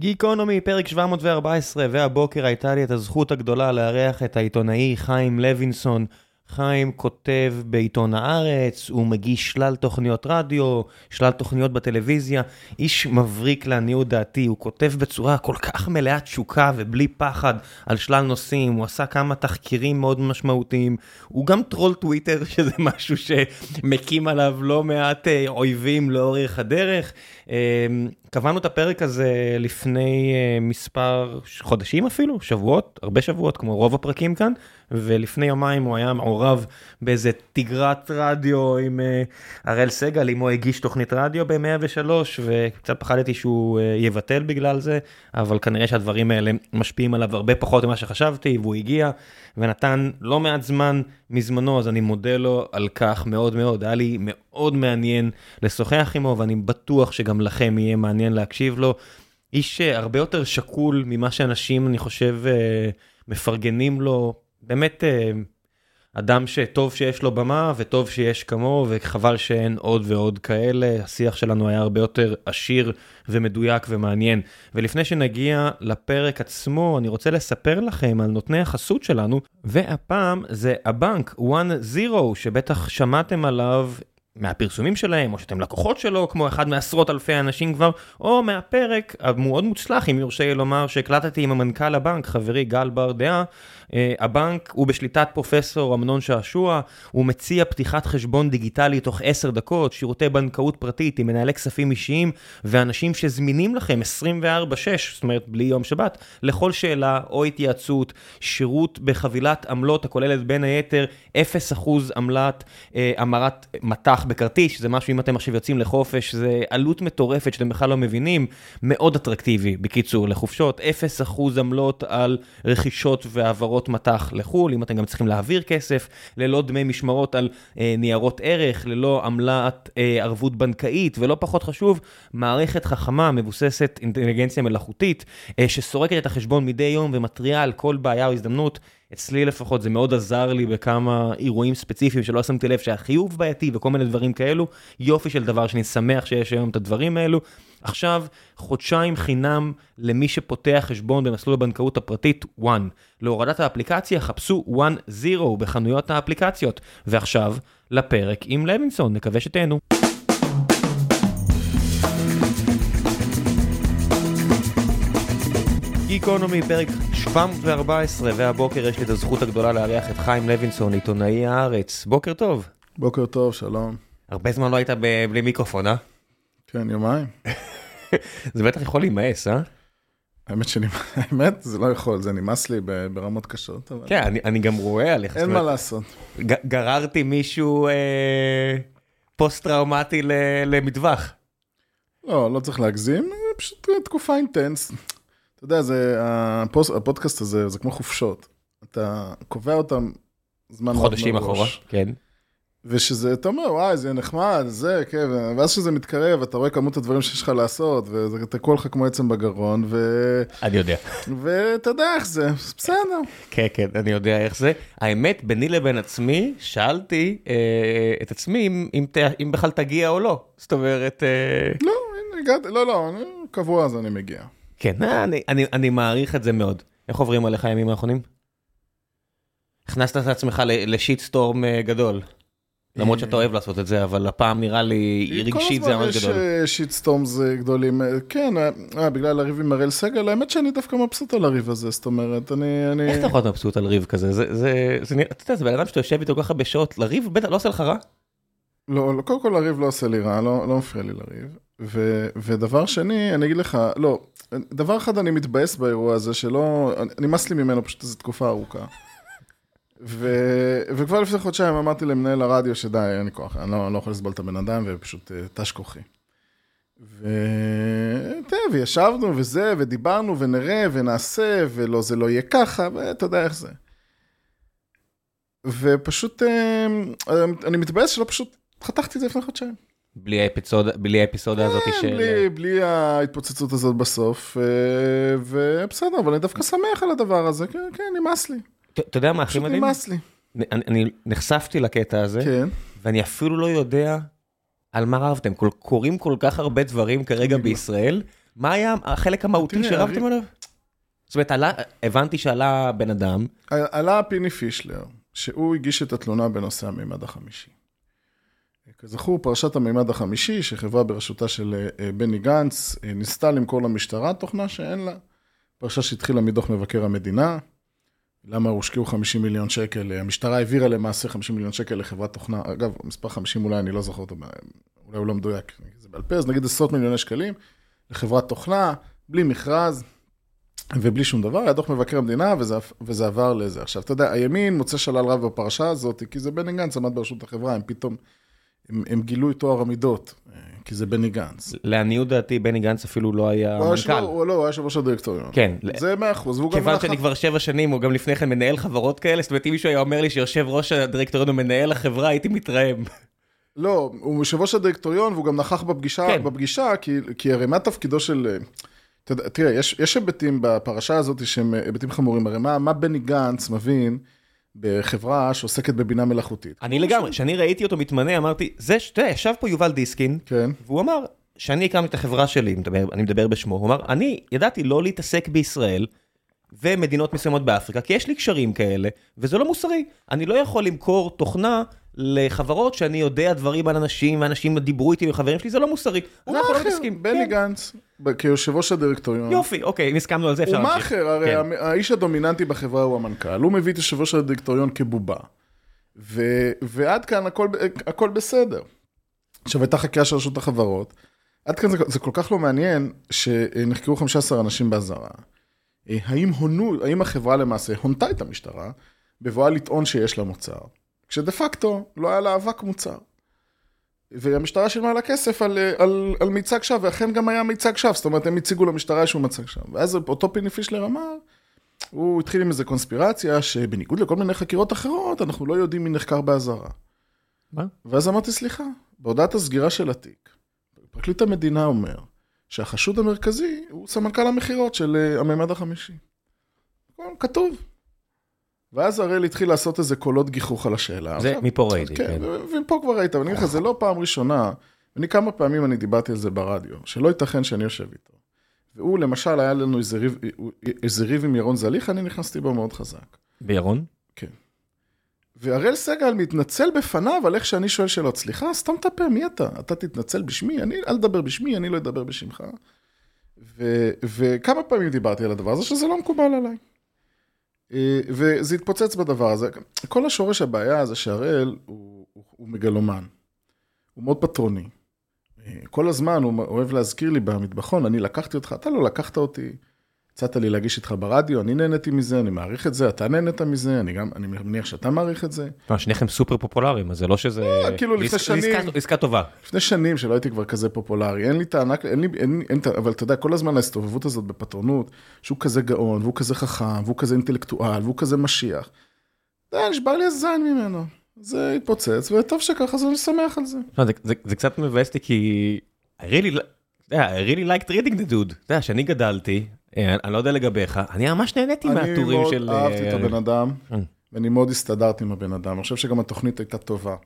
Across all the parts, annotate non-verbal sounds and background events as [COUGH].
גיקונומי, פרק 714, והבוקר הייתה לי את הזכות הגדולה לארח את העיתונאי חיים לוינסון. חיים כותב בעיתון הארץ, הוא מגיש שלל תוכניות רדיו, שלל תוכניות בטלוויזיה, איש מבריק לעניות דעתי, הוא כותב בצורה כל כך מלאת תשוקה ובלי פחד על שלל נושאים, הוא עשה כמה תחקירים מאוד משמעותיים, הוא גם טרול טוויטר, [LAUGHS] שזה משהו שמקים עליו לא מעט אה, אויבים לאורך הדרך. אה, קבענו את הפרק הזה לפני uh, מספר חודשים אפילו, שבועות, הרבה שבועות, כמו רוב הפרקים כאן, ולפני יומיים הוא היה מעורב באיזה תגרת רדיו עם uh, הראל סגל, אם הוא הגיש תוכנית רדיו ב-103, וקצת פחדתי שהוא uh, יבטל בגלל זה, אבל כנראה שהדברים האלה משפיעים עליו הרבה פחות ממה שחשבתי, והוא הגיע ונתן לא מעט זמן מזמנו, אז אני מודה לו על כך מאוד מאוד, היה לי מאוד מעניין לשוחח עמו, ואני בטוח שגם לכם יהיה מעניין להקשיב לו. איש הרבה יותר שקול ממה שאנשים, אני חושב, מפרגנים לו, באמת אדם שטוב שיש לו במה וטוב שיש כמוהו וחבל שאין עוד ועוד כאלה, השיח שלנו היה הרבה יותר עשיר ומדויק ומעניין. ולפני שנגיע לפרק עצמו, אני רוצה לספר לכם על נותני החסות שלנו, והפעם זה הבנק 1-0, שבטח שמעתם עליו מהפרסומים שלהם, או שאתם לקוחות שלו, כמו אחד מעשרות אלפי אנשים כבר, או מהפרק המאוד מוצלח, אם יורשה לי לומר, שהקלטתי עם המנכ"ל הבנק, חברי גל בר דעה. Uh, הבנק הוא בשליטת פרופסור אמנון שעשוע, הוא מציע פתיחת חשבון דיגיטלי תוך 10 דקות, שירותי בנקאות פרטית עם מנהלי כספים אישיים, ואנשים שזמינים לכם 24/6, זאת אומרת בלי יום שבת, לכל שאלה או התייעצות, שירות בחבילת עמלות הכוללת בין היתר 0% עמלת uh, המרת מטח בכרטיס, שזה משהו אם אתם עכשיו יוצאים לחופש, זה עלות מטורפת שאתם בכלל לא מבינים, מאוד אטרקטיבי, בקיצור, לחופשות, 0% עמלות על רכישות והעברות מטח לחו"ל, אם אתם גם צריכים להעביר כסף, ללא דמי משמרות על אה, ניירות ערך, ללא עמלת אה, ערבות בנקאית, ולא פחות חשוב, מערכת חכמה מבוססת אינטליגנציה מלאכותית, אה, שסורקת את החשבון מדי יום ומתריעה על כל בעיה או הזדמנות. אצלי לפחות זה מאוד עזר לי בכמה אירועים ספציפיים שלא שמתי לב שהחיוב בעייתי וכל מיני דברים כאלו. יופי של דבר שאני שמח שיש היום את הדברים האלו. עכשיו, חודשיים חינם למי שפותח חשבון במסלול הבנקאות הפרטית, one. להורדת האפליקציה חפשו one zero בחנויות האפליקציות. ועכשיו, לפרק עם לוינסון, נקווה שתהנו. גיקונומי, פרק 714, והבוקר יש לי את הזכות הגדולה לארח את חיים לוינסון, עיתונאי הארץ. בוקר טוב. בוקר טוב, שלום. הרבה זמן לא היית בלי מיקרופון, אה? כן, יומיים. [LAUGHS] זה בטח יכול להימאס, אה? האמת שאני, [LAUGHS] האמת, זה לא יכול, זה נמאס לי ברמות קשות. אבל... כן, אני, אני גם רואה עליך. אין מה לעשות. גררתי מישהו אה, פוסט-טראומטי למטווח. לא, לא צריך להגזים, פשוט תקופה אינטנס. אתה יודע, זה, הפוס, הפודקאסט הזה זה כמו חופשות. אתה קובע אותם זמן מאוד חודשים אחורה, כן. ושזה, אתה אומר, וואי, זה נחמד, זה, כן, ואז כשזה מתקרב, אתה רואה כמות הדברים שיש לך לעשות, וזה תקוע לך כמו עצם בגרון, ו... אני יודע. ואתה יודע איך זה, בסדר. כן, כן, אני יודע איך זה. האמת, ביני לבין עצמי, שאלתי אה, את עצמי אם, אם, אם בכלל תגיע או לא. זאת אומרת... אה... לא, הגעתי, לא, לא, אני, קבוע אז אני מגיע. כן, אני, אני, אני מעריך את זה מאוד. איך עוברים עליך הימים האחרונים? הכנסת את עצמך ל shit storm גדול. למרות שאתה אוהב לעשות את זה, אבל הפעם נראה לי רגשית זה ממש גדול. כל הזמן יש shit storms גדולים, כן, בגלל הריב עם הראל סגל, האמת שאני דווקא מבסוט על הריב הזה, זאת אומרת, אני... איך אתה יכול להיות מבסוט על ריב כזה? זה, אתה יודע, זה בן אדם שאתה יושב איתו ככה בשעות, לריב בטח לא עושה לך רע? לא, קודם כל הריב לא עושה לי רע, לא, לא מפריע לי לריב. ו, ודבר שני, אני אגיד לך, לא, דבר אחד אני מתבאס באירוע הזה, שלא, נמאס לי ממנו פשוט איזו תקופה ארוכה. ו, וכבר לפני חודשיים אמרתי למנהל הרדיו שדי, אין לי כוח, אני לא, אני לא יכול לסבול את הבן אדם, ופשוט תש כוחי. וישבנו וזה, ודיברנו, ונראה, ונעשה, ולא, זה לא יהיה ככה, ואתה יודע איך זה. ופשוט, אני מתבאס שלא פשוט חתכתי את זה לפני חודשיים. בלי האפיסודה, בלי האפיסודה הזאת של... בלי, בלי ההתפוצצות הזאת בסוף, ובסדר, אבל אני דווקא שמח על הדבר הזה, כן, כן, נמאס לי. אתה יודע מה הכי מדהים? נמאס לי. אני, אני נחשפתי לקטע הזה, כן. ואני אפילו לא יודע על מה רבתם. קורים כל כך הרבה דברים כרגע בישראל, מה היה החלק המהותי תראה, שרבתם עליו? זאת אומרת, עלה- הבנתי שעלה בן אדם, עלה פיני פישלר, שהוא הגיש את התלונה בנושא המימד החמישי. כזכור, פרשת המימד החמישי, שחברה בראשותה של אה, בני גנץ, אה, ניסתה למכור למשטרה תוכנה שאין לה. פרשה שהתחילה מדוח מבקר המדינה. למה הושקעו 50 מיליון שקל? המשטרה העבירה למעשה 50 מיליון שקל לחברת תוכנה. אגב, מספר 50 אולי, אני לא זוכר אותו, אולי הוא לא מדויק, זה בעל פה, אז נגיד עשרות מיליוני שקלים לחברת תוכנה, בלי מכרז. ובלי שום דבר, היה דוח מבקר המדינה, וזה, וזה עבר לזה. עכשיו, אתה יודע, הימין מוצא שלל רב בפרשה הזאת, כי זה בני גנץ עמד בראשות החברה, הם פתאום, הם, הם גילו את טוהר המידות, אה, כי זה בני גנץ. לעניות דעתי, בני גנץ אפילו לא היה הוא מנכ"ל. הוא לא, הוא היה יושב ראש הדירקטוריון. כן. זה מאה אחוז, והוא גם... כיוון שאני כבר שבע שנים, או גם לפני כן מנהל חברות כאלה, זאת אומרת, אם מישהו היה אומר לי שיושב ראש הדירקטוריון הוא מנהל החברה, הייתי מתרעם. לא, הוא יושב ראש הדירקטוריון, והוא גם נכח בפגישה, כן. בפגישה כי, כי הרי מה תפקידו של... אה, תראה, יש, יש היבטים בפרשה הזאת שהם היבטים חמורים, הרי מה, מה בני גנץ מבין בחברה שעוסקת בבינה מלאכותית? אני לגמרי, כשאני ראיתי אותו מתמנה, אמרתי, זה, ש- אתה יודע, ישב פה יובל דיסקין, כן. והוא אמר, שאני הקמתי את החברה שלי, מדבר, אני מדבר בשמו, הוא אמר, אני ידעתי לא להתעסק בישראל ומדינות מסוימות באפריקה, כי יש לי קשרים כאלה, וזה לא מוסרי. אני לא יכול למכור תוכנה לחברות שאני יודע דברים על אנשים, ואנשים דיברו איתי וחברים שלי, זה לא מוסרי. הוא אנחנו לא מתעסקים. בני כן. גנץ, כיושב ראש הדירקטוריון. יופי, אוקיי, אם הסכמנו על זה, אפשר הוא להמשיך. מאכר, הרי כן. האיש הדומיננטי בחברה הוא המנכ"ל, הוא מביא את יושב ראש הדירקטוריון כבובה. ו- ועד כאן הכל, הכל בסדר. עכשיו הייתה חקירה של רשות החברות, עד כאן זה, זה כל כך לא מעניין שנחקרו 15 אנשים באזהרה. אה, האם הונו, האם החברה למעשה הונתה את המשטרה בבואה לטעון שיש לה מוצר, כשדה פקטו לא היה לה אבק מוצר. והמשטרה שילמה לה כסף על, אה, על, על מיצג שווא, ואכן גם היה מיצג שווא, זאת אומרת, הם הציגו למשטרה איזשהו מצג שווא. ואז אותו פיני פישלר אמר, הוא התחיל עם איזה קונספירציה, שבניגוד לכל מיני חקירות אחרות, אנחנו לא יודעים מי נחקר באזהרה. מה? ואז אמרתי, סליחה, בהודעת הסגירה של התיק, פרקליט המדינה אומר שהחשוד המרכזי הוא סמנכ"ל המכירות של אה, הממד החמישי. כתוב. ואז הראל התחיל לעשות איזה קולות גיחוך על השאלה. זה מפה ראיתי, כן, כן. ו- ופה כבר ראית, אבל אני אגיד לך, זה לא פעם ראשונה, אני כמה פעמים אני דיברתי על זה ברדיו, שלא ייתכן שאני יושב איתו. והוא, למשל, היה לנו איזה ריב, איזה ריב עם ירון זליכה, אני נכנסתי בו מאוד חזק. בירון? כן. והראל סגל מתנצל בפניו על איך שאני שואל שאלות. סליחה, סתם את הפה, מי אתה? אתה תתנצל בשמי? אני, אל תדבר בשמי, אני לא אדבר בשמך. ו, וכמה פעמים דיברתי על הדבר הזה, שזה לא מקובל עליי. אה, וזה התפוצץ בדבר הזה. כל השורש הבעיה זה שהראל הוא, הוא, הוא מגלומן. הוא מאוד פטרוני. אה, כל הזמן הוא אוהב להזכיר לי במטבחון, אני לקחתי אותך, אתה לא לקחת אותי. הצעת לי להגיש איתך ברדיו, אני נהניתי מזה, אני מעריך את זה, אתה נהנית מזה, אני גם, אני מניח שאתה מעריך את זה. מה, שניכם סופר פופולריים, אז זה לא שזה... כאילו, לפני שנים- עסקה- טובה. לפני שנים שלא הייתי כבר כזה פופולרי, אין לי טענה, אין לי, אין, אבל אתה יודע, כל הזמן ההסתובבות הזאת בפטרונות, שהוא כזה גאון, והוא כזה חכם, והוא כזה אינטלקטואל, והוא כזה משיח. יודע, נשבר לי הזין ממנו. זה התפוצץ, וטוב שככה, אז אני שמח על זה. לא, זה- זה- זה קצת מבאס אותי כי... I really, I really liked reading the dude. אתה יודע, כשאני גדלתי, אני לא יודע לגביך, אני ממש נהניתי אני מהטורים מאוד של... אהבתי את אה, הבן אדם, אה. ואני מאוד הסתדרתי עם הבן אדם. אני חושב שגם התוכנית הייתה טובה.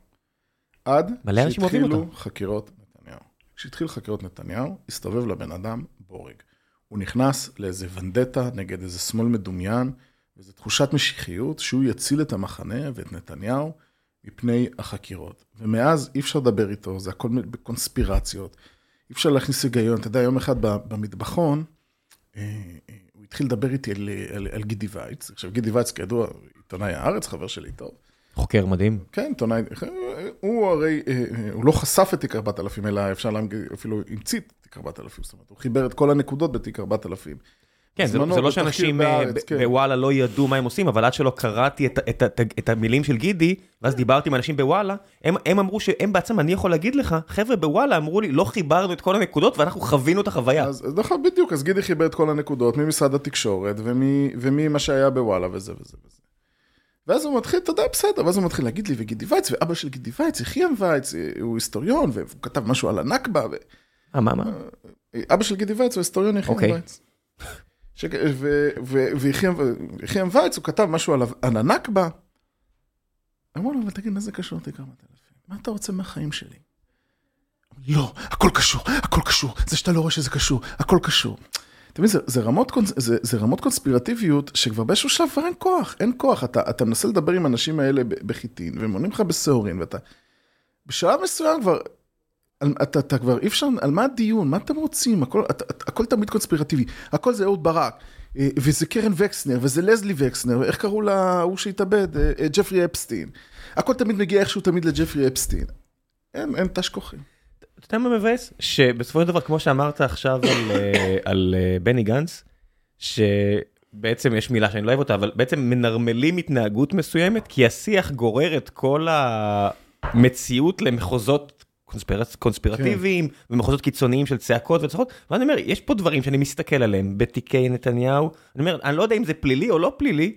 עד שהתחילו. חקירות נתניהו. כשהתחיל חקירות נתניהו, הסתובב לבן אדם בורג. הוא נכנס לאיזה ונדטה נגד איזה שמאל מדומיין, וזו תחושת משיחיות שהוא יציל את המחנה ואת נתניהו מפני החקירות. ומאז אי אפשר לדבר איתו, זה הכל בקונספירציות. אי אפשר להכניס היגיון. אתה יודע, יום אחד במטבחון, אה, אה, הוא התחיל לדבר איתי על, על, על גידי וייץ. עכשיו, גידי וייץ, כידוע, עיתונאי הארץ, חבר שלי טוב. חוקר מדהים. כן, עיתונאי, הוא הרי, אה, אה, הוא לא חשף את תיק 4000, אלא אפשר להגיד, אפילו המציא את תיק 4000, זאת אומרת, הוא חיבר את כל הנקודות בתיק 4000. כן, זה, זה לא שאנשים אה, כן. בוואלה לא ידעו מה הם עושים, אבל עד שלא קראתי את, את, את, את המילים של גידי, ואז דיברתי עם אנשים בוואלה, הם, הם אמרו שהם בעצמם, אני יכול להגיד לך, חבר'ה בוואלה אמרו לי, לא חיברנו את כל הנקודות ואנחנו חווינו את החוויה. אז נכון, בדיוק, אז גידי חיבר את כל הנקודות ממשרד התקשורת ומ- וממה שהיה בוואלה וזה וזה וזה. ואז הוא מתחיל, אתה יודע, בסדר, ואז הוא מתחיל להגיד לי, וגידי וייץ, ואבא של גידי וייץ, יחיאם וייץ, אה, הוא היסטוריון, והוא כתב משהו על הנכבה, ו... אה, מה, מה? אבא של גידי וייץ הוא היסטוריון יחיאם אוקיי. וייץ. ויחיאם וייץ, הוא כתב משהו על הנכבה. אמרו לו, אבל תגיד, מה זה קשור לתיק 4000? מה אתה רוצה מהחיים שלי? לא, הכל קשור, הכל קשור, זה שאתה לא רואה שזה קשור, הכל קשור. אתה מבין, זה, זה, רמות, זה, זה רמות קונספירטיביות שכבר באיזשהו שלב כבר אין כוח, אין כוח. אתה, אתה מנסה לדבר עם האנשים האלה בחיטין, והם עונים לך בשעורין, ואתה... בשלב מסוים כבר, אתה, אתה כבר אי אפשר, על מה הדיון, מה אתם רוצים, הכל, אתה, הכל תמיד קונספירטיבי, הכל זה אהוד ברק, אה, וזה קרן וקסנר, וזה לזלי וקסנר, איך קראו להוא שהתאבד? אה, אה, ג'פרי אפסטין. הכל תמיד מגיע איכשהו תמיד לג'פרי אפסטין. אין, אין תש כוחים. אתה יודע מה מבאס? שבסופו של דבר, כמו שאמרת עכשיו על, [COUGHS] על בני גנץ, שבעצם יש מילה שאני לא אוהב אותה, אבל בעצם מנרמלים התנהגות מסוימת, כי השיח גורר את כל המציאות למחוזות קונספירטיביים כן. ומחוזות קיצוניים של צעקות וצחוק, ואני אומר, יש פה דברים שאני מסתכל עליהם בתיקי נתניהו, אני אומר, אני לא יודע אם זה פלילי או לא פלילי,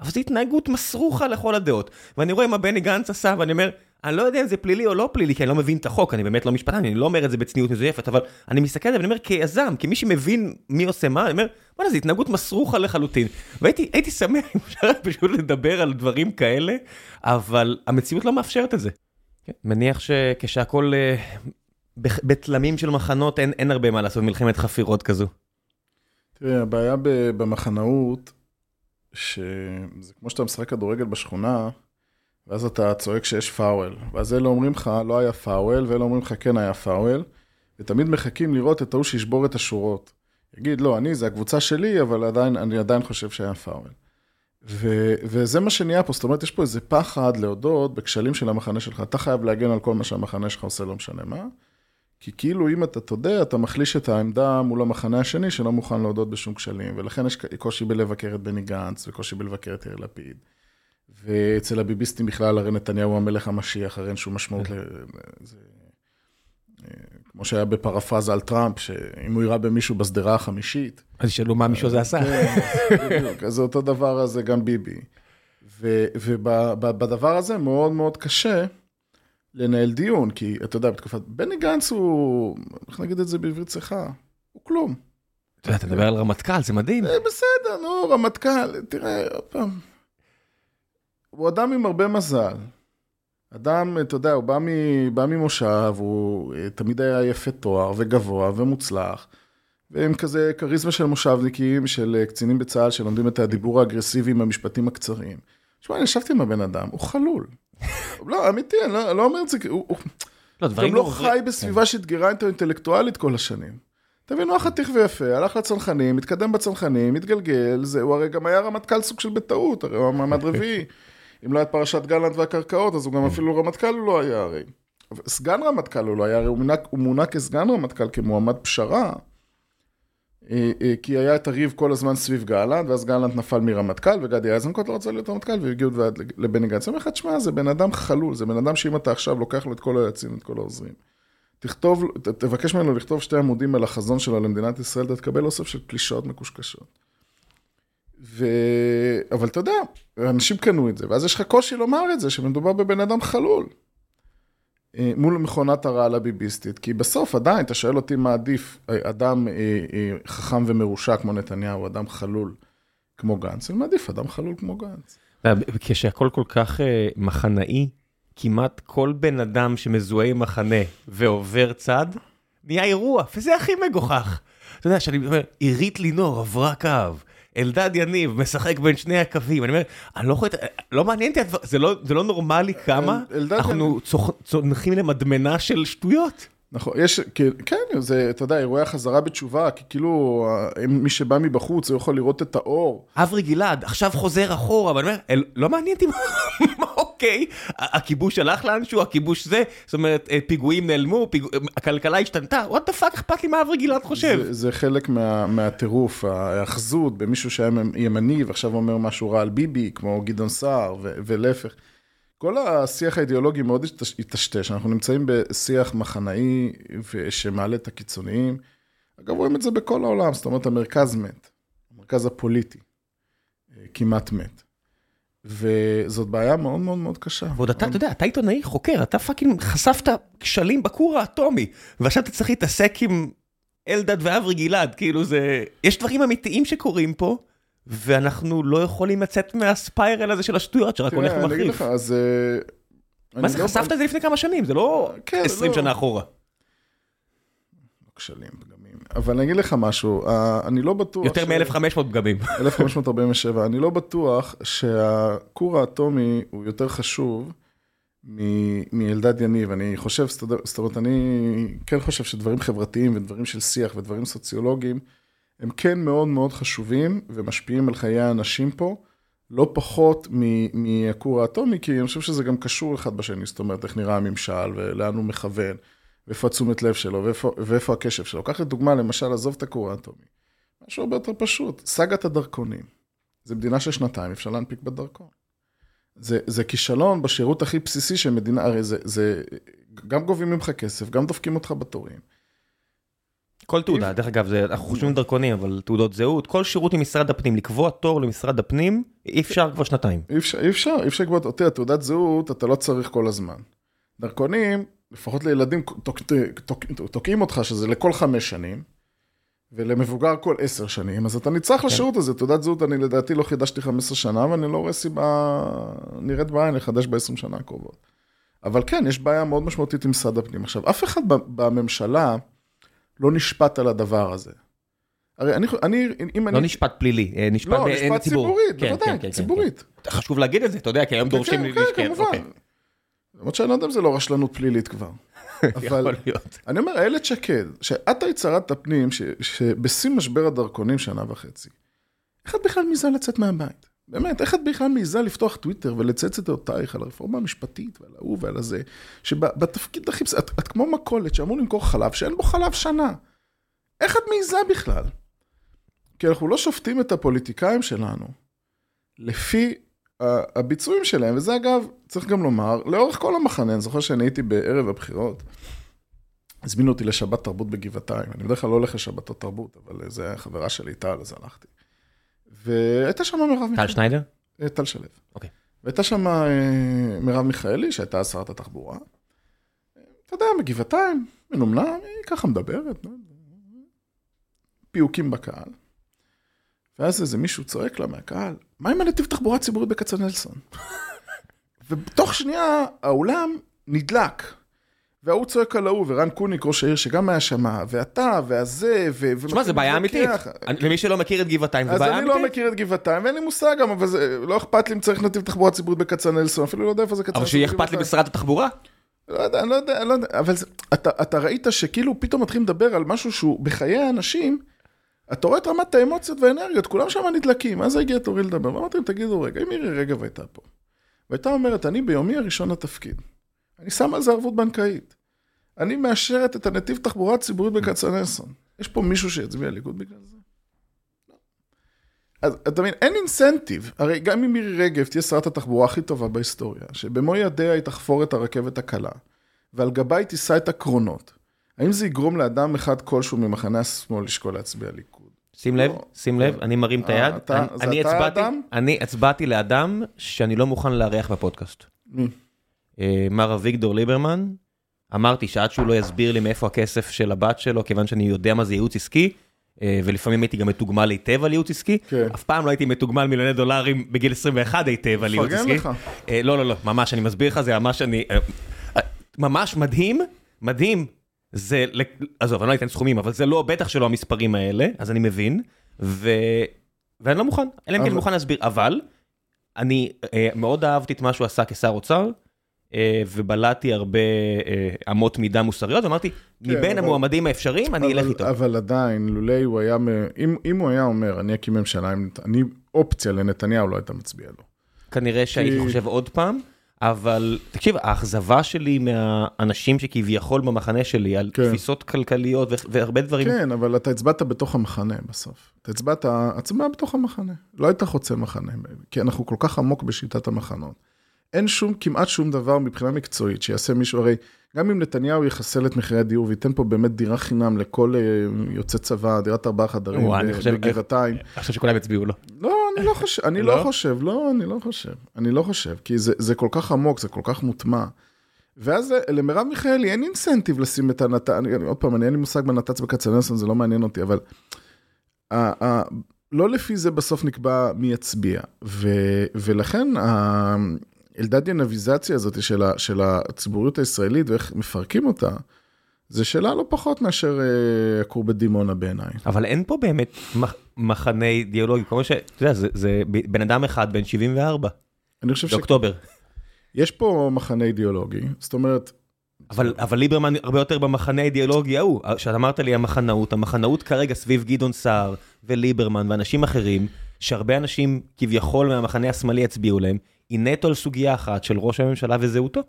אבל זו התנהגות מסרוחה לכל הדעות. ואני רואה מה בני גנץ עשה, ואני אומר, אני לא יודע אם זה פלילי או לא פלילי, כי אני לא מבין את החוק, אני באמת לא משפטן, אני לא אומר את זה בצניעות מזויפת, אבל אני מסתכל על זה ואני אומר, כיזם, כמי שמבין מי עושה מה, אני אומר, וואלה, זו התנהגות מסרוחה לחלוטין. והייתי שמח אם אפשר פשוט לדבר על דברים כאלה, אבל המציאות לא מאפשרת את זה. כן, מניח שכשהכול אה, בתלמים של מחנות, אין, אין הרבה מה לעשות במלחמת חפירות כזו. תראה, הבעיה במחנאות, שזה כמו שאתה משחק כדורגל בשכונה, ואז אתה צועק שיש פאוול, ואז אלה אומרים לך, לא היה פאוול, ואלה אומרים לך, כן היה פאוול, ותמיד מחכים לראות את ההוא שישבור את השורות. יגיד, לא, אני, זה הקבוצה שלי, אבל עדיין, אני עדיין חושב שהיה פאוול. ו- וזה מה שנהיה פה, זאת אומרת, יש פה איזה פחד להודות בכשלים של המחנה שלך. אתה חייב להגן על כל מה שהמחנה שלך עושה, לא משנה מה. כי כאילו אם אתה תודה, אתה מחליש את העמדה מול המחנה השני שלא מוכן להודות בשום כשלים, ולכן יש קושי בלבקר את בני גנץ, וקושי בלבקר את יאיר לפיד. ואצל הביביסטים בכלל, הרי נתניהו המלך המשיח, הרי אין שום משמעות כן. ל... זה... כמו שהיה בפרפרזה על טראמפ, שאם הוא יראה במישהו בשדרה החמישית... אז ישאלו מה מישהו זה עשה. כן, בדיוק, אז זה אותו דבר הזה גם ביבי. ובדבר הזה מאוד מאוד קשה לנהל דיון, כי אתה יודע, בתקופת... בני גנץ הוא, איך נגיד את זה בעברית צחה? הוא כלום. אתה יודע, אתה מדבר על רמטכ"ל, זה מדהים. אה, בסדר, נו, רמטכ"ל, תראה, עוד פעם. הוא אדם עם הרבה מזל. אדם, אתה יודע, הוא בא, מ, בא ממושב, הוא אה, תמיד היה יפה תואר וגבוה ומוצלח, ועם כזה כריזמה של מושבניקים, של אה, קצינים בצה"ל שלומדים את הדיבור האגרסיבי עם המשפטים הקצרים. תשמע, אני ישבתי עם הבן אדם, הוא חלול. [LAUGHS] לא, אמיתי, אני לא, לא אומר את זה, הוא, הוא לא, גם לא חי בסביבה כן. שאתגרה איתו אינטלקטואלית כל השנים. אתה מבין, הוא היה חתיך ויפה, הלך לצנחנים, התקדם בצנחנים, התגלגל, זה, הוא הרי גם היה רמטכ"ל סוג של בטעות, הרי הוא המעמד רביעי. [LAUGHS] אם לא היה פרשת גלנט והקרקעות, אז הוא גם אפילו רמטכ"ל הוא לא היה הרי. סגן רמטכ"ל הוא לא היה, הרי הוא מונה, הוא מונה כסגן רמטכ"ל, כמועמד פשרה, אה, אה, כי היה את הריב כל הזמן סביב גלנט, ואז גלנט נפל מרמטכ"ל, וגדי איזנקוט לא רצה להיות רמטכ"ל, והגיעו לבני גנץ. אני אומר לך, תשמע, זה בן אדם חלול, זה בן אדם שאם אתה עכשיו לוקח לו את כל היועצים, את כל העוזרים. תכתוב, תבקש ממנו לכתוב שתי עמודים על החזון שלו למדינת ישראל, אתה תקבל אוסף של קלישאות מקושקשות. ו... אבל אתה יודע, אנשים קנו את זה, ואז יש לך קושי לומר את זה, שמדובר בבן אדם חלול. אה, מול מכונת הרעל הביביסטית, כי בסוף עדיין, אתה שואל אותי מה עדיף, אה, אדם אה, חכם ומרושע כמו נתניהו, אדם חלול כמו גנץ, אני מעדיף אדם חלול כמו גנץ. כשהכול כל כך מחנאי, כמעט כל בן אדם שמזוהה עם מחנה ועובר צד, נהיה אירוע, וזה הכי מגוחך. אתה יודע, שאני אומר, עירית לינור עברה קו. אלדד יניב משחק בין שני הקווים, אני אומר, אני לא יכול, לא מעניין אותי, זה לא, זה לא נורמלי כמה אנחנו צונחים למדמנה של שטויות. נכון, יש, כן, זה, אתה יודע, אירועי החזרה בתשובה, כי כאילו, מי שבא מבחוץ, הוא יכול לראות את האור. אברי גלעד, עכשיו חוזר אחורה, ואני אומר, לא מעניין אותי מה אוקיי, הכיבוש הלך לאנשהו, הכיבוש זה, זאת אומרת, אה, פיגועים נעלמו, הכלכלה השתנתה, what the fuck אכפת לי מה אברי גלעד חושב. זה חלק מהטירוף, ההאחזות במישהו שהיה ימני ועכשיו אומר משהו רע על ביבי, כמו גדעון סער, ולהפך. כל השיח האידיאולוגי מאוד התשתש, אנחנו נמצאים בשיח מחנאי שמעלה את הקיצוניים. אגב, רואים את זה בכל העולם, זאת אומרת, המרכז מת, המרכז הפוליטי אה, כמעט מת. וזאת בעיה מאוד מאוד מאוד קשה. ועוד אתה, אתה יודע, אתה עיתונאי חוקר, אתה fucking חשפת כשלים בכור האטומי, ועכשיו אתה צריך להתעסק עם אלדד ואברי גלעד, כאילו זה... יש דברים אמיתיים שקורים פה. ואנחנו לא יכולים לצאת מהספיירל הזה של השטויות שרק הולך ומחריף. תראה, אני אגיד לך, אז... אה, מה זה, לא חשפת את זה לפני כמה שנים, זה לא 20 כן, לא. שנה אחורה. כשלים, פגמים. אבל אני אגיד לך משהו, אה, אני לא בטוח... יותר מ-1500 פגמים. 1547, אני לא בטוח שהכור האטומי הוא יותר חשוב מאלדד יניב. אני חושב, זאת אומרת, אני כן חושב שדברים חברתיים ודברים של שיח ודברים סוציולוגיים, הם כן מאוד מאוד חשובים ומשפיעים על חיי האנשים פה. לא פחות מהכור האטומי, כי אני חושב שזה גם קשור אחד בשני, זאת אומרת, איך נראה הממשל ולאן הוא מכוון, ואיפה התשומת לב שלו, ואיפה, ואיפה הקשב שלו. קח לדוגמה, למשל, עזוב את הכור האטומי. משהו הרבה יותר פשוט, סאגת הדרכונים. זה מדינה של שנתיים, אפשר להנפיק בדרכון. זה, זה כישלון בשירות הכי בסיסי של מדינה, הרי זה, זה, גם גובים ממך כסף, גם דופקים אותך בתורים. כל תעודה, דרך אגב, זה, אנחנו חושבים דרכונים, אבל תעודות זהות, כל שירות עם משרד הפנים, לקבוע תור למשרד הפנים, אי אפשר כבר שנתיים. אי אפשר, אי אפשר, אי אפשר לקבוע, תראה, תעודת זהות, אתה לא צריך כל הזמן. דרכונים, לפחות לילדים, תוקעים אותך שזה לכל חמש שנים, ולמבוגר כל עשר שנים, אז אתה נצטרך כן. לשירות הזה, תעודת זהות, אני לדעתי לא חידשתי 15 שנה, ואני לא רואה סיבה נראית בעין לחדש ב-20 שנה הקרובות. אבל כן, יש בעיה מאוד משמעותית עם משרד הפנים. עכשיו, אף אחד בממשלה, לא נשפט על הדבר הזה. הרי אני, אני, אם אני... לא נשפט פלילי, אה, נשפט לא, נשפט ציבורית, כן, בוודאי, כן, כן, ציבורית. כן, כן. חשוב להגיד את זה, אתה יודע, כי היום כן, דורשים... כן, כן, כמובן. אוקיי. למרות שאני לא יודע אם זה לא רשלנות פלילית כבר. [LAUGHS] אבל אני אומר, איילת שקד, שאת היית שרת הפנים, שבשיא משבר הדרכונים שנה וחצי, איך את בכלל מעיזה לצאת מהבית? באמת, איך את בכלל מעיזה לפתוח טוויטר ולצייץ את דעותייך על הרפורמה המשפטית ועל ההוא ועל הזה, שבתפקיד הכי בסדר, את, את כמו מכולת שאמור למכור חלב שאין בו חלב שנה. איך את מעיזה בכלל? כי אנחנו לא שופטים את הפוליטיקאים שלנו לפי הביצועים שלהם, וזה אגב, צריך גם לומר, לאורך כל המחנה, אני זוכר שאני הייתי בערב הבחירות, הזמינו אותי לשבת תרבות בגבעתיים, אני בדרך כלל לא הולך לשבתות תרבות, אבל זה היה חברה שלי, טל, אז הלכתי. והייתה שם מרב מיכאלי. טל שניידר? אה, טל שלו. אוקיי. והייתה שם אה, מרב מיכאלי, שהייתה שרת התחבורה. אתה יודע, בגבעתיים, מנומנם, היא ככה מדברת, פיוקים בקהל. ואז איזה מישהו צועק לה מהקהל, מה עם הנתיב תחבורה ציבורית בכצנלסון? [LAUGHS] ובתוך שנייה האולם נדלק. וההוא צועק על ההוא, ורן קוניק, ראש העיר, שגם היה שם, ואתה, והזה, ו... תשמע, זה בעיה אמיתית. למי שלא מכיר את גבעתיים, זה בעיה אמיתית. אז אני לא מכיר את גבעתיים, ואין לי מושג גם, אבל זה לא אכפת לי אם צריך נתיב תחבורה ציבורית בכצנלסון, אפילו לא יודע איפה זה כצנלסון. אבל שיהיה אכפת לי בשרת התחבורה. לא יודע, לא יודע, לא יודע, אבל אתה ראית שכאילו פתאום מתחילים לדבר על משהו שהוא בחיי האנשים, אתה רואה את רמת האמוציות והאנרגיות, כולם שם נדלקים, אז הגיע תורי לדבר, ואמרתי להם, תגידו רגע, אם מירי רגב הייתה פה, והייתה אומרת, אני ביומי הראשון לתפקיד, אני שם על זה ערבות בנקאית. אני מאשרת את הנתיב תחבורה ציבורית בכצנלסון. יש פה מישהו שיצביע ליכוד בגלל זה? לא. אז אתה מבין, אין אינסנטיב. הרי גם אם מירי רגב תהיה שרת התחבורה הכי טובה בהיסטוריה, שבמו ידיה היא תחפור את הרכבת הקלה, ועל גבה היא תישא את הקרונות, האם זה יגרום לאדם אחד כלשהו ממחנה השמאל לשקול להצביע ליכוד? שים לב, לא. שים לב, אני מרים את היד. אתה, אני, אני הצבעתי, אני הצבעתי לאדם שאני לא מוכן לארח בפודקאסט. אה, מר אביגדור ליברמן, אמרתי שעד שהוא לא יסביר לי מאיפה הכסף של הבת שלו, כיוון שאני יודע מה זה ייעוץ עסקי, אה, ולפעמים הייתי גם מתוגמל היטב על ייעוץ עסקי, כן. אף פעם לא הייתי מתוגמל מיליוני דולרים בגיל 21 היטב על ייעוץ עסקי. מפרגן לך. אה, לא, לא, לא, ממש, אני מסביר לך, זה ממש אני... אה, ממש מדהים, מדהים. זה, עזוב, אני לא אתן סכומים, אבל זה לא, בטח שלא המספרים האלה, אז אני מבין, ו... ואני לא מוכן, אלא אם כן אני מוכן להסביר, אבל אני מאוד אהבתי את מה שהוא עשה כשר אוצר, אה, ובלעתי הרבה אה, אמות מידה מוסריות, ואמרתי, כן, מבין אבל, המועמדים האפשריים, אני אלך איתו. אבל עדיין, לולא הוא היה, אם, אם הוא היה אומר, אני אקים ממשלה, אני אופציה לנתניהו, לא הייתה מצביע לו. כנראה שהייתי כי... חושב עוד פעם, אבל תקשיב, האכזבה שלי מהאנשים שכביכול במחנה שלי, על כן. תפיסות כלכליות והרבה דברים. כן, אבל אתה הצבעת בתוך המחנה בסוף. אתה הצבעת, הצבעה בתוך המחנה. לא היית חוצה מחנה, כי אנחנו כל כך עמוק בשיטת המחנות. אין שום, כמעט שום דבר מבחינה מקצועית שיעשה מישהו, הרי גם אם נתניהו יחסל את מחירי הדיור וייתן פה באמת דירה חינם לכל אה, יוצא צבא, דירת ארבעה חדרים בגבעתיים. אני חושב שכולם יצביעו לו. לא, אני לא חושב, אני לא, לא חושב, לא, אני לא חושב, אני לא חושב, כי זה, כל כך עמוק, זה כל כך מוטמע. ואז למרב מיכאלי אין אינסנטיב לשים את הנת"צ, עוד פעם, אני אין לי מושג בנת"צ בכצנלסון, זה לא מעניין אותי, אבל... לא לפי זה בסוף נקבע מי יצביע, ולכן אלדד ינביזציה הזאת של, של הציבוריות הישראלית ואיך מפרקים אותה, זה שאלה לא פחות מאשר אה, הכור בדימונה בעיניי. אבל אין פה באמת מח- מחנה אידיאולוגי, כמו ש... אתה יודע, זה- זה בן אדם אחד בן 74, אני חושב באוקטובר. שיש פה מחנה אידיאולוגי, זאת אומרת, אבל, אבל ליברמן הרבה יותר במחנה האידיאולוגי ההוא. כשאת אמרת לי המחנאות, המחנאות כרגע סביב גדעון סער וליברמן ואנשים אחרים, שהרבה אנשים כביכול מהמחנה השמאלי יצביעו להם, היא נטו על סוגיה אחת של ראש הממשלה וזהותו.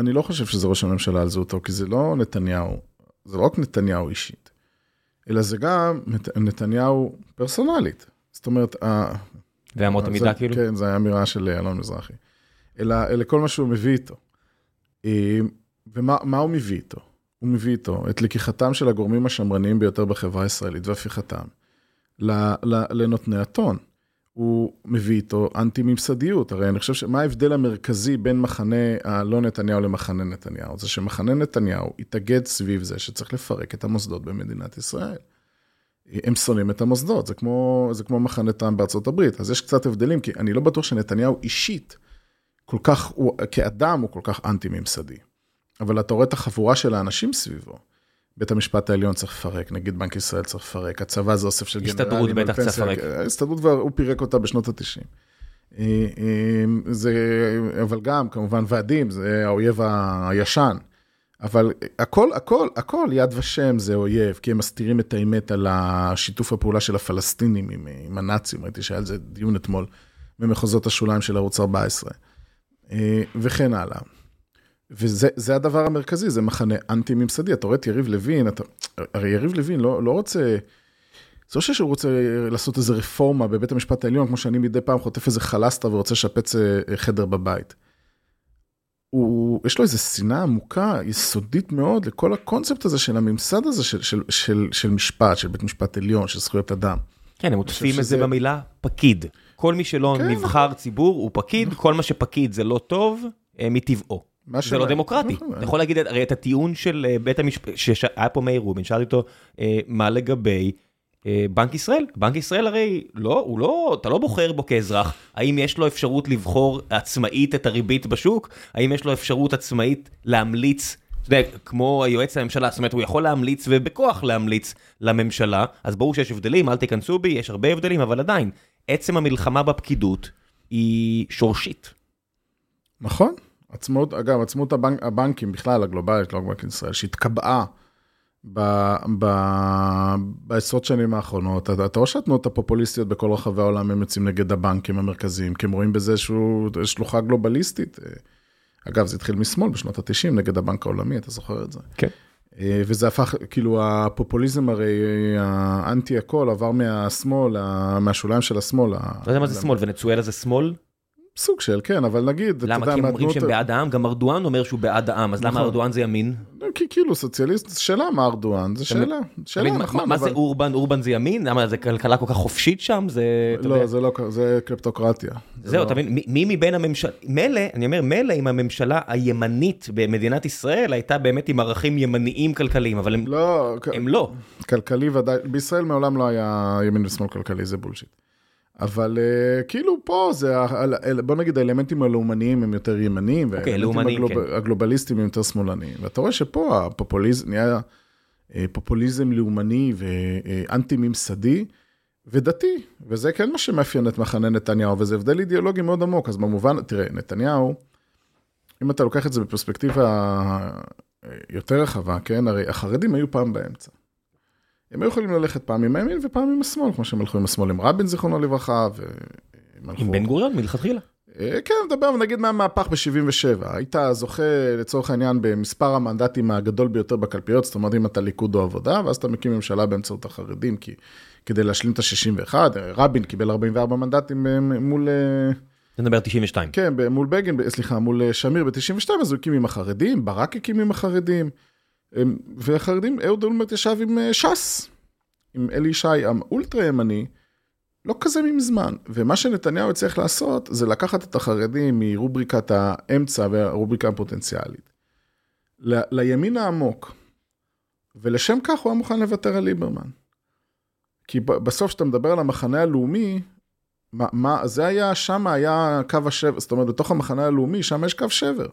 אני לא חושב שזה ראש הממשלה על זהותו, כי זה לא נתניהו, זה לא רק נתניהו אישית, אלא זה גם נת- נתניהו פרסונלית. זאת אומרת, ואמות המידה כאילו. כן, זו הייתה אמירה של אלון מזרחי. אלא, אלא כל מה שהוא מביא איתו. אה, ומה מה הוא מביא איתו? הוא מביא איתו את לקיחתם של הגורמים השמרניים ביותר בחברה הישראלית והפיכתם לנותני הטון. הוא מביא איתו אנטי-ממסדיות. הרי אני חושב שמה ההבדל המרכזי בין מחנה הלא נתניהו למחנה נתניהו? זה שמחנה נתניהו התאגד סביב זה שצריך לפרק את המוסדות במדינת ישראל. הם שונאים את המוסדות, זה כמו, זה כמו מחנה טראמפ בארצות הברית, אז יש קצת הבדלים, כי אני לא בטוח שנתניהו אישית, כל כך, הוא, כאדם הוא כל כך אנטי-ממסדי. אבל אתה רואה את החבורה של האנשים סביבו. בית המשפט העליון צריך לפרק, נגיד בנק ישראל צריך לפרק, הצבא זה אוסף של הסתדרות גנרלים על בטח צריך לפרק. ההסתדרות, כבר- הוא פירק אותה בשנות ה-90. זה, אבל גם, כמובן, ועדים, זה האויב הישן. אבל הכל, הכל, הכל יד ושם זה אויב, כי הם מסתירים את האמת על השיתוף הפעולה של הפלסטינים עם, עם הנאצים, ראיתי שהיה על זה דיון אתמול במחוזות השוליים של ערוץ 14, אה, וכן הלאה. וזה זה הדבר המרכזי, זה מחנה אנטי-ממסדי. אתה רואה את יריב לוין, אתה, הרי יריב לוין לא, לא רוצה, זה לא שהוא רוצה לעשות איזה רפורמה בבית המשפט העליון, כמו שאני מדי פעם חוטף איזה חלסטה ורוצה לשפץ אה, חדר בבית. הוא, יש לו איזו שנאה עמוקה, יסודית מאוד, לכל הקונספט הזה של הממסד הזה של, של, של, של משפט, של בית משפט עליון, של זכויות אדם. כן, הם עוטפים את זה במילה פקיד. כל מי שלא כן, נבחר ציבור הוא פקיד, כל מה שפקיד זה לא טוב, אה, מטבעו. זה לא דמוקרטי. נכון, אתה יכול להגיד, הרי את הטיעון של אה, בית המשפט, שהיה פה מאיר רובין, שאלתי אותו, אה, מה לגבי אה, בנק ישראל? בנק ישראל הרי, לא, הוא לא, אתה לא בוחר בו כאזרח. האם יש לו אפשרות לבחור עצמאית את הריבית בשוק? האם יש לו אפשרות עצמאית להמליץ? אתה יודע, כמו היועץ לממשלה, זאת אומרת, הוא יכול להמליץ ובכוח להמליץ לממשלה, אז ברור שיש הבדלים, אל תיכנסו בי, יש הרבה הבדלים, אבל עדיין, עצם המלחמה בפקידות היא שורשית. נכון. עצמאות, אגב, עצמאות הבנק, הבנקים בכלל, הגלובלית, לא רק בנק ישראל, שהתקבעה ב- ב- בעשרות שנים האחרונות. אתה אתה רואה שהתנועות הפופוליסטיות בכל רחבי העולם הם יוצאים נגד הבנקים המרכזיים, כי הם רואים בזה איזשהו שלוחה גלובליסטית. אגב, זה התחיל משמאל בשנות ה-90 נגד הבנק העולמי, אתה זוכר את זה? כן. אה, וזה הפך, כאילו הפופוליזם הרי, האנטי הכל עבר מהשמאל, מהשוליים של השמאל. ה- לא יודע מה זה שמאל, ונצואלה זה שמאל? סוג של, כן, אבל נגיד, למה? כי הם אומרים שהם בעד העם, גם ארדואן אומר שהוא בעד העם, אז למה נכון. ארדואן זה ימין? כי כאילו סוציאליסט, שאלה מה ארדואן, זה שאלה, שאלה, נכון, מה. זה אורבן? אורבן זה ימין? למה זה כלכלה כל כך חופשית שם? זה... לא. זה לא, זה קלפטוקרטיה. זה זהו, לא- אתה מבין, מי- מי מבין הממשלה, מילא, אני אומר, מילא אם הממשלה הימנית במדינת ישראל הייתה באמת עם ערכים ימניים כלכליים, אבל הם לא, הם לא. כלכלי ודאי, בישראל מעולם לא היה ימין ושמאל כלכלי, זה בולשיט. אבל אה, כאילו פה זה, בוא נגיד האלמנטים הלאומניים הם יותר ימניים, והאלמנטים לאומניים, הגלוב- כן. הגלובליסטים הם יותר שמאלניים. ואתה רואה שפה הפופוליזם נהיה אה, פופוליזם לאומני ואנטי ממסדי ודתי, וזה כן מה שמאפיין את מחנה נתניהו, וזה הבדל אידיאולוגי מאוד עמוק. אז במובן, תראה, נתניהו, אם אתה לוקח את זה בפרספקטיבה אה, יותר רחבה, כן, הרי החרדים היו פעם באמצע. הם היו יכולים ללכת פעם עם הימין ופעם עם השמאל, כמו שהם הלכו עם השמאל עם רבין, זיכרונו לברכה, הלכו... עם בן גוריון מלכתחילה. אה, כן, נדבר נגיד מהמהפך ב-77. היית זוכה לצורך העניין במספר המנדטים הגדול ביותר בקלפיות, זאת אומרת אם אתה ליכוד או עבודה, ואז אתה מקים ממשלה באמצעות החרדים, כי, כדי להשלים את ה-61, רבין קיבל 44 מנדטים אה, מול... אה, מדבר 92. כן, מול בגין, סליחה, מול אה, שמיר ב-92, אז הוא הקים עם החרדים, ברק הקים עם החרדים, והחרדים, אהוד אולמרט ישב עם אה, ש"ס, עם אלי ישי, האולטרה ימני, לא כזה מזמן. ומה שנתניהו הצליח לעשות, זה לקחת את החרדים מרובריקת האמצע והרובריקה הפוטנציאלית, ל- לימין העמוק, ולשם כך הוא היה מוכן לוותר על ליברמן. כי בסוף כשאתה מדבר על המחנה הלאומי, מה, מה, זה היה, שם היה קו השבר, זאת אומרת, בתוך המחנה הלאומי, שם יש קו שבר.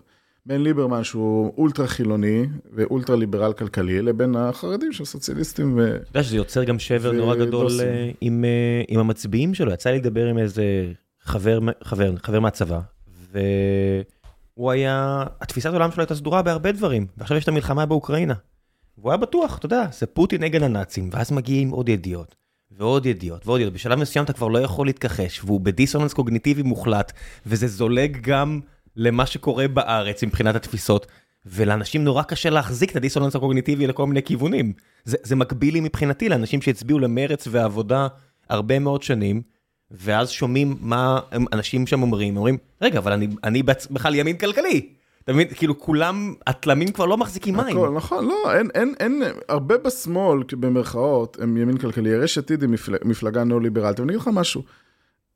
בין ליברמן שהוא אולטרה חילוני ואולטרה ליברל כלכלי, לבין החרדים שהם סוציאליסטים ו... אתה יודע שזה יוצר גם שבר נורא גדול. אה, עם, אה, עם המצביעים שלו. יצא לי לדבר עם איזה חבר, חבר, חבר מהצבא, והוא היה, התפיסת העולם שלו הייתה סדורה בהרבה דברים, ועכשיו יש את המלחמה באוקראינה. והוא היה בטוח, אתה יודע, זה פוטין נגד הנאצים, ואז מגיעים עוד ידיעות, ועוד ידיעות, ועוד ידיעות. בשלב מסוים אתה כבר לא יכול להתכחש, והוא בדיסוננס קוגניטיבי מוחלט, וזה זולג גם למה שקורה בארץ מבחינת התפיסות. ולאנשים נורא קשה להחזיק את הדיסוננס הקוגניטיבי לכל מיני כיוונים. זה, זה מקביל לי מבחינתי לאנשים שהצביעו למרץ והעבודה הרבה מאוד שנים, ואז שומעים מה אנשים שם אומרים, אומרים, רגע, אבל אני, אני בכלל ימין כלכלי. אתה מבין? כאילו כולם, התלמים כבר לא מחזיקים מים. הכל, נכון, לא, אין, אין, אין, הרבה בשמאל, במרכאות, הם ימין כלכלי. יש עתיד היא מפל, מפלגה ניאו-ליברלית, ואני אגיד לך משהו,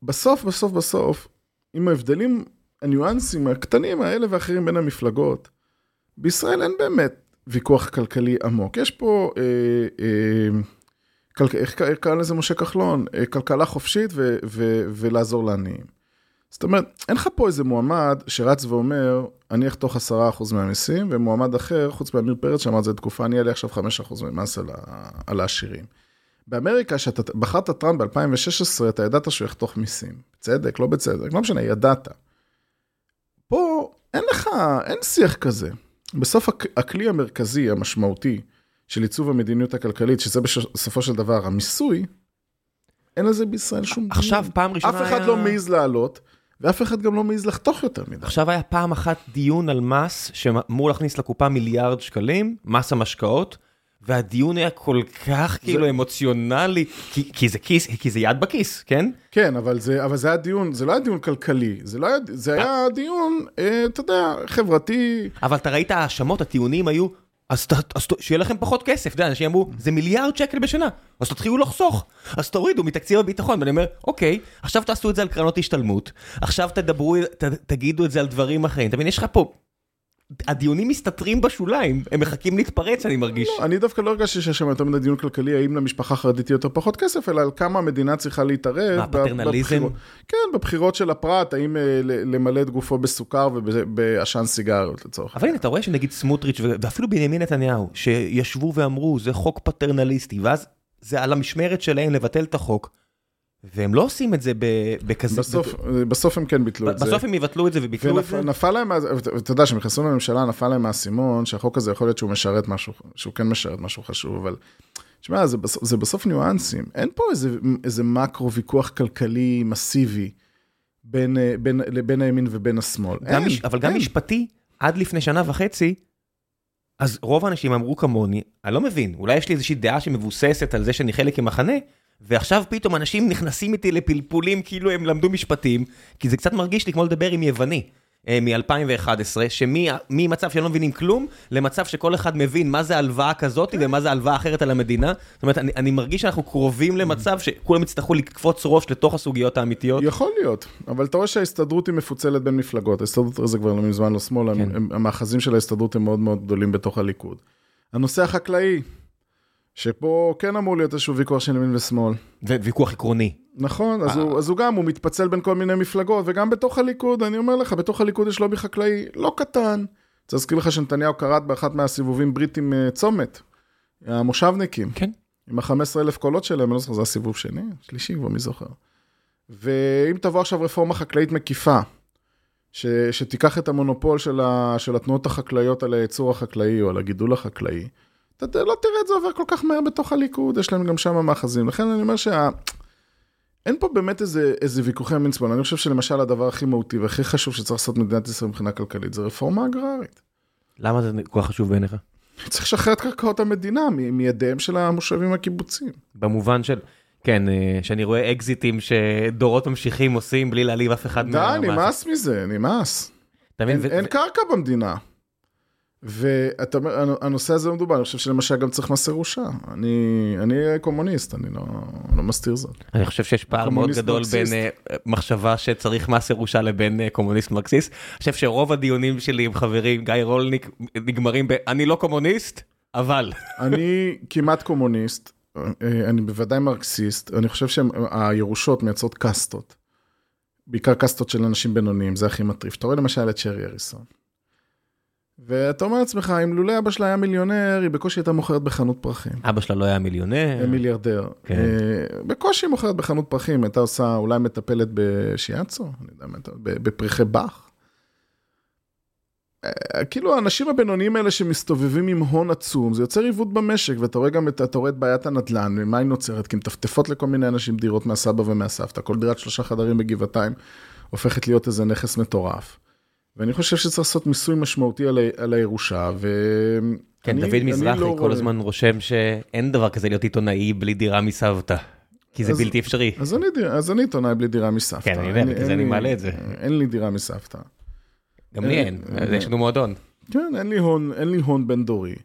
בסוף, בסוף, בסוף, עם ההבדלים, הניואנסים הקטנים האלה ואחרים בין המפלגות, בישראל אין באמת ויכוח כלכלי עמוק. יש פה, אה, אה, כל, איך, קרא לזה משה כחלון? אה, כלכלה חופשית ו, ו, ולעזור לעניים. זאת אומרת, אין לך פה איזה מועמד שרץ ואומר, אני אחתוך 10% מהמיסים, ומועמד אחר, חוץ מעמיר פרץ, שאמר את זה תקופה, אני אעלה עכשיו 5% ממס על, ה- על העשירים. באמריקה, כשאתה בחרת טראמפ ב-2016, אתה ידעת שהוא יחתוך מיסים. בצדק, לא בצדק, לא משנה, ידעת. פה אין לך, אין שיח כזה. בסוף הכ- הכלי המרכזי, המשמעותי, של עיצוב המדיניות הכלכלית, שזה בסופו של דבר המיסוי, אין לזה בישראל שום... עכשיו דיון. פעם ראשונה אף אחד היה- לא מעז לעלות, ואף אחד גם לא מעז לחתוך יותר מדי. עכשיו היה פעם אחת דיון על מס שאמור להכניס לקופה מיליארד שקלים, מס המשקאות, והדיון היה כל כך כאילו אמוציונלי, כי, כי, זה כיס, כי זה יד בכיס, כן? כן, אבל זה, אבל זה היה דיון, זה לא היה דיון כלכלי, זה, לא היה, זה היה דיון, אה, אתה יודע, חברתי. אבל אתה ראית האשמות, הטיעונים היו, אז, ת, אז שיהיה לכם פחות כסף, אתה יודע, אנשים אמרו, זה מיליארד שקל בשנה, אז תתחילו לחסוך, אז תורידו מתקציב הביטחון, ואני אומר, אוקיי, עכשיו תעשו את זה על קרנות השתלמות, עכשיו תדברו, ת, תגידו את זה על דברים אחרים, אתה מבין, יש לך פה, הדיונים מסתתרים בשוליים, הם מחכים להתפרץ, אני מרגיש. לא, אני דווקא לא הרגשתי שיש שם יותר מדי דיון כלכלי, האם למשפחה חרדית יותר פחות כסף, אלא על כמה המדינה צריכה להתערב. מה, פטרנליזם? כן, בבחירות של הפרט, האם אה, למלא את גופו בסוכר ובעשן סיגריות לצורך. אבל הנה, אתה רואה שנגיד סמוטריץ' ואפילו בנימין נתניהו, שישבו ואמרו, זה חוק פטרנליסטי, ואז זה על המשמרת שלהם לבטל את החוק, והם לא עושים את זה בכזה... בסוף, בסוף הם כן ביטלו את זה. בסוף הם יבטלו את זה וביטלו את זה. ונפל להם, אתה יודע, כשהם נכנסו לממשלה, נפל להם האסימון, שהחוק הזה יכול להיות שהוא משרת משהו, שהוא כן משרת משהו חשוב, אבל... תשמע, זה, זה בסוף ניואנסים. אין פה איזה, איזה מקרו ויכוח כלכלי מסיבי בין, אה, בין, בין הימין ובין השמאל. גם אין, מש- אבל גם אין. משפטי, עד לפני שנה וחצי, אז רוב האנשים אמרו כמוני, אני לא מבין, אולי יש לי איזושהי דעה שמבוססת על זה שאני חלק ממחנה, ועכשיו פתאום אנשים נכנסים איתי לפלפולים כאילו הם למדו משפטים, כי זה קצת מרגיש לי כמו לדבר עם יווני. מ-2011, שממצב שלא מבינים כלום, למצב שכל אחד מבין מה זה הלוואה כזאת ומה זה הלוואה אחרת על המדינה. זאת אומרת, אני, אני מרגיש שאנחנו קרובים למצב שכולם יצטרכו לקפוץ ראש לתוך הסוגיות האמיתיות. יכול להיות, אבל אתה רואה שההסתדרות היא מפוצלת בין מפלגות, ההסתדרות זה כבר לא מזמן לא שמאל, כן. המאחזים של ההסתדרות הם מאוד מאוד גדולים בתוך הליכוד. הנושא החקלאי, שפה כן אמור להיות איזשהו ויכוח של ימין ושמאל. וויכוח עקרוני. נכון, אז, הוא, אז הוא גם, הוא מתפצל בין כל מיני מפלגות, וגם בתוך הליכוד, אני אומר לך, בתוך הליכוד יש לובי חקלאי לא קטן. רוצה להזכיר לך שנתניהו כרת באחת מהסיבובים ברית עם אה, צומת, המושבניקים, כן. עם ה-15 אלף קולות שלהם, אני לא זוכר, זה הסיבוב שני, שלישי כבר, מי זוכר. ואם תבוא עכשיו רפורמה חקלאית מקיפה, ש, שתיקח את המונופול של, ה, של התנועות החקלאיות על הייצור החקלאי או על הגידול החקלאי, אתה לא תראה את זה עובר כל כך מהר בתוך הליכוד, יש להם גם שם מאחזים. לכן אני אומר שה... אין פה באמת איזה, איזה ויכוחי ימין שמאל, אני חושב שלמשל הדבר הכי מהותי והכי חשוב שצריך לעשות במדינת ישראל מבחינה כלכלית זה רפורמה אגררית. למה זה כל כך חשוב בעיניך? צריך לשחרר את קרקעות המדינה מ- מידיהם של המושבים הקיבוציים. במובן של, כן, אה, שאני רואה אקזיטים שדורות ממשיכים עושים בלי להעליב אף אחד די, נמאס מזה, נמאס. אין, ו- אין ו- קרקע במדינה. ואתה אומר, הנושא הזה לא מדובר, אני חושב שלמשל גם צריך מס ירושה. אני, אני קומוניסט, אני לא, לא מסתיר זאת. אני חושב שיש פער מאוד גדול בין מרקסיסט. אה, מחשבה שצריך מס ירושה לבין אה, קומוניסט מרקסיסט. אני חושב שרוב הדיונים שלי עם חברים, גיא רולניק, נגמרים ב- אני לא קומוניסט, אבל. [LAUGHS] אני כמעט קומוניסט, אה, אני בוודאי מרקסיסט, אני חושב שהירושות מייצרות קאסטות. בעיקר קאסטות של אנשים בינוניים, זה הכי מטריף. אתה רואה למשל את שרי אריסון. ואתה אומר לעצמך, אם לולא אבא שלה היה מיליונר, היא בקושי הייתה מוכרת בחנות פרחים. אבא שלה לא היה מיליונר. מיליארדר. כן. אה, בקושי מוכרת בחנות פרחים, הייתה עושה אולי מטפלת בשיאצו, אני יודע, בפרחי באך. אה, כאילו האנשים הבינוניים האלה שמסתובבים עם הון עצום, זה יוצר עיוות במשק, ואתה רואה גם את, אתה רואה את בעיית הנדל"ן, ומה היא נוצרת? כי מטפטפות לכל מיני אנשים דירות מהסבא ומהסבתא, כל דירת שלושה חדרים בגבעתיים הופכת להיות איזה נכס מטורף. ואני חושב שצריך לעשות מיסוי משמעותי על, ה- על הירושה, ו... כן, אני- דוד מזרחי לא כל רואה- הזמן רושם שאין דבר כזה להיות עיתונאי בלי דירה מסבתא. כי זה אז- בלתי אפשרי. אז אני, אז אני עיתונאי בלי דירה מסבתא. כן, אני יודע, אין- בגלל אין זה אני מעלה את זה. אין לי דירה מסבתא. גם לי אה, אין, אה, יש לנו מועדון. כן, אין לי הון, אין לי הון בין דורי.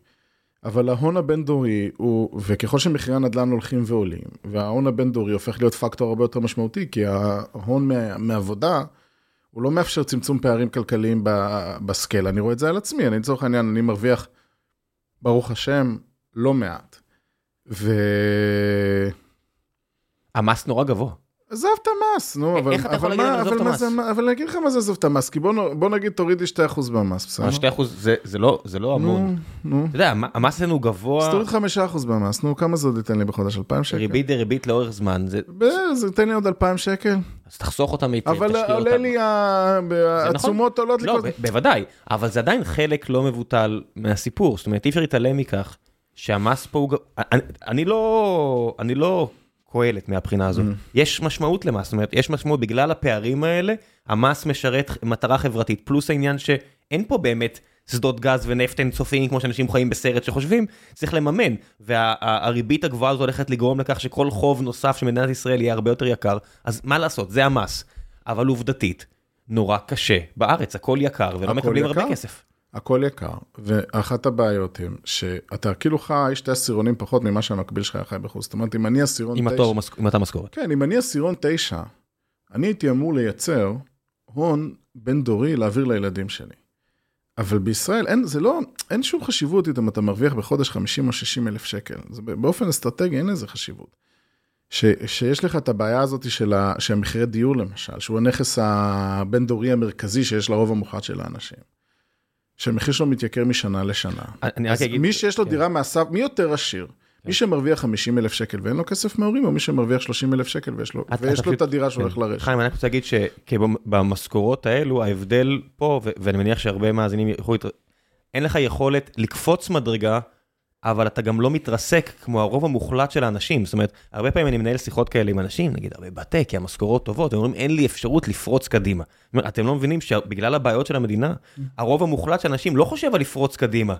אבל ההון הבין דורי הוא, וככל שמחירי הנדל"ן הולכים ועולים, וההון הבין דורי הופך להיות פקטור הרבה יותר משמעותי, כי ההון מעבודה, הוא לא מאפשר צמצום פערים כלכליים בסקייל. אני רואה את זה על עצמי, אני לצורך העניין, אני מרוויח, ברוך השם, לא מעט. ו... המס נורא גבוה. עזוב את המס, נו, אבל, איך אתה יכול אבל, להגיד מה, עזוב אבל, את מה המס? אבל אני אגיד לך מה זה עזוב את המס, כי בוא, בוא נגיד תורידי 2% במס, בסדר? אבל 2% זה- זה לא- זה לא המון. נו, נו. אתה יודע, המ- המס אצלנו אז גבוה, תוריד 5% במס, נו, כמה זה עוד ייתן לי בחודש? 2,000 שקל? ריבית דריבית לאורך זמן, זה- ב- זה ייתן לי עוד 2,000 שקל. אז תחסוך אותם היטב, אבל תשקיע עולה אותם. לי, ה- נכון. התשומות עולות לי לא, בוודאי, אבל זה עדיין חלק לא מבוטל מהסיפור, זאת אומרת, אי אפשר להתעלם מכך שהמס פה הוא... אני לא... אני לא קהלת מהבחינה הזאת. יש משמעות למס, זאת אומרת, יש משמעות בגלל הפערים האלה, המס משרת מטרה חברתית, פלוס העניין שאין פה באמת שדות גז ונפט אינסופיים כמו שאנשים חיים בסרט שחושבים, צריך לממן, והריבית הגבוהה הזאת הולכת לגרום לכך שכל חוב נוסף של מדינת ישראל יהיה הרבה יותר יקר, אז מה לעשות, זה המס. אבל עובדתית, נורא קשה בארץ, הכל יקר ולא הכל מקבלים הרבה יקר. כסף. הכל יקר, ואחת הבעיות הן שאתה כאילו חי שתי עשירונים פחות ממה שהמקביל שלך היה חי בחוץ. זאת אומרת, אם אני עשירון תשע... עם אותה משכורת. כן, אם אני עשירון תשע, אני הייתי אמור לייצר הון בין דורי להעביר לילדים שלי. אבל בישראל אין, זה לא, אין שום חשיבות אם אתה מרוויח בחודש 50 או 60 אלף שקל. זה באופן אסטרטגי אין לזה חשיבות. ש, שיש לך את הבעיה הזאת של, ה, של מחירי דיור למשל, שהוא הנכס הבין דורי המרכזי שיש לרוב המוחלט של האנשים. שהמחיר שלו מתייקר משנה לשנה. אני רק אגיד... מי שיש לו כן. דירה מהסף, מי יותר עשיר? מי שמרוויח 50 אלף שקל ואין לו כסף מהורים, או מי שמרוויח 30 אלף שקל ויש לו, אתה- ויש אתה לו את הדירה שהולך כן. לרשת. חיים, אני רק רוצה להגיד שבמשכורות האלו, ההבדל פה, ואני מניח שהרבה מאזינים. להתר- אין לך יכולת לקפוץ מדרגה, אבל אתה גם לא מתרסק כמו הרוב המוחלט של האנשים. זאת אומרת, הרבה פעמים אני מנהל שיחות כאלה עם אנשים, נגיד, הרבה בתי, כי המשכורות טובות, הם אומרים, אין לי אפשרות לפרוץ קדימה. זאת אומרת, אתם לא מבינים שבגלל הבעיות של המדינה, הרוב המוחלט של האנשים לא חושב על לפרוץ קדימה.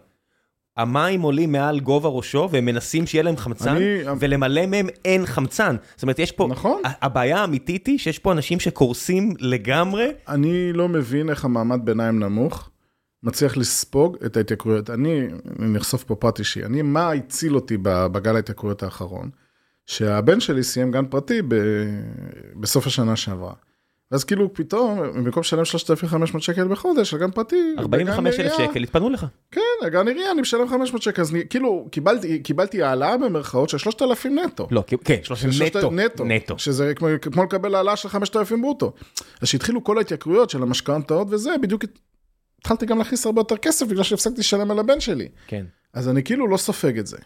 המים עולים מעל גובה ראשו, והם מנסים שיהיה להם חמצן, אני- ולמלא מהם אין חמצן. זאת אומרת, יש פה... נכון. הבעיה האמיתית היא שיש פה אנשים שקורסים לגמרי. אני לא מבין איך המעמד ביניים נמוך מצליח לספוג את ההתייקרויות. אני, אני נחשוף פה פרט אישי, אני, מה הציל אותי בגל ההתייקרויות האחרון? שהבן שלי סיים גן פרטי ב, בסוף השנה שעברה. אז כאילו פתאום, במקום לשלם 3,500 שקל בחודש על גן פרטי, 45 אלף בגן עירייה- שקל, התפנו לך. כן, גן עירייה, אני משלם 500 שקל, אז אני, כאילו, קיבלתי, קיבלתי העלאה במרכאות של 3,000 נטו. לא, כן, 30 שלושת- נטו. נטו. נטו. שזה כמו, כמו לקבל העלאה של 5,000 ברוטו. אז שהתחילו כל ההתייקרויות של המשכנתאות וזה, בדיוק התחלתי גם להכניס הרבה יותר כסף בגלל שהפסקתי לשלם על הבן שלי. כן. אז אני כאילו לא סופג את זה.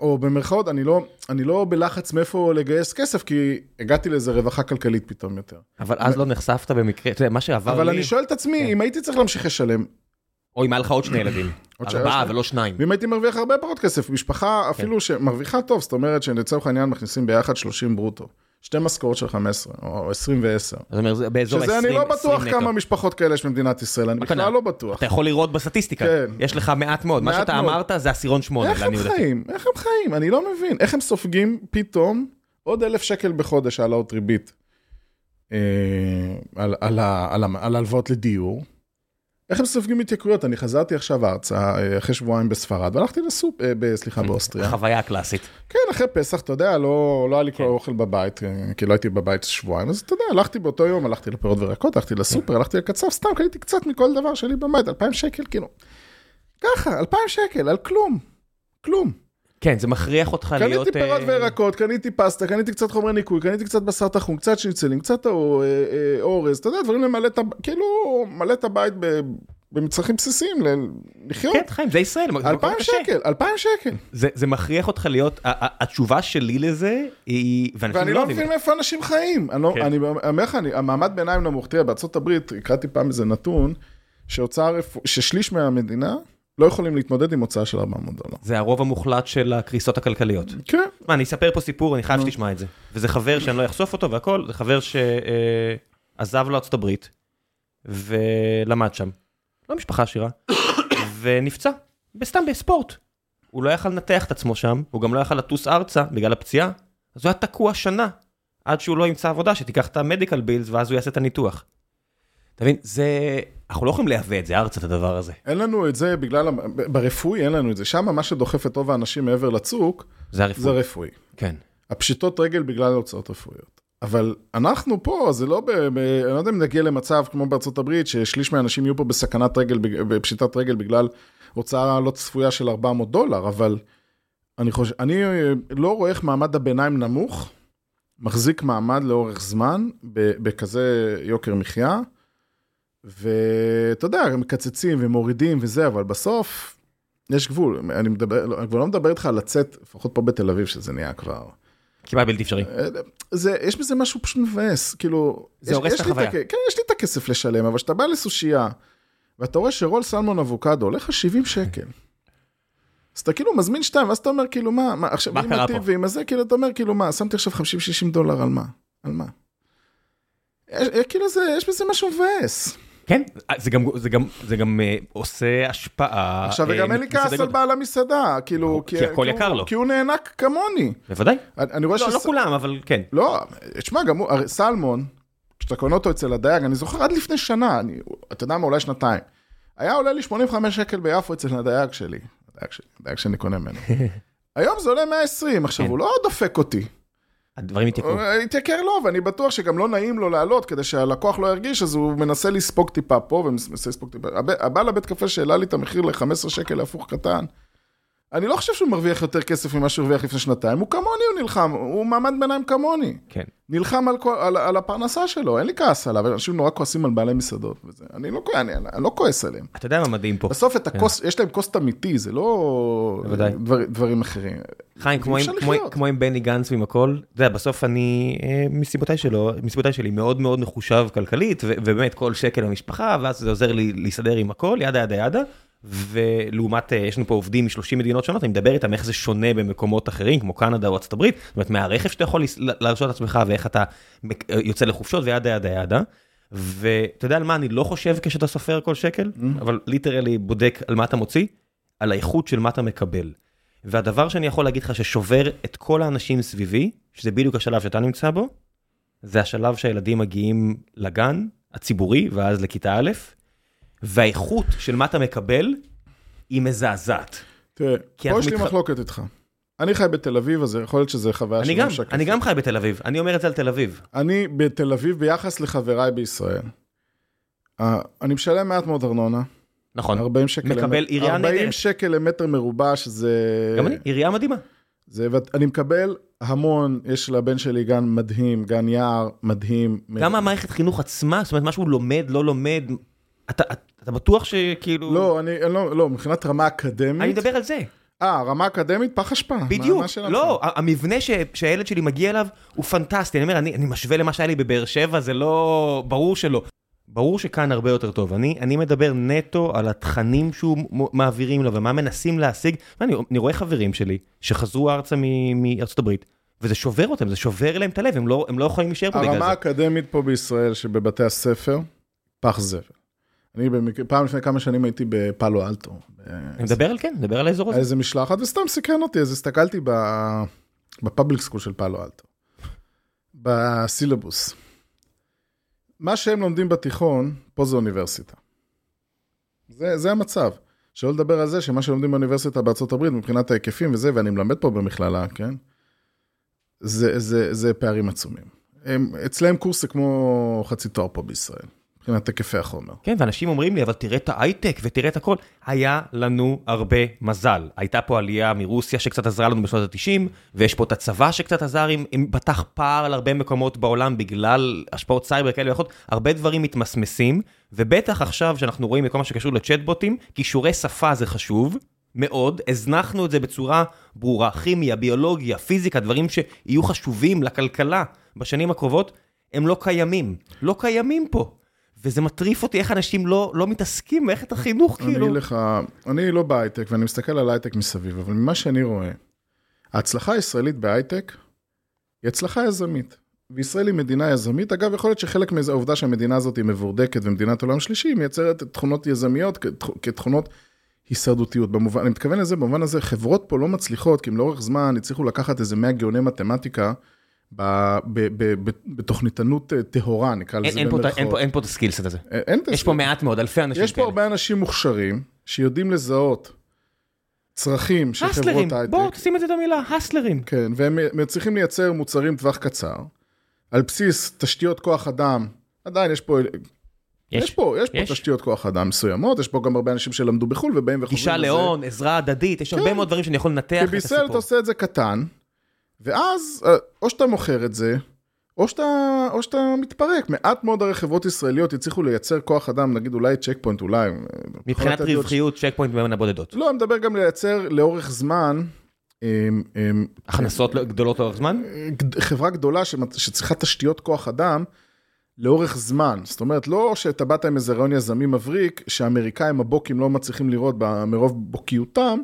או במרכאות, אני לא, אני לא בלחץ מאיפה לגייס כסף, כי הגעתי לאיזה רווחה כלכלית פתאום יותר. אבל אז לא נחשפת במקרה, אתה יודע, מה שעבר אבל לי, אני שואל את עצמי, כן. אם הייתי צריך להמשיך לשלם, או אם היה לך עוד שני ילדים. עוד ארבעה ולא שניים. ואם הייתי מרוויח הרבה פחות כסף, משפחה כן. אפילו שמרוויחה טוב, זאת אומרת שלצורך העניין מכניסים ביחד 30 ברוטו. שתי משכורות של 15, או 20 ו-10. זאת אומרת, זה באזור שזה אני 20 לא בטוח 20 כמה נטו. משפחות כאלה יש במדינת ישראל, אני? בכלל לא בטוח. אתה יכול לראות בסטטיסטיקה, כן. יש לך מעט מאוד, מה שאתה מאוד. אמרת זה עשירון שמונה, איך הם. חיים? איך הם חיים? אני לא מבין. איך הם סופגים פתאום עוד אלף שקל בחודש העלאות ריבית אה, על- על ה- על ה- על הלוואות לדיור? איך הם סופגים התייקרויות? אני חזרתי עכשיו ארצה, אה, אחרי שבועיים בספרד, והלכתי לסופ... אה, סליחה, באוסטריה. החוויה הקלאסית. כן, אחרי פסח, אתה יודע, לא, לא היה לי כל אוכל בבית, אה, כי לא הייתי בבית שבועיים, אז אתה יודע, הלכתי באותו יום, הלכתי לפירות וירקות, הלכתי לסופר, הלכתי לקצב, סתם קניתי קצת מכל דבר שלי בבית, 2,000 שקל, כאילו. ככה, 2,000 שקל, על כלום. כלום. כן, זה מכריח אותך להיות... קניתי פירות אה, וירקות, קניתי פסטה, קניתי קצת חומרי ניקוי, קניתי קצת בשר טחון, קצת שניצלים, קצת אה, אה, אורז, אתה יודע, דברים למלא את הבית, כאילו, מלא את הבית במצרכים בסיסיים, לחיות. כן, חיים, זה ישראל. אלפיים. שקל, אלפיים שקל. זה זה מכריח אותך להיות, התשובה שלי לזה היא, ואני לא לא. מבין מאיפה אנשים חיים. אני לא- כן. אני אומר לך, המעמד ביניים נמוך, תראה, בארצות הברית, הקראתי פעם איזה נתון, שהוצאה ששליש מהמדינה לא יכולים להתמודד עם הוצאה של 400 דולר. זה הרוב המוחלט של הקריסות הכלכליות. כן. מה, אני אספר פה סיפור, אני חייב שתשמע את זה. וזה חבר שאני לא אחשוף אותו והכל, זה חבר שעזב לארצות הברית, ולמד שם. לא משפחה עשירה, [COUGHS] ונפצע, סתם בספורט. הוא לא יכל לנתח את עצמו שם, הוא גם לא יכל לטוס ארצה בגלל הפציעה, אז הוא היה תקוע שנה, עד שהוא לא ימצא עבודה שתיקח את המדיקל בילס, ואז הוא יעשה את הניתוח. אתה מבין, זה... אנחנו לא יכולים לייבא את זה ארצה, את הדבר הזה. אין לנו את זה בגלל, ברפואי אין לנו את זה. שם מה שדוחף את רוב האנשים מעבר לצוק, זה הרפואי. זה רפואי. כן. הפשיטות רגל בגלל הוצאות רפואיות. אבל אנחנו פה, זה לא ב... ב אני לא יודע אם נגיע למצב כמו בארצות הברית, ששליש מהאנשים יהיו פה בסכנת רגל, בפשיטת רגל בגלל הוצאה לא צפויה של 400 דולר, אבל אני חושב, אני לא רואה איך מעמד הביניים נמוך, מחזיק מעמד לאורך זמן, בכזה יוקר מחיה, ואתה יודע, הם מקצצים ומורידים וזה, אבל בסוף יש גבול. אני מדבר, לא, אני כבר לא מדבר איתך על לצאת, לפחות פה בתל אביב, שזה נהיה כבר... כמעט בלתי אפשרי. זה, יש בזה משהו פשוט מבאס, כאילו... זה הורס את החוויה. כן, יש לי את הכסף לשלם, אבל כשאתה בא לסושייה, ואתה רואה שרול סלמון אבוקדו עולה לך 70 שקל. אז אתה כאילו מזמין שתיים, ואז אתה אומר, כאילו, מה, מה, עכשיו, מה קרה פה? ועם הזה, כאילו, אתה אומר, כאילו, מה, שמתי עכשיו 50-60 דולר על מה? על מה? יש, כאילו, זה, יש בזה משהו מבאס. כן, זה גם, זה גם, זה גם אה, עושה השפעה. עכשיו, אה, וגם אין לי כעס על. בעל המסעדה, כאילו, כי הכל כי יקר הוא- לו. כי הוא נאנק כמוני. בוודאי. אני אני רואה לא, ש... לא כולם, אבל כן. לא, תשמע, גם הוא, הרי סלמון, כשאתה קונה אותו אצל הדייג, אני זוכר עד לפני שנה, אני, אתה יודע מה, אולי שנתיים. היה עולה לי 85 שקל ביפו אצל הדייג שלי. הדייג שלי, הדייג שאני קונה ממנו. [LAUGHS] היום זה עולה 120, עכשיו, כן. הוא לא דופק אותי. הדברים התייקרו. הוא התייקר לו, ואני בטוח שגם לא נעים לו לעלות, כדי שהלקוח לא ירגיש, אז הוא מנסה לספוג טיפה פה, ומנסה לספוג טיפה. הב- הבעל לבית קפה שהעלה לי את המחיר ל-15 שקל להפוך קטן, אני לא חושב שהוא מרוויח יותר כסף ממה שהוא הרוויח לפני שנתיים, הוא כמוני, הוא נלחם, הוא מעמד ביניים כמוני. כן. נלחם על, כל, על, על הפרנסה שלו, אין לי כעס עליו, אנשים נורא כועסים על בעלי מסעדות וזה. אני לא, אני, אני לא כועס עליהם. אתה יודע מה מדהים פה? בסוף את הכוס, יש להם כוס אמיתי, זה לא. דבר, דברים אחרים. חיים, כמו עם- כמו-. כמו עם בני גנץ ועם הכל, אתה יודע, בסוף אני, אה, מסיבותיי שלו, מסיבותיי שלי, מאוד מאוד מחושב כלכלית, ו- ובאמת כל שקל במשפחה, ואז זה עוזר לי להסתדר עם הכל, ידה ידה ידה. ולעומת, אה, יש לנו פה עובדים מ-30 מדינות שונות, אני מדבר איתם איך זה שונה במקומות אחרים, כמו קנדה או ארצות הברית, זאת אומרת, מהרכב שאתה יכול להרשות לעצמך, ואיך אתה אה, יוצא לחופשות, וידה ידה ידה. ואתה יודע על מה אני לא חושב כשאתה סופר כל שקל, אבל ליטרלי בודק על מה אתה מוציא, על האיכות של מה אתה מקבל. והדבר שאני יכול להגיד לך ששובר את כל האנשים סביבי, שזה בדיוק השלב שאתה נמצא בו, זה השלב שהילדים מגיעים לגן הציבורי, ואז לכיתה א', והאיכות של מה אתה מקבל, היא מזעזעת. תראה, פה יש לי מתח- מחלוקת איתך. אני חי בתל אביב, אז יכול להיות שזה חוויה שלא משקפת. אני גם חי בתל אביב, אני אומר את זה על תל אביב. אני בתל אביב ביחס לחבריי בישראל. אני משלם מעט מאוד ארנונה, נכון, 40 שקל, מקבל למטר- עירייה 40 נהדרת. שקל למטר מרובע, שזה... גם אני, עירייה מדהימה. זה, ואני מקבל המון, יש לבן שלי גן מדהים, גן יער מדהים. גם המערכת חינוך עצמה, זאת אומרת, מה שהוא לומד, לא לומד, אתה, אתה בטוח שכאילו... לא, אני, אני לא, לא, מבחינת רמה אני אקדמית, מדבר על זה. אה, רמה אקדמית, פח אשפה. בדיוק? לא, המבנה ש- שהילד שלי מגיע אליו הוא פנטסטי, אני אומר, אני, אני משווה למה שהיה לי בבאר שבע, זה לא, ברור שלא. ברור שכאן הרבה יותר טוב, אני, אני מדבר נטו על התכנים שהוא מעבירים לו ומה מנסים להשיג, אני, אני רואה חברים שלי שחזרו ארצה מארצות הברית, וזה שובר אותם, זה שובר להם את הלב, הם לא, הם לא יכולים להישאר פה בגלל הרמה זה. האקדמית פה בישראל, שבבתי הספר, פח זבל. אני במקרה, פעם לפני כמה שנים הייתי בפאלו אלטו. אני מדבר על כן, מדבר על האזור הזה. איזה משלחת, וסתם סקרן אותי, אז הסתכלתי ב public school של פאלו אלטו. בסילבוס. מה שהם לומדים בתיכון, פה זה אוניברסיטה. זה, זה המצב. שלא לדבר על זה שמה שלומדים באוניברסיטה בארצות הברית מבחינת ההיקפים וזה, ואני מלמד פה במכללה, כן? זה, זה, זה פערים עצומים. הם, אצלהם קורס זה כמו חצי תואר פה בישראל. מבחינת היקפי החומר. כן, ואנשים אומרים לי, אבל תראה את ההייטק ותראה את הכל. היה לנו הרבה מזל. הייתה פה עלייה מרוסיה שקצת עזרה לנו בשנות ה-90, ויש פה את הצבא שקצת עזר, אם פתח פער על הרבה מקומות בעולם בגלל השפעות סייבר כאלה ואחרות, הרבה דברים מתמסמסים, ובטח עכשיו שאנחנו רואים בכל מה שקשור לצ'טבוטים, כישורי שפה זה חשוב. מאוד, הזנחנו את זה בצורה ברורה, כימיה, ביולוגיה, פיזיקה, דברים שיהיו חשובים לכלכלה בשנים הקרובות, הם לא קיימים. לא קיימים פה. וזה מטריף אותי איך אנשים לא, לא מתעסקים במערכת החינוך, אני כאילו. אגיד לך, אני לא בהייטק, ואני מסתכל על הייטק מסביב, אבל ממה שאני רואה, ההצלחה הישראלית בהייטק היא הצלחה יזמית. וישראל היא מדינה יזמית. אגב, יכול להיות שחלק מזה, העובדה שהמדינה הזאת היא מבורדקת ומדינת עולם שלישי, היא מייצרת תכונות יזמיות כתכ- כתכונות הישרדותיות. במובן, אני מתכוון לזה, במובן הזה, חברות פה לא מצליחות, כי הם לאורך זמן הצליחו לקחת איזה 100 גאוני מתמטיקה ב- ב- ב- ב- בתוכניתנות אה, טהורה, נקרא אין, לזה אין, פה, אין, במרכאות. פה, אין פה את הסקילסט הזה. אין- אין יש פה מעט מאוד, אלפי אנשים יש פה הרבה אנשים מוכשרים, שיודעים לזהות צרכים של חברות הסלרים, הייטק. בואו תשים את זה את המילה, הסלרים. כן, והם צריכים לייצר מוצרים טווח קצר, על בסיס תשתיות כוח אדם, עדיין יש פה, יש, יש פה, יש פה יש. תשתיות כוח אדם מסוימות, יש פה גם הרבה אנשים שלמדו בחו"ל ובאים וחוזרים גישה להון, עזרה הדדית, יש הרבה כן. מאוד דברים שאני יכול לנתח כי את בישראל אתה הסיפור. עושה את זה קטן, ואז אה, או שאתה מוכר את זה, או שאתה, או שאתה מתפרק. מעט מאוד הרי חברות ישראליות הצליחו לייצר כוח אדם, נגיד אולי צ'ק פוינט, אולי. אה, מבחינת רווחיות, צ'ק פוינט בין הבודדות. לא, אני מדבר גם לייצר לאורך זמן, אמ, אמ, הכנסות לא- גדולות לאורך זמן? גד- חברה גדולה שצריכה תשתיות כוח אדם לאורך זמן. זאת אומרת, לא שאתה באת עם איזה רעיון יזמי מבריק, שהאמריקאים הבוקים לא מצליחים לראות מרוב בוקיותם,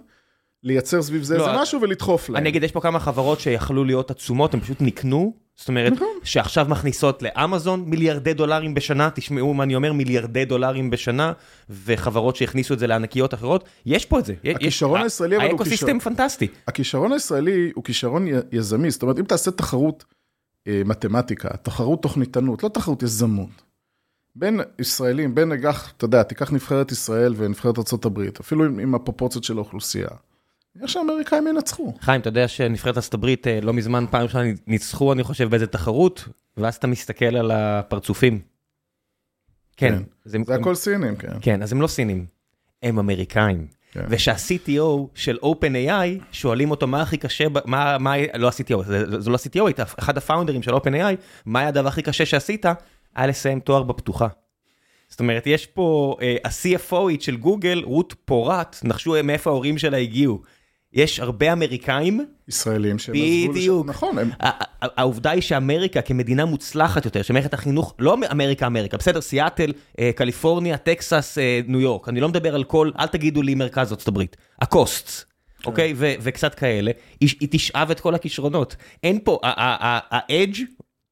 לייצר סביב זה לא, איזה משהו ולדחוף להם. אני אגיד, יש פה כמה חברות שיכלו להיות עצומות, הן פשוט נקנו. זאת אומרת, נכון. שעכשיו מכניסות לאמזון מיליארדי דולרים בשנה, תשמעו מה אני אומר, מיליארדי דולרים בשנה, וחברות שהכניסו את זה לענקיות אחרות, יש פה את זה. יש- הכישרון יש- הישראלי, אבל הוא האקוסיסטם כישרון. פנטסטי. הכישרון הישראלי הוא כישרון י- יזמי, זאת אומרת, אם תעשה תחרות אה, מתמטיקה, תחרות תוכניתנות, לא תחרות יזמות. בין ישראלים, בין נגח, אתה יודע, תיקח נבחרת ישראל ונבחרת ארה"ב, אפילו עם, עם הפרופורציות של האוכלוסייה. נראה שהאמריקאים ינצחו. חיים, אתה יודע שנבחרת ארצות הברית אה, לא מזמן פעם ראשונה ניצחו, אני חושב, באיזה תחרות, ואז אתה מסתכל על הפרצופים. כן, כן. זה, זה הכל סינים, כן. כן, אז הם לא סינים, הם אמריקאים. כן. ושה-CTO של OpenAI, שואלים אותו מה הכי קשה, מה, מה, לא ה-CTO, זה, זה לא ה-CTO, היית אחד הפאונדרים של OpenAI, מה היה הדבר הכי קשה שעשית? היה לסיים תואר בפתוחה. זאת אומרת, יש פה, אה, ה-CFOית של גוגל, רות פורט, נחשו מאיפה ההורים שלה הגיעו. יש הרבה אמריקאים, ישראלים שהם עזבו לשם. בדיוק. נכון, הם... העובדה היא שאמריקה כמדינה מוצלחת יותר, שמערכת החינוך, לא אמריקה אמריקה, בסדר, סיאטל, אה, קליפורניה, טקסס, אה, ניו יורק, אני לא מדבר על כל, אל תגידו לי מרכז ארצות הברית, הקוסטס, אוקיי? ו- וקצת כאלה, היא היא תשאב את כל הכישרונות. אין פה, ה edge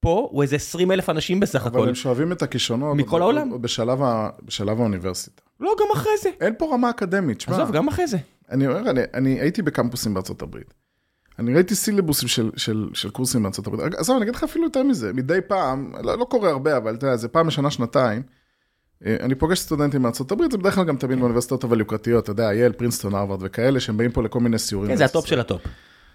פה הוא איזה 20 אלף אנשים בסך אבל הכל. הם שואבים את הכישרונות. מכל עוד- העולם. עוד בשלב ה- בשלב האוניברסיטה. לא, גם אחרי זה. אין פה רמה אקדמית, שמע. עזוב, גם אחרי זה. אני אומר, אני, אני הייתי בקמפוסים בארצות הברית. אני ראיתי סילבוסים של, של, של קורסים בארצות הברית. עזוב, אני אגיד לך אפילו יותר מזה. מדי פעם, לא, לא קורה הרבה, אבל אתה יודע, זה פעם בשנה, שנתיים. אה, אני פוגש סטודנטים מארצות הברית, זה בדרך כלל גם תמיד באוניברסיטאות אבל יוקרתיות, אתה יודע, ייל, פרינסטון, הרווארד וכאלה, שהם באים פה לכל מיני סיורים. כן, זה ה top. של ה top.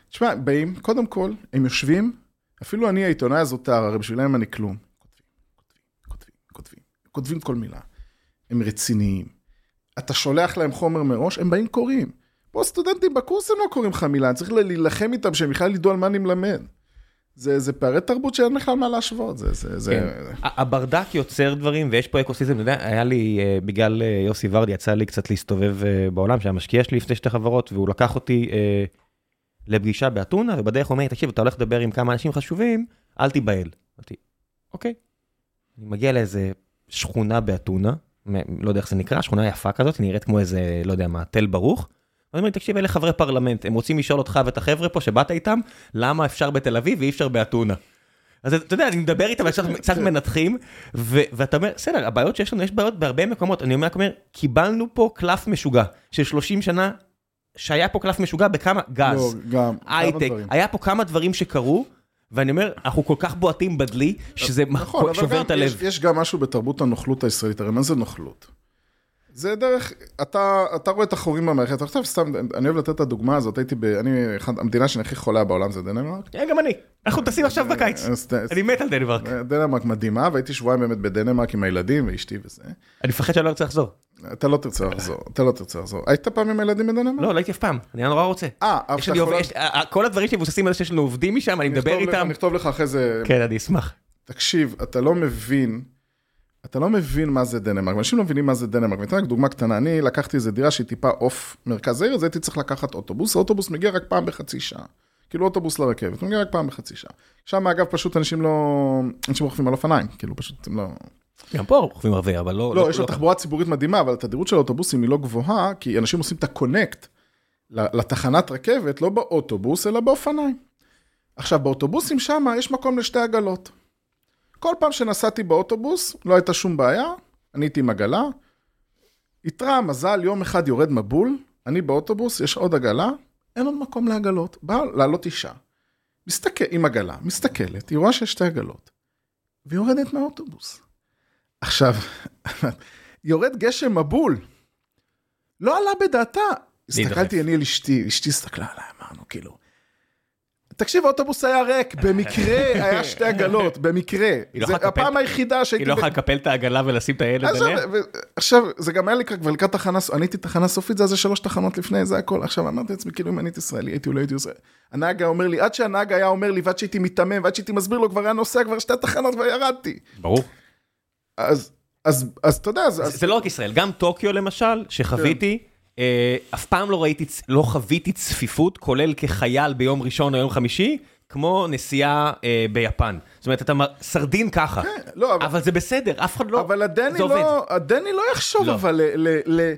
תשמע, באים, קודם כל, הם יושבים, אפילו אני העיתונאי הזוטר, הרי בשבילם אני כלום. כותבים, כותבים, כותבים, כותבים כל מילה. הם רציניים. אתה שולח להם חומר מראש, הם באים קוראים. פה סטודנטים בקורס הם לא קוראים לך מילה, אני צריך להילחם איתם שהם בכלל ידעו על מה אני מלמד. זה, זה פערי תרבות שאין בכלל מה להשוות, זה, זה, זה... כן. הברדק יוצר דברים ויש פה אקוסיסטם, אתה יודע, היה לי, אה, בגלל אה, יוסי ורדי, יצא לי קצת להסתובב אה, בעולם, שהיה משקיע שלי לפני שתי חברות, והוא לקח אותי אה, לפגישה באתונה, ובדרך הוא אומר לי, תקשיב, אתה הולך לדבר עם כמה אנשים חשובים, אל תיבהל. אמרתי, אוקיי. אני מגיע לאיזה שכונה באתונה, לא יודע איך זה נקרא, שכונה יפה כזאת, נראית כמו איזה, לא יודע מה, תל ברוך. אז אומר לי, תקשיב, אלה חברי פרלמנט, הם רוצים לשאול אותך ואת החבר'ה פה שבאת איתם, למה אפשר בתל אביב ואי אפשר באתונה. אז אתה יודע, אני מדבר איתם, קצת, [LAUGHS] קצת מנתחים, ו- ואתה אומר, בסדר, הבעיות שיש לנו, יש בעיות בהרבה מקומות. אני אומר, אומר, קיבלנו פה קלף משוגע של 30 שנה, שהיה פה קלף משוגע בכמה, לא, גז, גם, כמה הייטק. היה פה כמה דברים שקרו, ואני אומר, אנחנו כל כך בועטים בדלי, שזה נכון, שובר את הלב. יש, יש גם משהו בתרבות הנוכלות הישראלית, הרי מה זה נוכלות? זה דרך, אתה, אתה רואה את החורים במערכת, עכשיו סתם, אני אוהב לתת את הדוגמה הזאת, הייתי ב... אני, אחד, המדינה שאני הכי חולה בעולם זה דנמרק. אה, גם אני. אנחנו טסים עכשיו בקיץ. אז- אני מת על דנמרק. דנמרק מדהימה, והייתי שבועיים באמת בדנמרק עם הילדים ואשתי וזה. אני מפחד שאני לא ארצה לחזור. אתה לא תרצה לחזור, אתה לא תרצה לחזור. היית פעם עם הילדים בדנמרק? לא, לא הייתי אף פעם. אני נורא רוצה. אה, אבל אתה יכול... אה, אה, כל הדברים שמבוססים על זה שיש לנו עובדים משם, אני מדבר איתם. נכתוב לך אחרי זה... כן, אני אשמח. תקשיב, אתה לא מבין, אתה לא מבין מה זה דנמרק, אנשים לא מבינים מה זה דנמרק. ואני אתן לך דוגמה קטנה, אני לקחתי איזה דירה שהיא טיפה off מרכז העיר, אז הייתי צריך לקחת אוטובוס, האוטובוס מגיע רק פעם בחצי שעה. כאילו אוטובוס לרכבת, הוא מגיע רק פעם בחצי שעה. שם אגב פשוט אנשים לא, אנשים רוכבים על אופניים, כאילו פשוט הם לא... גם פה רוכבים הרבה, אבל לא... לא, יש לו תחבורה ציבורית מדהימה, אבל התדירות של האוטובוסים היא לא גבוהה, כי אנשים עושים את הקונקט לתחנת רכבת, לא באוטובוס, אלא באופניים. עכשיו, באוטובוסים שם יש מקום לשתי עגלות. כל פעם שנסעתי באוטובוס, לא הייתה שום בעיה, אני הייתי עם עגלה. איתרע מזל, יום אחד יורד מבול, אני באוטובוס, יש עוד עגלה, אין עוד מקום לעגלות. באה לעלות אישה, מסתכל, עם עגלה, מסתכלת, היא רואה שיש שתי עגלות, ויורדת מהאוטובוס. עכשיו, [LAUGHS] יורד גשם מבול. לא עלה בדעתה. הסתכלתי אני על אשתי, אשתי הסתכלה עליי, אמרנו, כאילו... תקשיב, האוטובוס היה ריק, במקרה היה שתי עגלות, במקרה. לא זה יכולה הפעם היחידה שהייתי... היא לא יכולה לקפל את העגלה ולשים את הילד עליה? עכשיו, זה גם היה לי כבר לקראת תחנה, אני הייתי תחנה סופית, זה היה שלוש תחנות לפני, זה הכל. עכשיו אמרתי לעצמי, כאילו אם אני הייתי ישראלי, הייתי אולי הייתי עושה... הנהג היה אומר לי, עד שהנהג היה אומר לי, ועד שהייתי מיתמם, ועד שהייתי מסביר לו, כבר היה נוסע כבר שתי תחנות וירדתי. ברור. אז, אז, אז אתה יודע, אז... זה- לא רק ישראל, גם טוקיו למשל, שחוויתי, אה, אף פעם לא ראיתי, לא חוויתי צפיפות, כולל כחייל ביום ראשון או יום חמישי, כמו נסיעה אה, ביפן. זאת אומרת, אתה מ- סרדין ככה. לא, אבל- אבל זה בסדר, אף אחד לא... אבל הדני. לא, הדני לא יחשוב לא. אבל ל, ל, ל,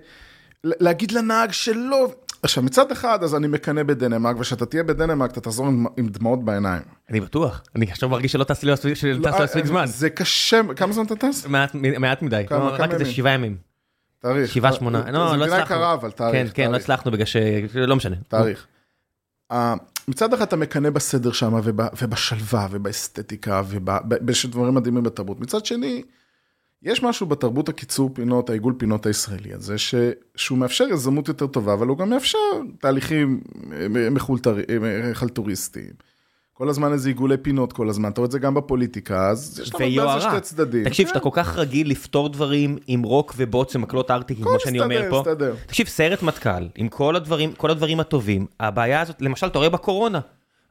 ל, להגיד לנהג שלא. עכשיו מצד אחד אז אני מקנא בדנמרק וכשאתה תהיה בדנמרק אתה תחזור עם, עם דמעות בעיניים. אני בטוח. אני עכשיו מרגיש שלא טסתי לא- שלא לא, מספיק זמן. זה קשה, כמה זמן אתה טס? מעט מעט מדי. כמה- לא, רק איזה? שבעה ימים. תאריך. שבעה, שמונה. זה לא, לא מדינה הצלחנו. יקרה אבל תאריך. כן, כן, לא הצלחנו בגלל ש... לא משנה. תאריך. אה, מצד אחד אתה מקנא בסדר שם וב, ובשלווה ובאסתטיקה ובש דברים מדהימים בתרבות. מצד שני, יש משהו בתרבות הקיצור פינות, העיגול פינות הישראלי הזה, ש, שהוא מאפשר יזמות יותר טובה, אבל הוא גם מאפשר תהליכים אה, מחולטר- אה, חלטוריסטיים. כל הזמן איזה עיגולי פינות כל הזמן, אתה רואה את זה גם בפוליטיקה, אז יש הרבה ויוהרה. שתי צדדים. תקשיב, כן, שאתה כל כך רגיל לפתור דברים עם רוק ובוץ ומקלות ארטיקים, כמו שאני אומר פה. מסתדר. תקשיב, סיירת מטכ"ל, עם כל הדברים, כל הדברים הטובים, הבעיה הזאת, למשל, אתה רואה בקורונה.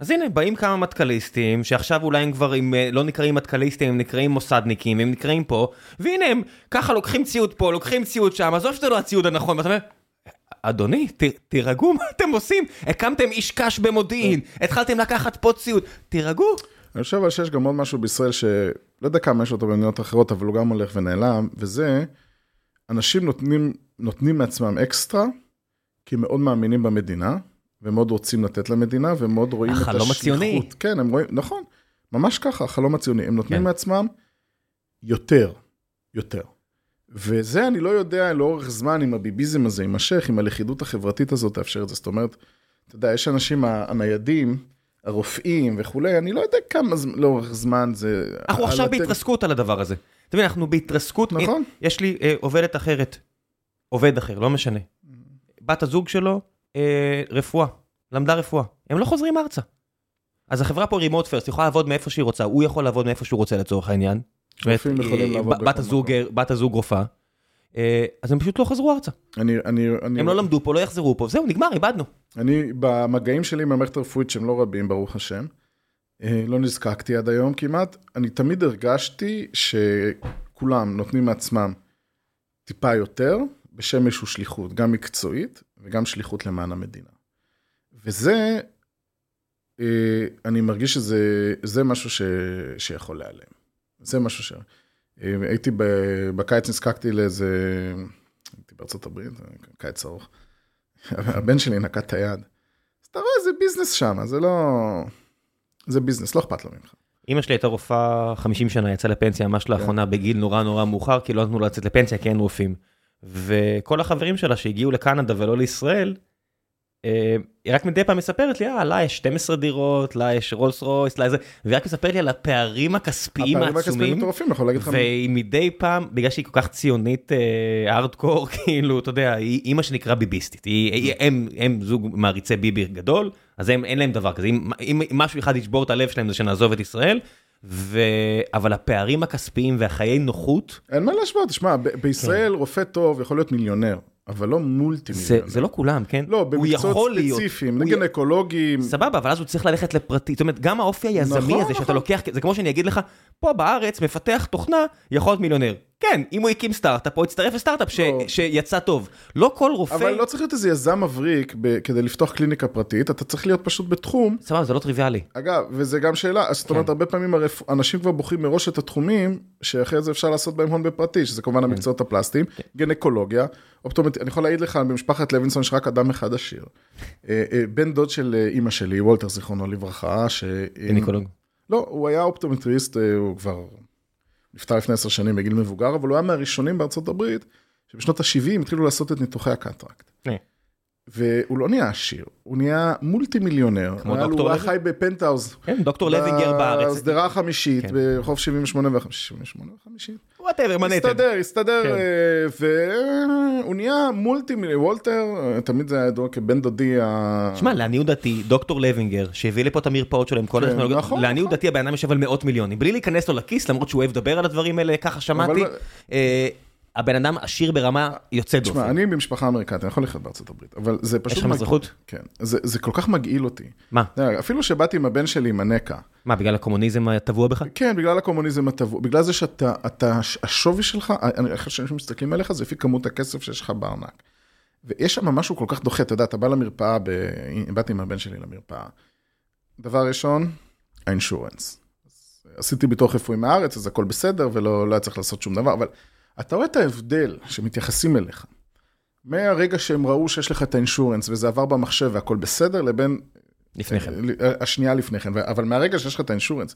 אז הנה, באים כמה מטכ"ליסטים, שעכשיו אולי הם כבר עם, אה, לא נקראים מטכ"ליסטים, הם נקראים מוסדניקים, הם נקראים פה, והנה הם ככה לוקחים ציוד פה, לוקחים ציוד שם, עזוב שזה לא הציוד הנכון, ואתה אומר, אדוני, תירגעו, מה אתם עושים? הקמתם איש קש במודיעין, התחלתם לקחת פה ציוד, תירגעו. אני חושב אבל שיש גם עוד משהו בישראל שלא יודע כמה יש אותו במדינות אחרות, אבל הוא גם הולך ונעלם, וזה, אנשים נותנים, נותנים מעצמם אקסטרה, כי הם מאוד מאמינים במדינה, ומאוד רוצים לתת למדינה, ומאוד רואים את השליחות. החלום הציוני. כן, הם רואים, נכון, ממש ככה, החלום הציוני. הם נותנים כן. מעצמם יותר, יותר. וזה אני לא יודע לאורך זמן אם הביביזם הזה יימשך, אם הלכידות החברתית הזאת תאפשר את זה. זאת אומרת, אתה יודע, יש אנשים הניידים, הרופאים וכולי, אני לא יודע כמה זמן, לאורך זמן זה... אנחנו עכשיו הטל- בהתרסקות על הדבר הזה. אתה מבין, אנחנו בהתרסקות. נכון. יש לי אה, עובדת אחרת, עובד אחר, לא משנה. בת הזוג שלו, אה, רפואה, למדה רפואה. הם לא חוזרים ארצה. אז החברה פה רימוט פרסט, יכולה לעבוד מאיפה שהיא רוצה, הוא יכול לעבוד מאיפה שהוא רוצה לצורך העניין. רופאים יכולים אה, לעבוד בת הזוג. בת הזוג רופאה. אה, אז הם פשוט לא חזרו ארצה. אני, אני, אני, הם לא למדו פה, לא יחזרו פה, זהו, נגמר, איבדנו. אני, במגעים שלי עם המערכת הרפואית, שהם לא רבים, ברוך השם, אה, לא נזקקתי עד היום כמעט, אני תמיד הרגשתי שכולם נותנים מעצמם טיפה יותר, בשם איזושהי שליחות, גם מקצועית וגם שליחות למען המדינה. וזה, אני מרגיש שזה זה משהו ש, שיכול להיעלם. זה משהו ש... הייתי ב, בקיץ, נזקקתי לאיזה, הייתי בארצות הברית, קיץ ארוך. [LAUGHS] הבן שלי נקט את היד. אז אתה רואה, זה ביזנס שם, זה לא... זה ביזנס, לא אכפת לו ממך. אמא שלי הייתה רופאה 50 שנה, יצאה לפנסיה ממש לאחרונה בגיל נורא נורא מאוחר, כי לא נתנו לה לצאת לפנסיה כי אין רופאים. וכל החברים שלה שהגיעו לקנדה ולא לישראל, היא רק מדי פעם מספרת לי, אה, לה יש 12 דירות, לה יש רולס רויס, לה זה, והיא רק מספרת לי על הפערים הכספיים הפערים הכספיים העצומים, מטורפים, אני יכול להגיד לך. והיא מדי פעם, בגלל שהיא כל כך ציונית הארדקור, [LAUGHS] כאילו, אתה יודע, היא אימא שנקרא ביביסטית, היא- היא- הם הם זוג מעריצי ביבי גדול, אז הם- אין להם דבר כזה, אם אם משהו אחד ישבור את הלב שלהם זה שנעזוב את ישראל, ו... אבל הפערים הכספיים והחיי נוחות, אין מה להשוות, תשמע, בישראל רופא טוב יכול להיות מיליונר, אבל לא מולטי כן. זה, מיליונר. זה לא כולם, כן? לא, במקצועות ספציפיים, הוא גינקולוגים. סבבה, אבל אז הוא צריך ללכת לפרטי, זאת אומרת, גם האופי היזמי נכון, הזה שאתה נכון. לוקח, זה כמו שאני אגיד לך, פה בארץ מפתח תוכנה יכול להיות מיליונר. כן, אם הוא הקים סטארט-אפ או הצטרף לסטארט-אפ ש- לא. שיצא טוב. לא כל רופא, אבל לא צריך להיות איזה יזם מבריק ב- כדי לפתוח קליניקה פרטית, אתה צריך להיות פשוט בתחום. סבבה, זה לא טריוויאלי. אגב, וזה גם שאלה, זאת כן. אומרת, הרבה פעמים הרפ... אנשים כבר בוחרים מראש את התחומים, שאחרי זה אפשר לעשות בהם הון בפרטי, שזה כמובן כן. המקצועות הפלסטיים, גינקולוגיה, אופטומט... אני יכול להגיד לך, במשפחת לוינסון יש רק אדם אחד עשיר. אה, אה, בן דוד של אה, אימא שלי, וולטר זיכרונו לברכה, ש... גינקולוג. לא, הוא היה אופטומטריסט, הוא כבר נפטר לפני עשר שנים בגיל מבוגר, אבל הוא היה מהראשונים בארצות הברית, שבשנות ה-70 התחילו לעשות את ניתוחי הקטרקט. והוא לא נהיה עשיר, הוא נהיה מולטי מיליונר. כמו דוקטור הוא היה? חי בפנטהאוז. כן, דוקטור לוינגר בארץ. בשדרה החמישית, כן. ברחוב 78 ו... 78 וחמישית. whatever, מנהטן. הסתדר, הסתדר, כן. אה, והוא נהיה מולטי מיליונר. וולטר, אה, תמיד זה היה ידוע כבן דודי ה... שמע, לעניות דעתי, דוקטור לוינגר, שהביא לפה את המרפאות שלו עם כל כן, הטכנולוגיות, נכון, לעניות נכון. דעתי הבן אדם יושב על מאות מיליונים, בלי להיכנס לו לכיס, למרות שהוא אוהב לדבר על הדברים האלה, ככה שמעתי. אבל- אה, הבן אדם עשיר ברמה יוצאת תשמע, דופן. אני במשפחה אמריקאית, אני יכול לחיות בארצות הברית, אבל זה פשוט... יש לך אזרחות? כן. זה זה כל כך מגעיל אותי. מה? אפילו שבאתי עם הבן שלי עם הנקע. מה, בגלל הקומוניזם הטבוע בך? כן, בגלל הקומוניזם הטבוע, בגלל זה שאתה, אתה, השווי שלך, אני חושב שאנשים מסתכלים עליך, זה לפי כמות הכסף שיש לך בארנק. ויש שם משהו כל כך דוחה, אתה יודע, אתה בא למרפאה, ב... באתי עם הבן שלי למרפאה. דבר ראשון, האינשורנס. עשיתי ביטוח רפואי מהארץ, אז הכל בסדר, ולא לא היה צריך לעשות שום דבר, אבל אתה רואה את ההבדל שמתייחסים אליך. מהרגע שהם ראו שיש לך את האינשורנס, וזה עבר במחשב והכל בסדר, לבין לפני כן. אה, השנייה לפני כן, אבל מהרגע שיש לך את האינשורנס,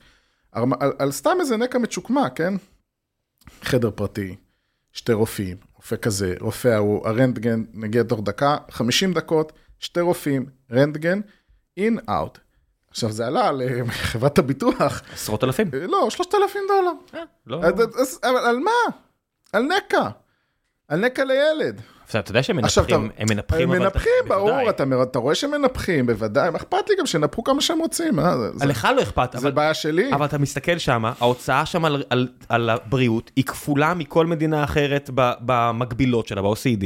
על, על, סתם איזה נקע מצ'וקמק, כן? חדר פרטי, שתי רופאים, רופא כזה, רופא ההוא, הרנטגן, נגיע תוך דקה, 50 דקות, שתי רופאים, רנטגן, אין, אאוט. עכשיו זה עלה לחברת הביטוח, עשרות אלפים. אה, לא, 3,000 דולר. לא. אז- אז- אבל על מה? על נקע. על נקע לילד. אתה יודע שהם מנפחים, אתה- הם מנפחים, הם מנפחים. ברור, אתה אתה רואה שהם מנפחים, בוודאי, אכפת לי גם שינפחו כמה שהם רוצים, אה? זה- לך לא אכפת, זה אבל בעיה שלי. אבל אתה מסתכל שם, ההוצאה שם על, על, על הבריאות היא כפולה מכל מדינה אחרת במקבילות שלה, ב-OCD.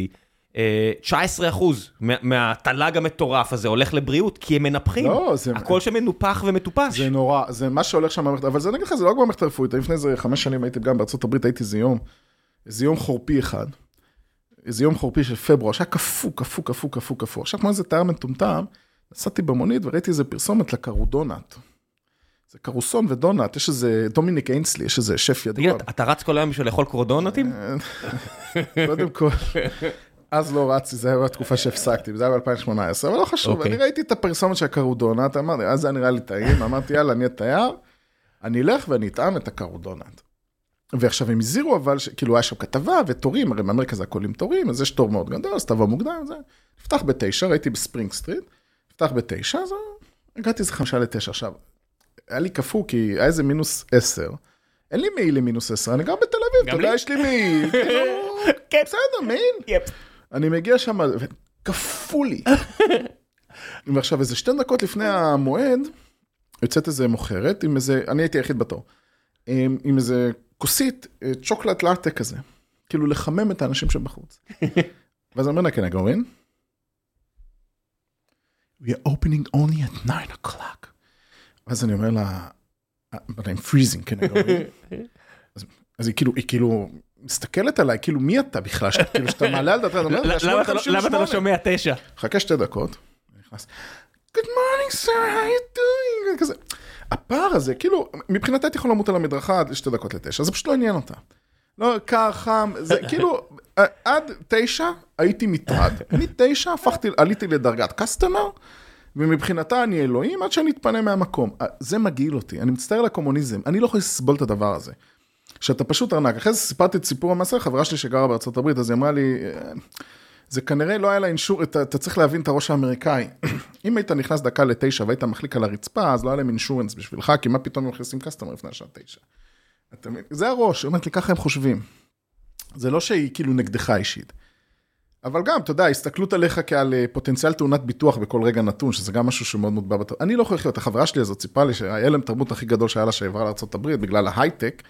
אה, 19 אחוז מהתל"ג המטורף הזה הולך לבריאות, כי הם מנפחים. לא, זה- הכל שם מנופח ומטופש. זה נורא, זה מה שהולך שם במערכת, אבל זה נגיד לך, זה לא רק במערכת הרפואית, לפני איזה חמש שנים הייתי גם בארצות הברית, הייתי איזה יום, איזה יום חורפי אחד, איזה יום חורפי של פברואר, שהיה קפוא, קפוא, קפוא, קפוא, קפוא. עכשיו כמו איזה תייר מטומטם, נסעתי במונית וראיתי איזה פרסומת לקרודונט. זה קרוסון ודונט, יש איזה דומיניק אנסל, יש איזה שף תגיד, ידוע. אתה- אתה רץ כל היום בשביל לאכול קרודונטים? קודם כל, אז לא רצתי, זה היה בתקופה שהפסקתי, זה היה ב-2018, אבל לא חשוב, אוקיי. אני ראיתי את הפרסומת של הקרודונט, אמרתי, אז זה היה נראה לי טעים, אמרתי, יאללה, אני אהיה תייר, אני אלך ואני אטעם את הקרודונט. ועכשיו הם הזהירו אבל, ש- כאילו היה שם כתבה ותורים, הרי זה הכל עם תורים, אז יש תור מאוד גדול, אז תבוא מוקדם, זה, נפתח בתשע, ראיתי בספרינג סטריט, נפתח בתשע, אז הגעתי איזה חמישה לתשע, עכשיו, היה לי קפוא, כי היה איזה מינוס עשר, אין לי מעיל למינוס עשר, אני גר בתל אביב, אתה. יודע, יש לי מעיל, [LAUGHS] כאילו, כן. בסדר, מעיל. אני מגיע שם, וקפוא לי. [LAUGHS] ועכשיו, איזה שתי דקות לפני המועד, יוצאת איזה מוכרת עם איזה, אני הייתי היחיד בתור, עם איזה כוסית אה, chocolate latte כזה, כאילו לחמם את האנשים שבחוץ. [LAUGHS] ואז אני אומר לה, can I go in? We are opening only at 9 o'clock. ואז אני אומר לה, but I'm freezing, can I go in? [LAUGHS] אז, אז היא כאילו, היא כאילו מסתכלת עליי, כאילו מי אתה בכלל, כאילו שאתה מעלה על דעתך, אתה אומר, "זה למה אתה לא- למה אתה לא 8:58." שומע תשע? חכה שתי דקות, נכנס, Good morning sir, how you doing? כזה. הפער הזה, כאילו, מבחינתה הייתי יכול למות על המדרכה עד שתי דקות לתשע, זה פשוט לא עניין אותה. לא, קר, חם, זה [LAUGHS] כאילו, עד תשע הייתי מטרד. [LAUGHS] מתשע הפכתי, עליתי לדרגת קסטומר, ומבחינתה אני אלוהים עד שאני אתפנה מהמקום. זה מגעיל אותי, אני מצטער על הקומוניזם, אני לא יכול לסבול את הדבר הזה. שאתה פשוט ארנק. אחרי זה סיפרתי את סיפור המעשה, חברה שלי שגרה בארצות הברית, אז היא אמרה לי, "אה, זה כנראה לא היה לה אינשור, אתה, אתה צריך להבין את הראש האמריקאי. [CLEARS THROAT] אם היית נכנס דקה לתשע והיית מחליק על הרצפה, אז לא היה להם אינשורנס בשבילך, כי מה פתאום הם מכניסים קסטומר לפני השעה תשע. אתה מבין? זה הראש, היא אומרת לי, ככה הם חושבים. זה לא שהיא כאילו נגדך אישית. אבל גם, אתה יודע, הסתכלות עליך כעל אה, פוטנציאל תאונת ביטוח בכל רגע נתון, שזה גם משהו שמאוד מוטבע בתרבות. אני לא יכול לחיות, החברה שלי הזאת סיפרה לי שההלם תרבות הכי גדול שהיה לה שעברה לארה"ב בגלל ההייטק,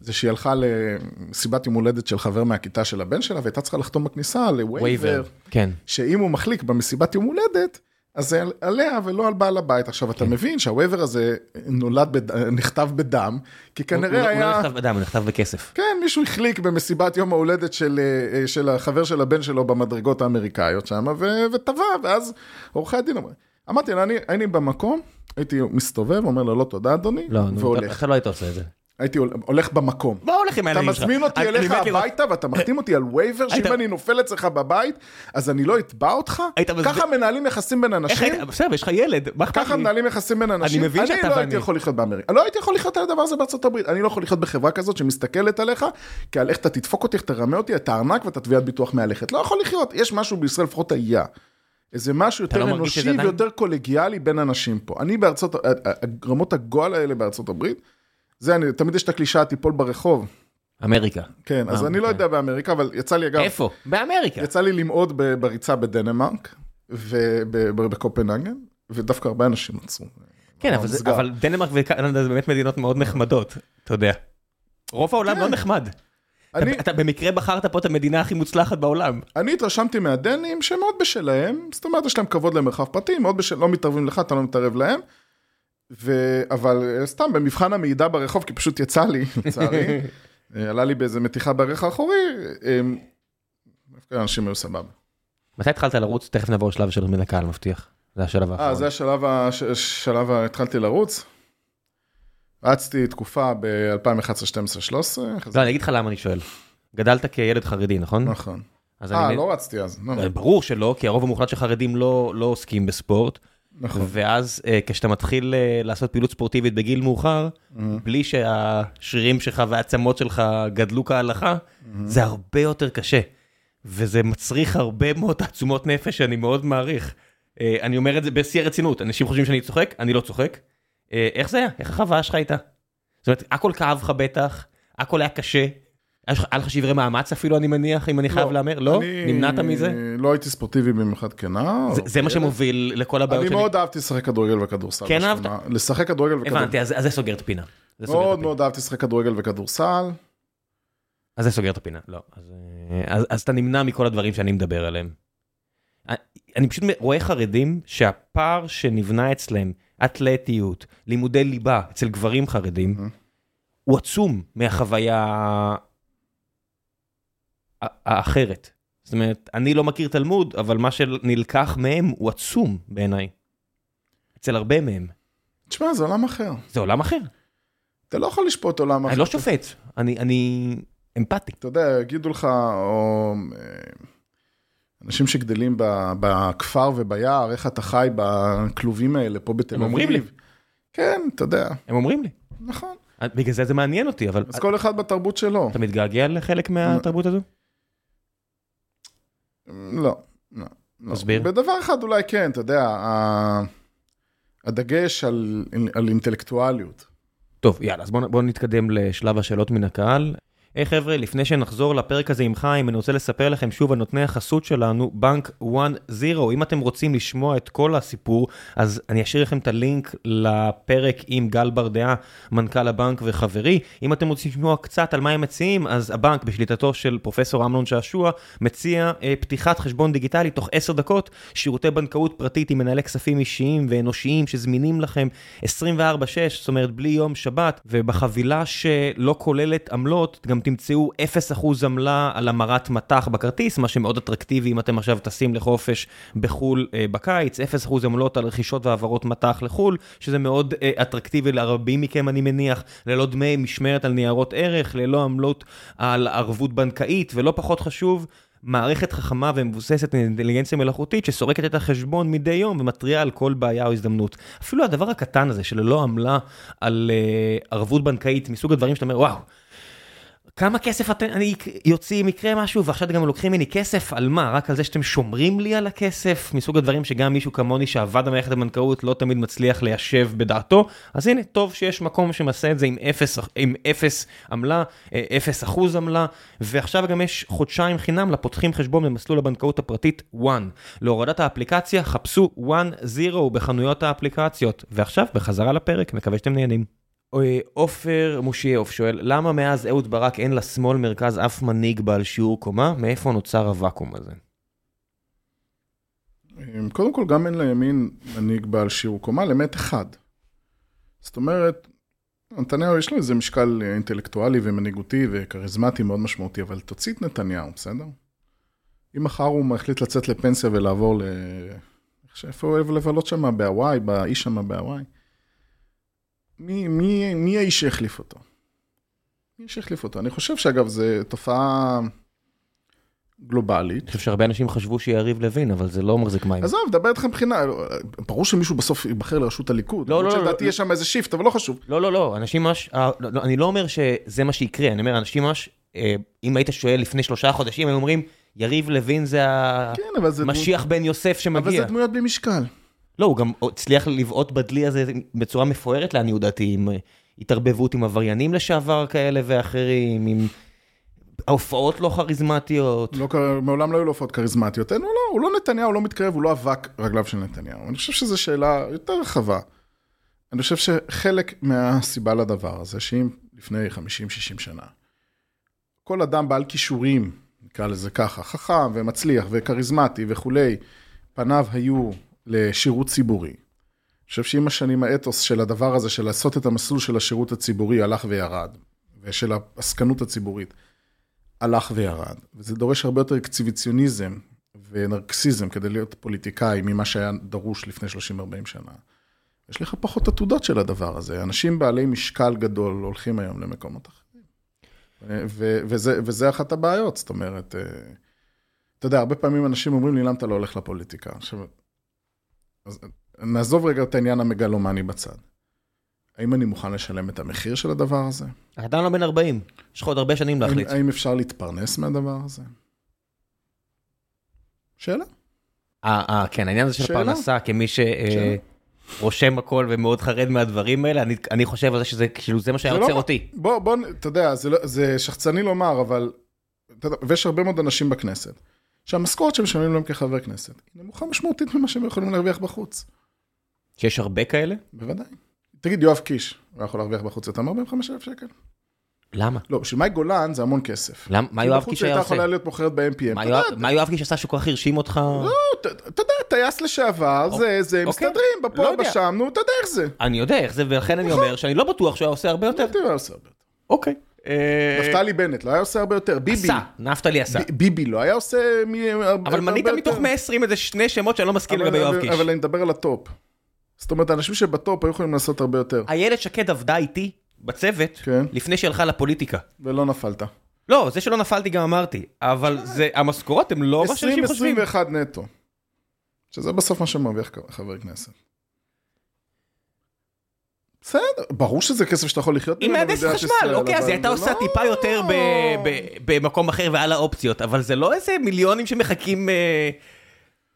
זה שהיא הלכה למסיבת יום הולדת של חבר מהכיתה של הבן שלה, והייתה צריכה לחתום בכניסה ל waiver, כן. שאם הוא מחליק במסיבת יום הולדת, אז זה עליה ולא על בעל הבית. עכשיו, אתה מבין שה waiver הזה נולד, בד... נכתב בדם, כי כנראה הוא- הוא היה... לא נכתב בדם, הוא נכתב בכסף. כן, מישהו החליק במסיבת יום ההולדת של, אה, של החבר של הבן שלו במדרגות האמריקאיות שם, ו- וטבע, ואז עורכי הדין אומרים. אמרתי לה, אני, אני במקום, הייתי מסתובב, אומר לה, לא תודה אדוני, לא, והולך. אתה לא היית עושה את זה. הייתי הול- הולך במקום. מה הולך עם אתה הילדים שלך? מזמין אותי אני- אליך אני הביתה ואתה מחתים אותי על וייבר, שאם אני נופל אצלך בבית, אז אני לא אתבע אותך? ככה מנהלים יחסים בין אנשים? בסדר, יש לך ילד, מה אכפת ככה לי? מנהלים יחסים בין אנשים? מבין שאתה אני לא ואני. הייתי יכול לחיות באמריקה. לא הייתי יכול לחיות על הדבר הזה בארצות הברית. אני לא יכול לחיות בחברה כזאת שמסתכלת עליך, כעל איך אתה תדפוק אותי, איך תרמה אותי, את הארנק ואת התביעת ביטוח מהלכת. לא יכול לחיות. יש משהו בישראל, לפחות היה. איזה משהו יותר לא אנושי? ויותר קולגיאלי בין אנשים פה. אני בארצות, רמות הגועל האלה בארצות הברית, זה, אני, תמיד יש את הקלישאה, תיפול ברחוב. אמריקה. כן, אז אה, אני לא אוקיי. יודע באמריקה, אבל יצא לי אגב, איפה? באמריקה. יצא לי למעוד בריצה בדנמרק, ובקופנהגן, ודווקא הרבה אנשים עצרו. כן, אבל זה-. אבל דנמרק וקנדה זה באמת מדינות מאוד נחמדות, אתה יודע. רוב העולם כן. לא נחמד. אני, אתה- אתה במקרה בחרת פה את המדינה הכי מוצלחת בעולם. אני התרשמתי מהדנים שהם מאוד בשלהם, זאת אומרת, יש להם כבוד למרחב פרטי, מאוד בשל... לא מתערבים לך, אתה לא מתערב להם. ו... אבל אה, סתם, במבחן המעידה ברחוב, כי פשוט יצא לי, [LAUGHS] לצערי, אה, עלה לי באיזה מתיחה בערך האחורי, אה, אנשים היו סבבה. מתי התחלת לרוץ? תכף נעבור לשלב של מן הקהל, מבטיח. זה השלב אה, האחרון. זה השלב, הש... שלב, התחלתי לרוץ. רצתי תקופה ב-2011, 12, 13. לא, אני אגיד לך למה אני שואל. גדלת כילד חרדי, נכון? נכון. אה, לא רצתי אז. אה, ברור שלא, כי הרוב המוחלט של חרדים לא לא עוסקים בספורט. נכון. ואז אה, כשאתה מתחיל אה, לעשות פעילות ספורטיבית בגיל מאוחר, בלי שהשרירים שלך והעצמות שלך גדלו כהלכה, זה הרבה יותר קשה. וזה מצריך הרבה מאוד תעצומות נפש שאני מאוד מעריך. אה, אני אומר את זה בשיא הרצינות, אנשים חושבים שאני צוחק, אני לא צוחק. איך זה היה? איך החוויה שלך הייתה? זאת אומרת, הכל כאב לך בטח, הכל היה קשה. היה לך- שברי מאמץ אפילו, אני מניח, אם אני חייב להמר? לא? אני נמנעת מזה? לא הייתי ספורטיבי במיוחד כנער. זה- מה שמוביל לכל הבעיות אני שלי. מאוד אהבתי לשחק כדורגל וכדורסל. כן בשכונה. לשחק כדורגל וכדורסל. הבנתי, אז זה סוגר את הפינה. מאוד. מאוד אהבתי לשחק כדורגל וכדורסל. אז זה סוגר את הפינה, לא. אז, אה, אתה נמנע מכל הדברים שאני מדבר עליהם. אני- אני פשוט רואה חרדים שהפער שנבנה אצלם, אתלטיות, לימודי ליבה, אצל גברים חרדים. הוא עצום מהחוויה האחרת. זאת אומרת, אני לא מכיר תלמוד, אבל מה שנלקח מהם הוא עצום בעיניי. אצל הרבה מהם. תשמע, זה עולם אחר. זה עולם אחר. אתה לא יכול לשפוט עולם אחר. אני לא שופט, אני, אני אמפתי. אתה יודע, יגידו לך, או אה, אנשים שגדלים ב- בכפר וביער, איך אתה חי בכלובים האלה פה בתל הם אביב. אומרים לי. כן, אתה יודע, הם אומרים לי. נכון. בגלל זה זה מעניין אותי, אבל אז כל אחד בתרבות שלו. אתה מתגעגע לחלק מהתרבות הזו? לא, לא. לא. תסביר. בדבר אחד אולי כן, אתה יודע, הדגש על, על אינטלקטואליות. טוב, יאללה, אז בואו בוא נתקדם לשלב השאלות מן הקהל. היי hey, חבר'ה, לפני שנחזור לפרק הזה עם חיים, אני רוצה לספר לכם שוב על נותני החסות שלנו, בנק 1-0. אם אתם רוצים לשמוע את כל הסיפור, אז אני אשאיר לכם את הלינק לפרק עם גל ברדעה, מנכ"ל הבנק וחברי. אם אתם רוצים לשמוע קצת על מה הם מציעים, אז הבנק בשליטתו של פרופסור אמנון שעשוע, מציע אה, פתיחת חשבון דיגיטלי תוך 10 דקות, שירותי בנקאות פרטית עם מנהלי כספים אישיים ואנושיים שזמינים לכם 24/6, זאת אומרת בלי יום שבת, ובחבילה שלא כוללת עמלות, גם תמצאו 0% עמלה על המרת מטח בכרטיס, מה שמאוד אטרקטיבי אם אתם עכשיו טסים לחופש בחו"ל אה, בקיץ, 0% עמלות על רכישות והעברות מטח לחו"ל, שזה מאוד אה, אטרקטיבי לרבים מכם אני מניח, ללא דמי משמרת על ניירות ערך, ללא עמלות על ערבות בנקאית, ולא פחות חשוב, מערכת חכמה ומבוססת אינטליגנציה מלאכותית שסורקת את החשבון מדי יום ומתריעה על כל בעיה או הזדמנות. אפילו הדבר הקטן הזה שללא עמלה על uh, ערבות בנקאית מסוג הדברים שאתה אומר וואו. כמה כסף אתם, יוציא אם יקרה משהו, ועכשיו גם לוקחים ממני כסף, על מה? רק על זה שאתם שומרים לי על הכסף? מסוג הדברים שגם מישהו כמוני שעבד במערכת הבנקאות לא תמיד מצליח ליישב בדעתו. אז הנה, טוב שיש מקום שמעשה את זה עם אפס, עם אפס עמלה, אה, אפס אחוז עמלה, ועכשיו גם יש חודשיים חינם לפותחים חשבון במסלול הבנקאות הפרטית one. להורדת האפליקציה, חפשו one zero בחנויות האפליקציות. ועכשיו, בחזרה לפרק, מקווה שאתם נהנים. עופר מושייוף שואל, למה מאז אהוד ברק אין לשמאל מרכז אף מנהיג בעל שיעור קומה? מאיפה נוצר הוואקום הזה? קודם כל, גם אין לימין מנהיג בעל שיעור קומה, למעט אחד. זאת אומרת, נתניהו יש לו איזה משקל אינטלקטואלי ומנהיגותי וכריזמטי מאוד משמעותי, אבל תוציא את נתניהו, בסדר? אם מחר הוא החליט לצאת לפנסיה ולעבור ל... איפה הוא אוהב לבלות שם? בהוואי, באיש שם בהוואי. מי, מי, מי האיש שהחליף אותו? מי שהחליף אותו? אני חושב שאגב, זו תופעה גלובלית. אני חושב שהרבה אנשים חשבו שיריב לוין, אבל זה לא מחזיק מים. עזוב, דבר איתך מבחינה, ברור שמישהו בסוף ייבחר לראשות הליכוד. לא, לא, לא. לדעתי יש שם איזה שיפט, אבל לא חשוב. לא, לא, לא, אנשים ממש, אני לא אומר שזה מה שיקרה, אני אומר, אנשים ממש, אם היית שואל לפני שלושה חודשים, הם אומרים, יריב לוין זה המשיח בן יוסף שמגיע. אבל זה דמויות בלי משקל. לא, הוא גם הצליח לבעוט בדלי הזה בצורה מפוארת לעניות דעתי, עם התערבבות עם עבריינים לשעבר כאלה ואחרים, עם הופעות לא כריזמטיות. לא, מעולם לא היו לו הופעות כריזמטיות. אין, הוא לא, הוא לא נתניהו, הוא לא מתקרב, הוא לא אבק רגליו של נתניהו. אני חושב שזו שאלה יותר רחבה. אני חושב שחלק מהסיבה לדבר הזה, שאם לפני 50-60 שנה, כל אדם בעל כישורים, נקרא לזה ככה, חכם ומצליח וכריזמטי וכולי, פניו היו לשירות ציבורי. אני חושב שעם השנים האתוס של הדבר הזה, של לעשות את המסלול של השירות הציבורי, הלך וירד, ושל העסקנות הציבורית, הלך וירד. וזה דורש הרבה יותר אקציביציוניזם ונרקסיזם כדי להיות פוליטיקאי ממה שהיה דרוש לפני 30-40 שנה. יש לך פחות עתודות של הדבר הזה. אנשים בעלי משקל גדול הולכים היום למקומות אחרים. וזה, וזה אחת הבעיות, זאת אומרת, אה, אתה יודע, הרבה פעמים אנשים אומרים לי, למה אתה לא הולך לפוליטיקה? עכשיו, אז נעזוב רגע את העניין המגלומני בצד. האם אני מוכן לשלם את המחיר של הדבר הזה? אתה עדיין לא בן 40, יש לך עוד הרבה שנים להחליט. האם אפשר להתפרנס מהדבר הזה? שאלה. אה, אה, כן, העניין הזה של פרנסה, כמי שרושם הכל ומאוד חרד מהדברים האלה, אני, אני חושב על זה שזה, כאילו, זה מה שהיה עוצר לא, אותי. בוא, בוא, אתה יודע, זה, לא, זה שחצני לומר, אבל, אתה יודע, ויש הרבה מאוד אנשים בכנסת. שהמשכורת שמשלמים להם כחבר כנסת היא נמוכה משמעותית ממה שהם יכולים להרוויח בחוץ. שיש הרבה כאלה? בוודאי. תגיד, יואב קיש, הוא יכול להרוויח בחוץ יותר מ-45,000 שקל? למה? לא, בשביל מאי גולן זה המון כסף. למה? מה יואב קיש היה עושה? בחוץ הייתה יכולה להיות מוכרת ב-MPM. מה יואב קיש עשה שכל כך הרשים אותך? לא, אתה יודע, טייס לשעבר, זה, זה, אוקיי. מסתדרים, בפה, לא בשם, נו, אתה יודע איך זה. אני יודע איך זה, ולכן אני נכון. אומר שאני לא בטוח שהוא היה עושה הרבה יותר. אוקיי. נפתלי בנט לא היה עושה הרבה יותר, ביבי. עשה, נפתלי עשה. ביבי לא היה עושה אבל מנית מתוך 120 איזה שני שמות שאני לא מסכים לגבי יואב קיש. אבל אני מדבר על ה top. זאת אומרת, האנשים שב top היו יכולים לעשות הרבה יותר. איילת שקד עבדה איתי בצוות, כן. לפני שהלכה לפוליטיקה. ולא נפלת. לא, זה שלא נפלתי גם אמרתי, אבל זה, המשכורות הן לא מה שאנשים חושבים. 20-21 נטו. שזה בסוף מה שמרוויח חבר כנסת. בסדר, ברור שזה כסף שאתה יכול לחיות עם מהנדס חשמל, אוקיי, אז היא הייתה עושה טיפה יותר במקום אחר ועל האופציות, אבל זה לא איזה מיליונים שמחכים... אה,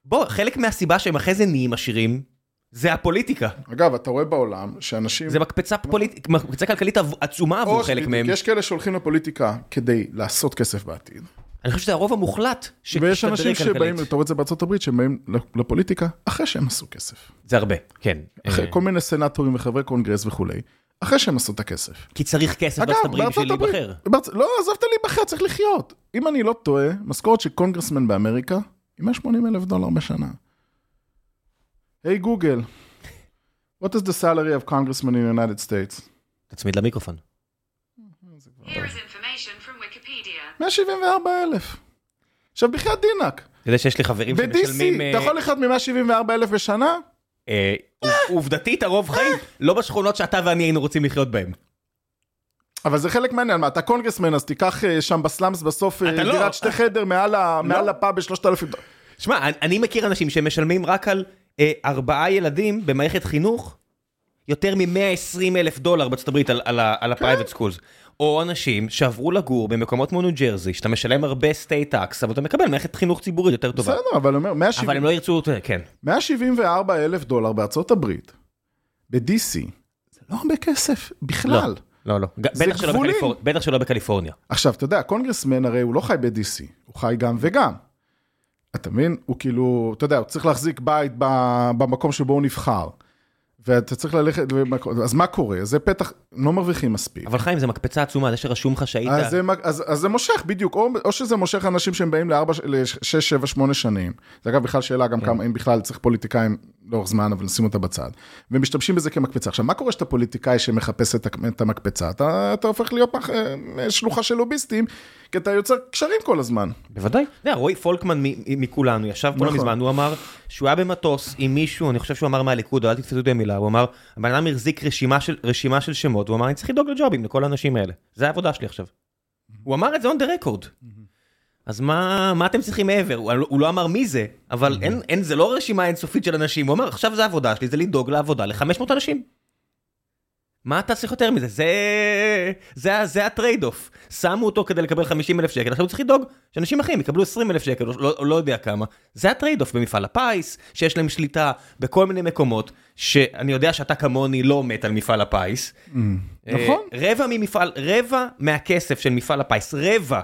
בוא, חלק מהסיבה שהם אחרי זה נהיים עשירים, זה הפוליטיקה. אגב, אתה רואה בעולם שאנשים... זה מקפצה פוליטית, מקפצה כלכלית עצומה עבור חלק מהם. יש כאלה שהולכים לפוליטיקה כדי לעשות כסף בעתיד. אני חושב שזה הרוב המוחלט ויש אנשים שבאים, אתה רואה את זה בארצות הברית, שהם באים לפוליטיקה אחרי שהם עשו כסף. זה הרבה, כן. אחרי כל מיני סנטורים וחברי קונגרס וכולי, אחרי שהם עשו את הכסף. כי צריך כסף בארצות הברית בשביל להיבחר. לא, עזבת להיבחר, צריך לחיות. אם אני לא טועה, משכורת של קונגרסמן באמריקה, היא 180 אלף דולר בשנה. היי גוגל, what is the salary of congressman in the United States? תצמיד למיקרופון. 174 אלף. עכשיו בחייאת דינק. אתה יודע שיש לי חברים שמשלמים... ב-DC, אתה יכול לחיות מ-174 אלף בשנה? עובדתית הרוב חיים, לא בשכונות שאתה ואני היינו רוצים לחיות בהן. אבל זה חלק מהעניין, מה, אתה קונגרסמן, אז תיקח שם ב slums בסוף דירת שתי חדר מעל הפאב בשלושת אלפים. שמע, אני מכיר אנשים שמשלמים רק על ארבעה ילדים במערכת חינוך, יותר מ-120 אלף דולר בארצות הברית על, על, על ה-private schools. או אנשים שעברו לגור במקומות כמו ניו ג'רזי, שאתה משלם הרבה state tax, אבל אתה מקבל מערכת חינוך ציבורית יותר טובה. בסדר, אבל אומר, 170 אבל הם לא ירצו, כן. 174 אלף דולר בארצות הברית, ב-DC, זה לא הרבה כסף בכלל. לא, לא. זה בטח שלא. בקליפור- בטח שלא בקליפורניה. עכשיו, אתה יודע, הקונגרסמן הרי הוא לא חי ב-DC, הוא חי גם וגם. אתה מבין? הוא כאילו, אתה יודע, הוא צריך להחזיק בית במקום שבו הוא נבחר. ואתה צריך ללכת, אז מה קורה? זה פתח, לא מרוויחים מספיק. אבל חיים, זה מקפצה עצומה, זה שרשום לך שהיית... אז זה, אז, אז זה מושך, בדיוק, או, או שזה מושך אנשים שהם באים לארבע, לשש, שבע, שמונה שנים. זה אגב בכלל שאלה גם כמה, אם בכלל צריך פוליטיקאים לאורך זמן, אבל נשים אותה בצד. ומשתמשים בזה כמקפצה. עכשיו, מה קורה שאתה פוליטיקאי שמחפש את, את המקפצה? אתה, אתה הופך להיות מח, אה, שלוחה של לוביסטים, כי אתה יוצר קשרים כל הזמן. בוודאי. אתה יודע, רועי פולקמן מכולנו ישב פה לא נכון. מזמן, הוא אמר שהוא היה במטוס עם מישהו, אני חושב שהוא אמר מהליכוד, אל תתפסו אותי במילה, הוא אמר, הבן אדם החזיק רשימה של- רשימה של שמות, הוא אמר, אני צריך לדאוג לג'ובים לכל האנשים האלה. זה העבודה שלי עכשיו. הוא אמר את זה on the record. אז מה, מה אתם צריכים מעבר? הוא, הוא לא אמר מי זה, אבל אין, אין, זה לא רשימה אינסופית של אנשים, הוא אמר, עכשיו זה העבודה שלי, זה לדאוג לעבודה ל-500 אנשים. מה אתה צריך יותר מזה? זה, זה, זה ה trade-off. שמו אותו כדי לקבל 50 אלף שקל, עכשיו הוא צריך לדאוג שאנשים אחרים יקבלו 20 אלף שקל, או לא, לא יודע כמה. זה ה trade-off במפעל הפיס, שיש להם שליטה בכל מיני מקומות, שאני יודע שאתה כמוני לא מת על מפעל הפיס. נכון. אה, רבע ממפעל, רבע מהכסף של מפעל הפיס, רבע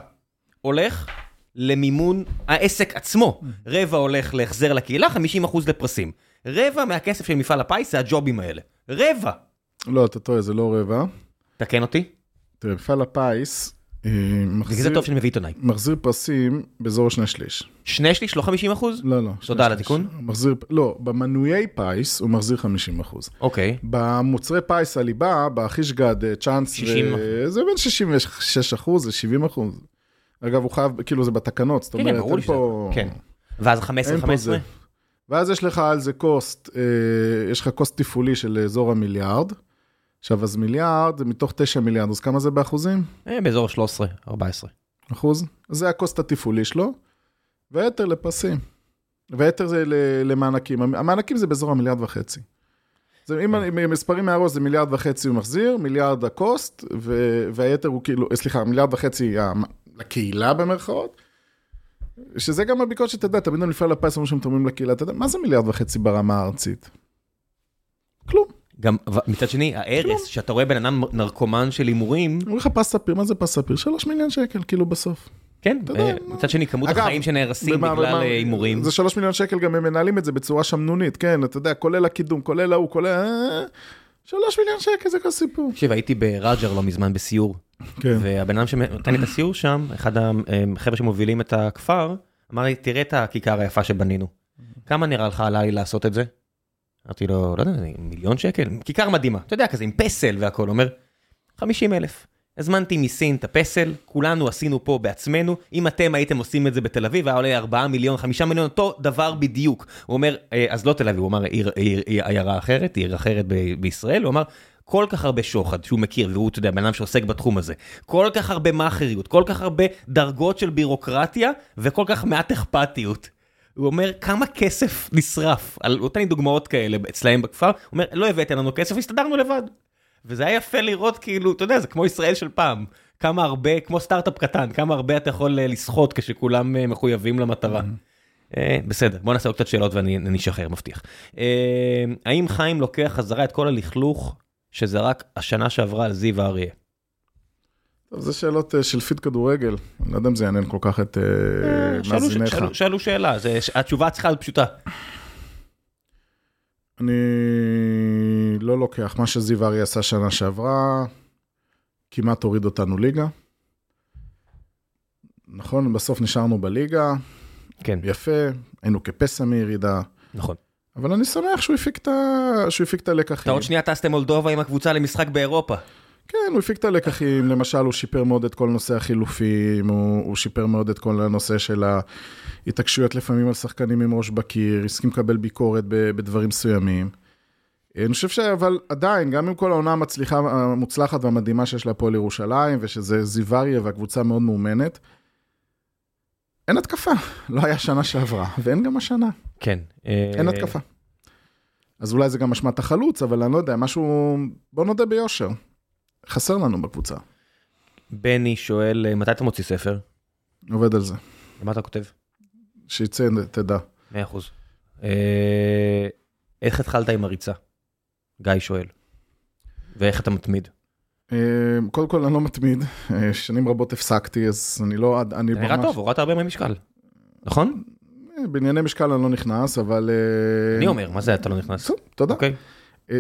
הולך למימון העסק עצמו. רבע הולך להחזר לקהילה, 50% לפרסים. רבע מהכסף של מפעל הפיס זה הג'ובים האלה. רבע. לא, אתה טועה, זה לא רבע. תקן אותי. תראה, מפעל הפיס אה, בגלל זה מחזיר, טוב שאני מביא עיתונאי. מחזיר פרסים באזור שני שליש. שני שליש, לא 50 אחוז? לא, לא. תודה על. התיקון. מחזיר, לא, במנויי פיס הוא מחזיר 50 אחוז. אוקיי. במוצרי פיס הליבה, בחישגד, אה, צ'אנס, 60 ו... זה בין 66 אחוז ל-70 אחוז. אגב, הוא חייב, כאילו זה בתקנות, זאת כן, כן, אומרת, אין. פה... כן. ואז אין פה 15-15? זה. ואז יש לך על זה קוסט, אה, יש לך קוסט תפעולי של אזור המיליארד. עכשיו, אז מיליארד מתוך 9 מיליארד, אז כמה זה באחוזים? אה, באזור 13, 14. אחוז? זה הקוסט התפעולי שלו, והיתר לפרסים. והיתר זה למענקים. המענקים זה באזור המיליארד וחצי. זה, אם אני- מספרים מהראש זה מיליארד וחצי הוא מחזיר, מיליארד הקוסט, ו- והיתר הוא כאילו, סליחה, מיליארד וחצי לקהילה במרכאות. שזה גם הביקורת שאתה יודע, תמיד על מפעל הפיס אומרים שהם תורמים לקהילה, אתה יודע, מה זה מיליארד וחצי ברמה הארצית? כלום. גם מצד שני, ההרס, שאתה רואה בן אדם נרקומן של הימורים, אומרים לך פס ספיר, מה זה פס ספיר? שלוש מיליון שקל, כאילו בסוף. כן, אתה יודע, אה, מצד שני, כמות החיים שנהרסים בגלל אה, הימורים. זה שלוש מיליון שקל, גם הם מנהלים את זה בצורה שמנונית, כן, אתה יודע, כולל הקידום, כולל ההוא, כולל... אה, שלוש מיליון שקל זה כל סיפור. תקשיב, הייתי בראג'ר לא מזמן בסיור, כן. והבן אדם שנתן לי את הסיור שם, אחד החבר'ה שמובילים את הכפר, אמר לי, תראה את הכיכר היפה שבנינו. כמה נראה לך עלה לי לעשות את זה? אמרתי לו, לא יודע, מיליון שקל? כיכר מדהימה, אתה יודע, כזה עם פסל והכל, אומר, 50 אלף. הזמנתי מסין את הפסל, כולנו עשינו פה בעצמנו, אם אתם הייתם עושים את זה בתל אביב, היה עולה 4 מיליון, 5 מיליון, אותו דבר בדיוק. הוא אומר, "אה, אז לא תל אביב, הוא אמר עיר, עיר, עיר, עיירה אחרת, עיר אחרת ב- בישראל, הוא אמר, כל כך הרבה שוחד שהוא מכיר, והוא, אתה יודע, בן אדם שעוסק בתחום הזה, כל כך הרבה מאכריות, כל כך הרבה דרגות של בירוקרטיה, וכל כך מעט אכפתיות. הוא אומר, כמה כסף נשרף, על, הוא נותן לי דוגמאות כאלה אצלהם בכפר, הוא אומר, לא הבאתם לנו כסף, הסתדרנו לבד. וזה היה יפה לראות כאילו, אתה יודע, זה כמו ישראל של פעם. כמה הרבה, כמו סטארט-אפ קטן, כמה הרבה אתה יכול אה, לסחוט כשכולם אה, מחויבים למטרה. אה, בסדר, בוא נעשה עוד קצת שאלות ואני אני אשחרר, מבטיח. האם חיים לוקח חזרה את כל הלכלוך שזרק השנה שעברה על זיו האריה? טוב, זה שאלות אה, של פיד כדורגל, אני לא יודע אם זה יעניין כל כך את אה, שאלו- מאזיניך. שאלו- שאלה, זה- התשובה צריכה להיות פשוטה. אני לא לוקח, מה שזיו ארי עשה שנה שעברה, כמעט הוריד אותנו ליגה. נכון, בסוף נשארנו בליגה, כן, יפה, היינו כפסע מירידה, נכון. אבל אני שמח שהוא הפיק את, ה... שהוא הפיק את אתה הלקחים. עוד שנייה טסתם מולדובה עם הקבוצה למשחק באירופה. כן, הוא הפיק את הלקחים, למשל הוא שיפר מאוד את כל נושא החילופים, הוא, הוא שיפר מאוד את כל הנושא של ההתעקשויות לפעמים על שחקנים עם ראש בקיר, הסכים לקבל ביקורת ב- בדברים מסוימים. אני חושב שאבל עדיין, גם עם כל העונה המצליחה, המוצלחת והמדהימה שיש להפועל ירושלים, ושזה זיווריה והקבוצה מאוד מאומנת, אין התקפה, לא היה שנה שעברה, ואין גם השנה, כן. אין התקפה. אז אולי זה גם אשמת החלוץ, אבל אני לא יודע, משהו, בוא נודה ביושר. חסר לנו בקבוצה. בני שואל, אה, מתי אתה מוציא ספר? עובד על זה. מה אתה כותב? שיצא, תדע. מאה אחוז. אה, איך התחלת עם הריצה? גיא שואל. ואיך אתה מתמיד? אה, קודם כל, אני לא מתמיד. אה, שנים רבות הפסקתי, אז אני לא... אני אתה נראה טוב, הורדת הרבה מהמשקל. נכון? אה, בענייני משקל אני לא נכנס, אבל... אני אומר, מה זה אתה לא נכנס? טוב, תודה. אוקיי.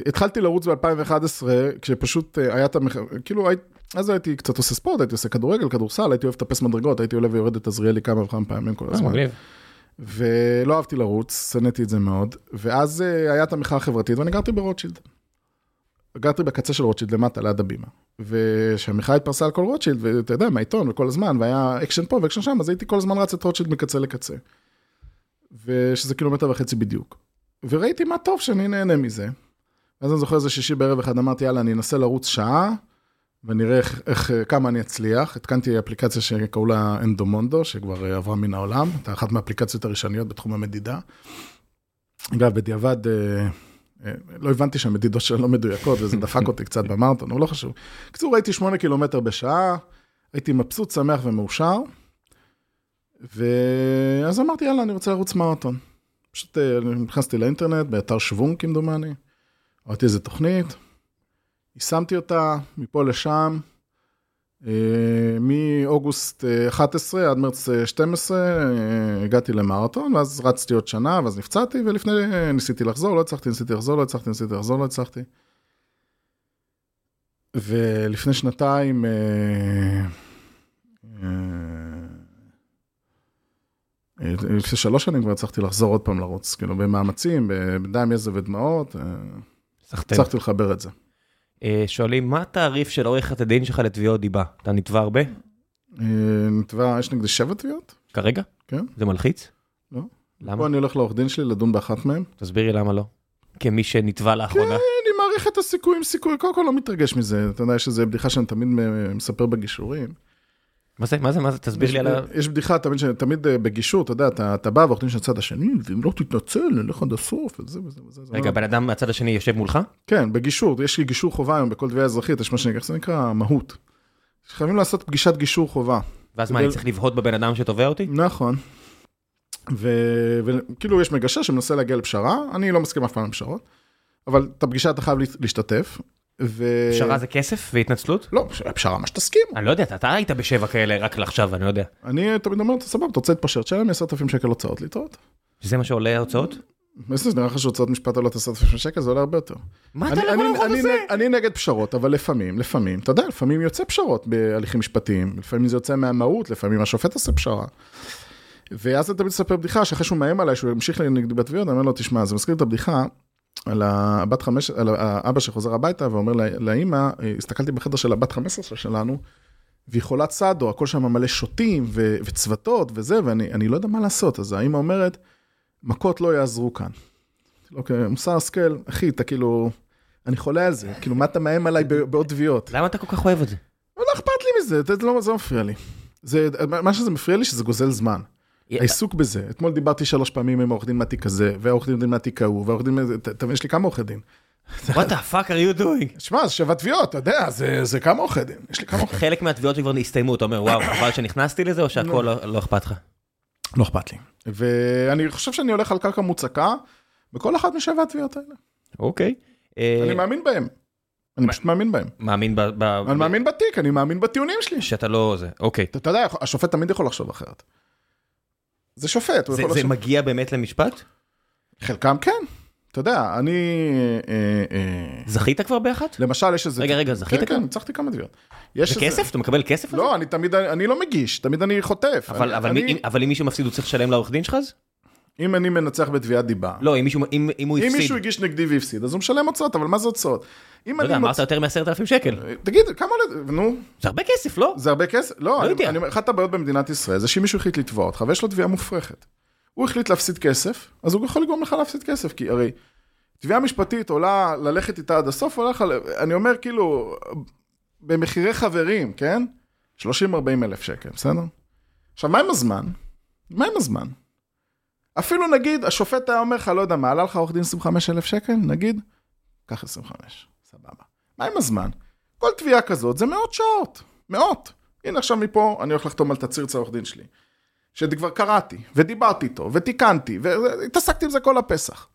התחלתי לרוץ ב-2011, כשפשוט אה, היה את המח... כאילו, הי- אז הייתי קצת עושה ספורט, הייתי עושה כדורגל, כדורסל, הייתי אוהב לטפס מדרגות, הייתי עולה ויורד את עזריאלי כמה וכמה פעמים כל הזמן. ולא אהבתי לרוץ, שנאתי את זה מאוד. ואז אה, היה את המחאה החברתית, ואני גרתי ברוטשילד. גרתי בקצה של רוטשילד למטה, ליד הבימה. וכשהמחאה התפרסה על כל רוטשילד, ואתה יודע, מהעיתון וכל הזמן, והיה אקשן פה ואקשן שם, אז הייתי כל הזמן רץ את רוטשילד מקצה לקצה. ושזה קילומטר וחצי בדיוק. וראיתי מה טוב שאני נהנה מזה. אז אני זוכר איזה שישי בערב אחד, אמרתי, יאללה, אני אנסה לרוץ שעה, ונראה איך, איך, כמה אני אצליח. התקנתי אפליקציה שקראו לה אנדומונדו, שכבר אה, עברה מן העולם, הייתה אחת מהאפליקציות הראשוניות בתחום המדידה. אגב, בדיעבד, אה, אה, לא הבנתי שהמדידות שלה לא מדויקות, וזה דפק אותי קצת במרתון, אבל לא חשוב. בקיצור, הייתי שמונה קילומטר בשעה, הייתי מבסוט, שמח ומאושר, ואז אמרתי, יאללה, אני רוצה לרוץ מרתון. פשוט אה, נכנסתי לאינטרנט, באתר שוונג כמדומני, ראיתי איזה תוכנית, יישמתי אותה מפה לשם, אה, מאוגוסט אה, 11 עד מרץ אה, 12 אה, הגעתי למרתון, ואז רצתי עוד שנה, ואז נפצעתי, ולפני אה, ניסיתי לחזור, לא הצלחתי, ניסיתי לחזור, לא הצלחתי, ניסיתי לחזור, לא הצלחתי. ולפני שנתיים, אה, אה, אה, לפני שלוש שנים כבר הצלחתי לחזור עוד פעם לרוץ, כאילו במאמצים, בדם, יזע ודמעות, אה. הצלחתי לחבר את זה. אה, שואלים, מה התעריף של עורכת הדין שלך לתביעות דיבה? אתה נתבע הרבה? אה, נתבע, יש נגדי שבע תביעות? כרגע? כן. זה מלחיץ? לא. למה? פה אני הולך לעורך דין שלי לדון באחת מהן. תסבירי למה לא. כמי שנתבע לאחרונה. כן, אני מעריך את הסיכויים, סיכוי, קודם כל לא מתרגש מזה. אתה יודע, יש איזו בדיחה שאני תמיד מספר בגישורים. מה זה, מה זה, מה זה? תסביר לי על ה... יש בדיחה תמיד, תמיד אה, בגישור, אתה יודע, אתה, אתה בא ועורך של הצד השני, ואם לא תתנצל, נלך עד הסוף, וזה וזה וזה. זה רגע, בן אדם מהצד השני יושב מולך? כן, בגישור, יש לי גישור חובה היום בכל תביעה אזרחית, יש מה שנקרא, זה נקרא מהות. חייבים לעשות פגישת גישור חובה. ואז מה, אני צריך לבהות בבן אדם שתובע אותי? נכון. ו- וכאילו יש מגשר שמנסה להגיע לפשרה, אני לא מסכים אף פעם לפשרות, אבל את הפגישה אתה חייב להשתתף. ו... פשרה זה כסף והתנצלות? לא, פשרה מה שתסכים. אני לא יודע, אתה- היית בשבע כאלה רק לעכשיו, אני לא יודע. אני תמיד אומר, סבבה, אתה רוצה להתפשר, תשלם לי 10,000 שקל הוצאות להתראות. שזה מה שעולה ההוצאות? זה נראה לך שהוצאות משפט עולות 10,000 שקל, זה עולה הרבה יותר. מה אתה לא יכול לעבוד אני על זה? אני נגד פשרות, אבל לפעמים, לפעמים, אתה יודע, לפעמים יוצא פשרות בהליכים משפטיים, לפעמים זה יוצא מהמהות, לפעמים השופט עושה פשרה. ואז אתה תמיד מספר בדיחה, שאחרי שהוא מאיים עליי, שהוא המשיך נגדי בתביעות, אני אומר לו, תשמע, זה מזכיר את הבדיחה על הבת חמש, על האבא שחוזר הביתה ואומר לה- לאימא, הסתכלתי בחדר של הבת 15 שלנו, והיא חולת סאדו, הכל שם מלא שוטים ו- וצוותות וזה, ואני אני לא יודע מה לעשות. אז האימא אומרת, מכות לא יעזרו כאן. אוקיי, מוסר השכל, אחי, אתה כאילו, אני חולה על זה, כאילו, מה אתה מאיים עליי בעוד תביעות? למה אתה כל כך אוהב את זה? לא אכפת לי מזה, זה לא, לא מפריע לי. זה, מה שזה מפריע לי, שזה גוזל זמן. העיסוק בזה. אתמול דיברתי שלוש פעמים עם עורך דין מהתיק הזה, והעורך דין מהתיק ההוא, והעורך דין, אתה מבין, יש לי כמה עורכי דין. What the fuck are you doing? שמע, זה שבע תביעות, אתה יודע, זה, זה כמה עורכי דין, יש לי כמה עורכי חלק מהתביעות שכבר הסתיימו, אתה אומר, וואו, חבל שנכנסתי לזה, או שהכל לא לא אכפת לך? לא אכפת לי. ואני חושב שאני הולך על קרקע מוצקה, בכל אחת משבע התביעות האלה. אוקיי. אה, אני מאמין בהם. אני פשוט מאמין בהם. מאמין ב... ב- אני מאמין בתיק, אני מאמין בטיעונים שלי. שאתה לא זה, אוקיי. אתה יודע, השופט תמיד יכול לחשוב אחרת. זה שופט, זה זה לחשוב. מגיע באמת למשפט? חלקם כן. אתה יודע, אני... אה, אה, זכית כבר באחת? למשל, יש איזה... רגע, רגע, זכית כן, כבר? כן, ניצחתי כמה תביעות. יש זה כסף? אתה מקבל כסף? לא, אני תמיד, אני לא מגיש, תמיד אני חוטף. אבל אם מישהו מפסיד הוא צריך לשלם לעורך דין שלך אז? אם אני מנצח בתביעת דיבה, לא, אם מישהו, אם אם הוא אם הפסיד. מישהו הגיש נגדי והפסיד, אז הוא משלם הוצאות, אבל מה זה הוצאות? אם לא יודע, אני אמרת. יותר מעשרת אלפים שקל. תגיד, כמה עולה... נו, זה הרבה כסף, לא? זה הרבה כסף? לא, אני- יודע. אני אומר, אחת הבעיות במדינת ישראל זה שאם מישהו החליט לתבוע אותך ויש לו תביעה מופרכת. הוא החליט להפסיד כסף, אז הוא יכול לגרום לך להפסיד כסף, כי הרי תביעה משפטית עולה ללכת איתה עד הסוף, עולה לך, אני אומר כאילו, במחירי חברים, כן? 30-40 אלף שקל, בסדר? עכשיו, מה עם הזמן? מה עם הזמן? אפילו נגיד, השופט היה אומר לך, לא יודע מה, עלה לך עורך דין 25,000 שקל, נגיד, קח 25, סבבה. מה עם הזמן? כל תביעה כזאת זה מאות שעות, מאות. הנה עכשיו מפה, אני הולך לחתום על תצהיר אצל העורך דין שלי. שכבר קראתי, ודיברתי איתו, ותיקנתי, והתעסקתי עם זה כל הפסח.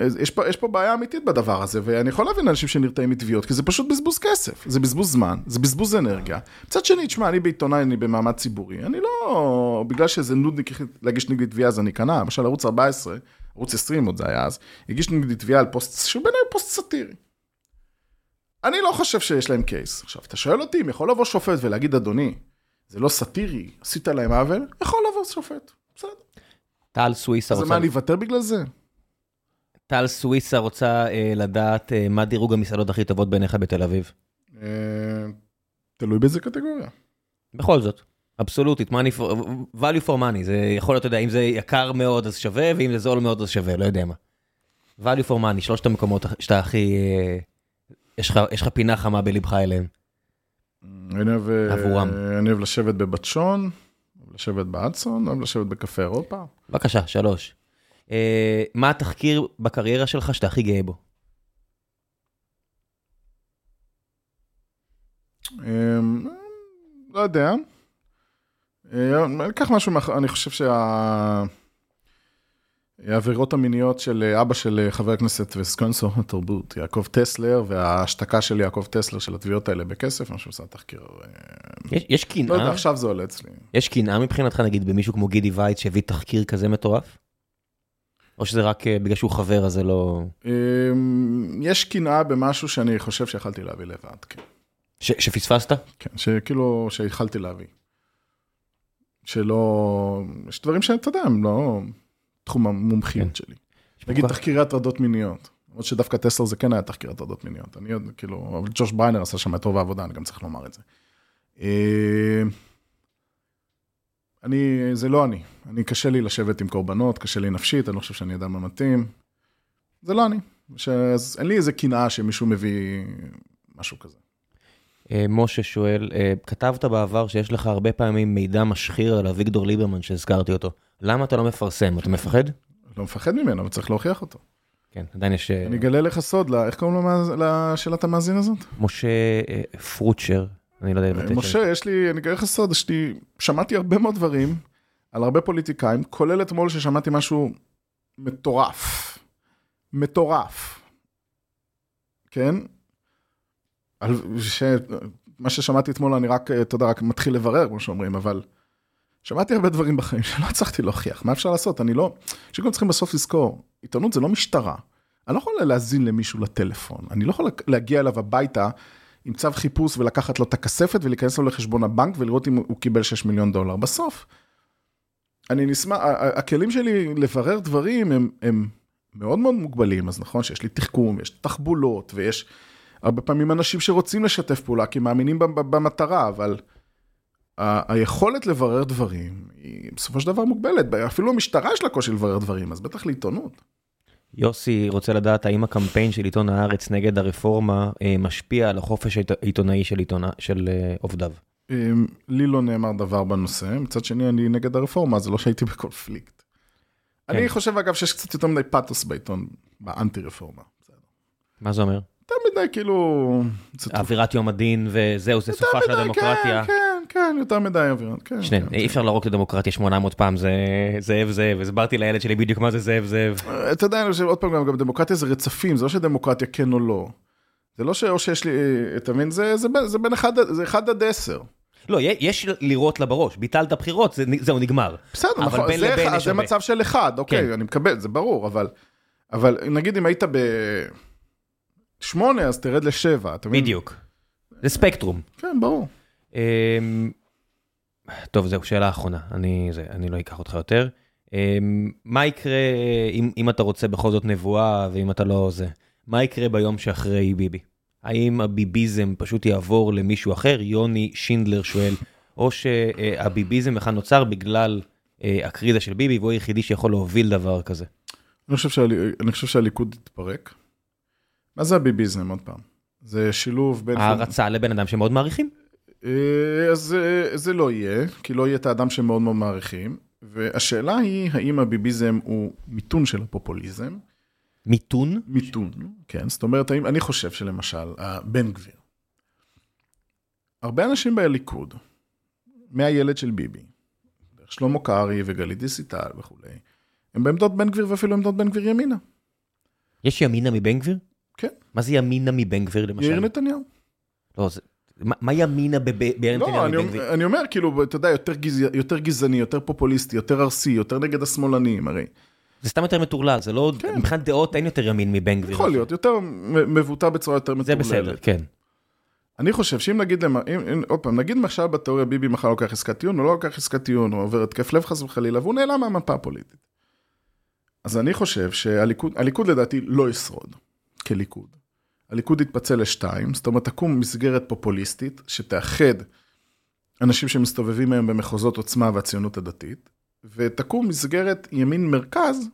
יש פה, יש פה בעיה אמיתית בדבר הזה, ואני יכול להבין אנשים שנרתעים מתביעות, כי זה פשוט בזבוז כסף, זה בזבוז זמן, זה בזבוז אנרגיה. מצד שני, תשמע, אני עיתונאי, אני במעמד ציבורי, אני לא... בגלל שזה נודניק להגיש נגדי תביעה, אז אני אכנע. למשל, ערוץ 14, ערוץ 20 עוד זה היה אז, הגיש נגדי תביעה על פוסט, שהוא בעיניי פוסט סאטירי. אני לא חושב שיש להם case. עכשיו, אתה שואל אותי אם יכול לבוא שופט ולהגיד, אדוני, זה לא סאטירי, עשית להם עוול? יכול לבוא שופט, בסדר. טל סוויסה רוצה... אז מה, אני אוותר בגלל זה? טל סוויסה רוצה אה, לדעת אה, מה דירוג המסעדות הכי טובות בעיניך בתל אביב. אה, תלוי באיזה קטגוריה. בכל זאת, אבסולוטית, money for, value for money, זה יכול להיות, אתה יודע, אם זה יקר מאוד אז שווה, ואם זה זול מאוד אז שווה, לא יודע מה. value for money, שלושת המקומות שאתה הכי, אה, יש לך, פינה חמה בלבך אליהם. אני אוהב, אה, עבורם. אני אוהב לשבת בבת-שון, לשבת באדסון, אוהב לשבת בקפה אירופה. בבקשה, שלוש. אה, מה התחקיר בקריירה שלך שאתה הכי גאה בו? אמ, לא יודע. אה, אני אקח משהו, אני חושב שה... העבירות המיניות של אבא של חבר הכנסת שר התרבות, יעקב טסלר, וההשתקה של יעקב טסלר של התביעות האלה בכסף, אני חושב שזה התחקיר. יש, יש קנאה? לא יודע, עכשיו זה עולה אצלי. יש קנאה מבחינתך, נגיד, במישהו כמו גידי וייץ שהביא תחקיר כזה מטורף? או שזה רק אה, בגלל שהוא חבר, אז זה לא... אמ, יש קנאה במשהו שאני חושב שיכלתי להביא לבד, כן. שפספסת? כן, שכאילו, שיכלתי להביא. שלא... יש דברים שאתה יודע, הם לא תחום המומחיות כן. שלי. נגיד תחקירי הטרדות מיניות. למרות שדווקא טסלר זה כן היה תחקיר הטרדות מיניות. אני עוד, כאילו, אבל ג'וש בריינר עשה שם את רוב העבודה, אני גם צריך לומר את זה. אה, אני, זה לא אני. אני, קשה לי לשבת עם קורבנות, קשה לי נפשית, אני לא חושב שאני אדם המתאים. זה לא אני. אז אין לי איזה קנאה שמישהו מביא משהו כזה. אה, משה שואל, אה, כתבת בעבר שיש לך הרבה פעמים מידע משחיר על אביגדור ליברמן שהזכרתי אותו. למה אתה לא מפרסם? אתה מפחד? לא מפחד ממנו, אבל צריך להוכיח אותו. כן, עדיין יש... אני אגלה לך סוד, איך קוראים לשאלת המאזין הזאת? משה פרוצ'ר, אני לא יודע אם משה, יש לי, אני אגלה לך סוד, יש לי, שמעתי הרבה מאוד דברים על הרבה פוליטיקאים, כולל אתמול ששמעתי משהו מטורף. מטורף. כן? על ש... מה ששמעתי אתמול, אני רק, אתה יודע, רק מתחיל לברר, כמו שאומרים, אבל שמעתי הרבה דברים בחיים שלא הצלחתי להוכיח. מה אפשר לעשות? אני לא... אנשים גם צריכים בסוף לזכור, עיתונות זה לא משטרה. אני לא יכול להאזין למישהו לטלפון, אני לא יכול להגיע אליו הביתה עם צו חיפוש ולקחת לו את הכספת ולהיכנס לו לחשבון הבנק ולראות אם הוא קיבל 6 מיליון דולר. בסוף, אני נשמח, הכלים שלי לברר דברים הם, הם מאוד מאוד מוגבלים, אז נכון שיש לי תחכום, יש תחבולות ויש הרבה פעמים אנשים שרוצים לשתף פעולה כי מאמינים במטרה, אבל ה- היכולת לברר דברים היא בסופו של דבר מוגבלת, אפילו המשטרה יש לה קושי לברר דברים, אז בטח לעיתונות. יוסי רוצה לדעת האם הקמפיין של עיתון הארץ נגד הרפורמה אה, משפיע על החופש העיתונאי של, עיתונה, של אה, עובדיו. אמ, לי לא נאמר דבר בנושא, מצד שני אני נגד הרפורמה, זה לא שהייתי בקונפליקט. כן. אני חושב אגב שיש קצת יותר מדי פאתוס בעיתון, באנטי רפורמה. מה זה אומר? יותר מדי כאילו... אווירת יום הדין וזהו, זה סופה של הדמוקרטיה. כן, כן, כן, יותר מדי אווירת, כן. שנייה, כן, אי אפשר להרוג את הדמוקרטיה 800 פעם, זה זאב זאב, הסברתי לילד שלי בדיוק מה זה זאב זאב. אתה יודע, אני חושב עוד פעם, גם דמוקרטיה זה רצפים, זה לא שדמוקרטיה כן או לא. זה לא שאו שיש לי, אתה מבין, זה בין 1 עד 10. לא, יש לירות לה בראש, ביטלת בחירות, זהו, נגמר. בסדר, נכון, זה מצב של אחד, אוקיי, כן. אני מקבל, זה ברור, אבל נגיד אם היית ב-8, אז תרד ל-7, אתה מבין? בדיוק. זה ספקטרום. כן, ברור. אמ, טוב, זהו, שאלה אחרונה, אני, זה, אני לא אקח אותך יותר. אמ, מה יקרה אם, אם אתה רוצה בכל זאת נבואה, ואם אתה לא זה, מה יקרה ביום שאחרי ביבי? האם הביביזם פשוט יעבור למישהו אחר? יוני שינדלר שואל, או שהביביזם בכלל נוצר בגלל אה, הקריזה של ביבי, והוא היחידי שיכול להוביל דבר כזה. אני חושב, שהל... אני חושב שהליכוד יתפרק. מה זה הביביזם, עוד פעם? זה שילוב בין... הערצה לבן אדם שמאוד מעריכים? אה, אז אה, זה לא יהיה, כי לא יהיה את האדם שמאוד מאוד מעריכים. והשאלה היא, האם הביביזם הוא מיתון של הפופוליזם? מיתון? מיתון, כן. זאת אומרת, האם, אני חושב שלמשל, בן גביר, הרבה אנשים בליכוד, מהילד של ביבי, שלמה קרעי וגלית דיסטל וכולי, הם בעמדות בן גביר ואפילו עמדות בן גביר ימינה. יש ימינה מבן גביר? כן. מה זה ימינה מבן גביר למשל? יאיר נתניהו. לא, זה... מה, ימינה ביאיר לא, אני, אומר, כאילו, אתה יודע, יותר, גז... יותר גזעני, יותר פופוליסטי, יותר ארסי, יותר נגד השמאלנים, הרי. זה סתם יותר מטורלל, זה לא... כן. מבחינת דעות אין יותר ימין מבן גביר. יכול להיות, יותר מבוטא בצורה יותר זה מטורללת. בסדר, כן. אני חושב שאם נגיד, למה, אם, אם, עוד פעם, נגיד עכשיו בתיאוריה ביבי מחר לוקח עסקת טיעון, או לא לוקח עסקת טיעון, או עובר התקף לב חס וחלילה, והוא נעלם מהמפה הפוליטית. אז אני חושב שהליכוד, הליכוד לדעתי לא ישרוד כליכוד. הליכוד יתפצל לשתיים, זאת אומרת, תקום מסגרת פופוליסטית שתאחד אנשים שמסתובבים היום במחוזות עוצמה והציונות הדתית, ותקום מסגרת ימין מרכז,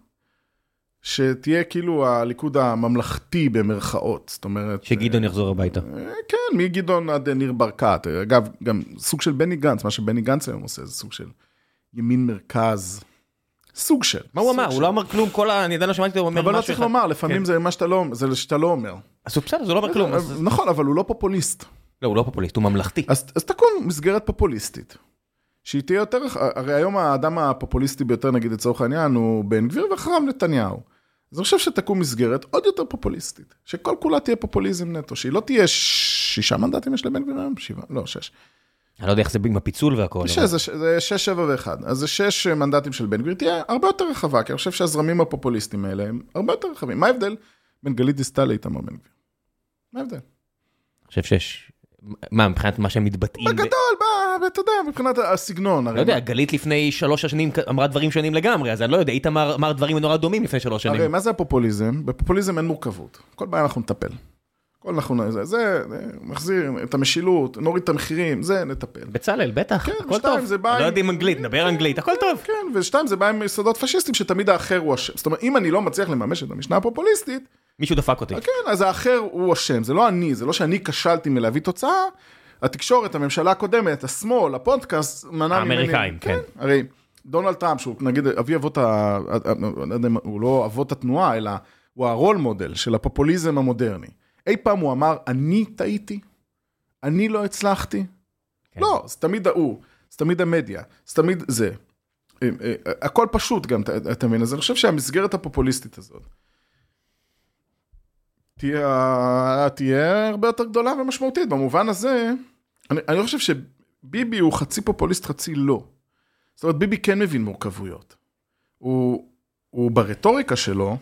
שתהיה כאילו הליכוד הממלכתי במרכאות, זאת אומרת... שגדעון יחזור הביתה. אה, כן, מגדעון עד ניר ברקת. אגב, גם סוג של בני גנץ, מה שבני גנץ היום עושה, זה סוג של ימין מרכז. סוג של. מה הוא אמר? הוא לא אמר כלום, כל ה... אני עדיין לא שמעתי אותו, אומר אבל לא משהו צריך אחד. לומר, לפעמים כן. זה מה שאתה לא אומר. אז בסדר, זה לא אומר כלום. אז- נכון, אבל הוא לא פופוליסט. לא, הוא לא פופוליסט, הוא ממלכתי. אז, תקום מסגרת פופוליסטית. שהיא תהיה יותר, הרי היום האדם הפופוליסטי ביותר, נגיד לצורך העניין, הוא בן גביר ואחריו נתניהו. אז אני חושב שתקום מסגרת עוד יותר פופוליסטית, שכל כולה תהיה פופוליזם נטו, שהיא לא תהיה שישה מנדטים יש לבן גביר היום? שבעה? לא, שש. אני לא יודע איך זה עם הפיצול והכל. שש, זה, זה שש, שבע ואחד. אז זה שש מנדטים של בן גביר, תהיה הרבה יותר רחבה, כי אני חושב שהזרמים הפופוליסטיים האלה הם הרבה יותר רחבים. מה ההבדל בין גלית דיסטל לאיתמר בן גביר? מה ההבדל? אני חושב שיש... מה, מבחינת מה שהם מתבטאים? בגדול, אתה יודע, מבחינת הסגנון. לא יודע, גלית לפני שלוש שנים אמרה דברים שונים לגמרי, אז אני לא יודע, איתמר אמר דברים נורא דומים לפני שלוש שנים. הרי מה זה הפופוליזם? בפופוליזם אין מורכבות. כל בעיה אנחנו נטפל. כל אנחנו, זה, זה, מחזיר את המשילות, נוריד את המחירים, זה נטפל. בצלאל, בטח, כן, הכל טוב. זה בא לא יודעים אנגלית, נדבר אנגלית, הכל טוב. כן, ושתיים, זה בא עם יסודות פשיסטיים שתמיד האחר הוא אשם. זאת אומרת, אם אני לא מצליח לממש את המשנה הפופוליסטית, מישהו דפק אותי. כן, אז האחר הוא אשם, זה לא אני, זה לא שאני כשלתי מלהביא תוצאה, התקשורת, הממשלה הקודמת, השמאל, הפודקאסט, מנע ממני... האמריקאים, כן. הרי דונלד טראמפ, שהוא נגיד אבי אבות, ה... לא הוא לא אבות התנועה, אלא הוא הרול מודל של הפופוליזם המודרני. אי פעם הוא אמר, אני טעיתי, אני לא הצלחתי. כן. לא, זה תמיד ההוא, זה תמיד המדיה, זה תמיד זה. אה, אה, הכל פשוט גם, אתה מבין? אז אני חושב שהמסגרת הפופוליסטית הזאת, תהיה, תהיה הרבה יותר גדולה ומשמעותית. במובן הזה, אני, אני חושב שביבי הוא חצי פופוליסט, חצי לא. זאת אומרת, ביבי כן מבין מורכבויות. הוא, הוא ברטוריקה שלו,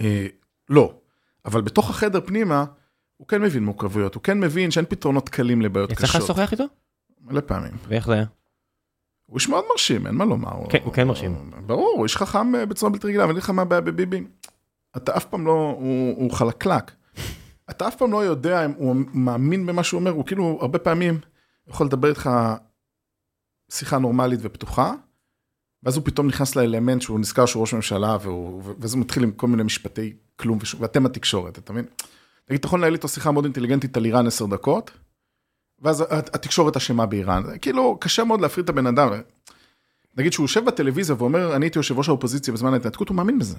אה, לא. אבל בתוך החדר פנימה, הוא כן מבין מורכבויות, הוא כן מבין שאין פתרונות קלים לבעיות יצא לך קשות. לשוחח איתו? מלא פעמים. ואיך זה היה? הוא איש מאוד מרשים, אין מה לומר. כן, הוא כן מרשים. ברור, הוא איש חכם אה, בצורה בלתי רגילה, אבל אני אגיד לך מה הבעיה בביבי. אתה אף פעם לא, הוא, הוא חלקלק. אתה אף פעם לא יודע אם הוא מאמין במה שהוא אומר, הוא כאילו הרבה פעמים יכול לדבר איתך שיחה נורמלית ופתוחה, ואז הוא פתאום נכנס לאלמנט שהוא נזכר שהוא ראש ממשלה, והוא, ואז הוא מתחיל עם כל מיני משפטי כלום, וש- ואתם התקשורת, אתה מבין? נגיד, אתה יכול לנהל איתו שיחה מאוד אינטליגנטית על איראן עשר דקות, ואז הת- התקשורת אשמה באיראן. כאילו, קשה מאוד להפריד את הבן אדם. נגיד שהוא יושב בטלוויזיה ואומר, אני הייתי יושב ראש האופוזיציה בזמן ההתנתקות, הוא מאמין בזה.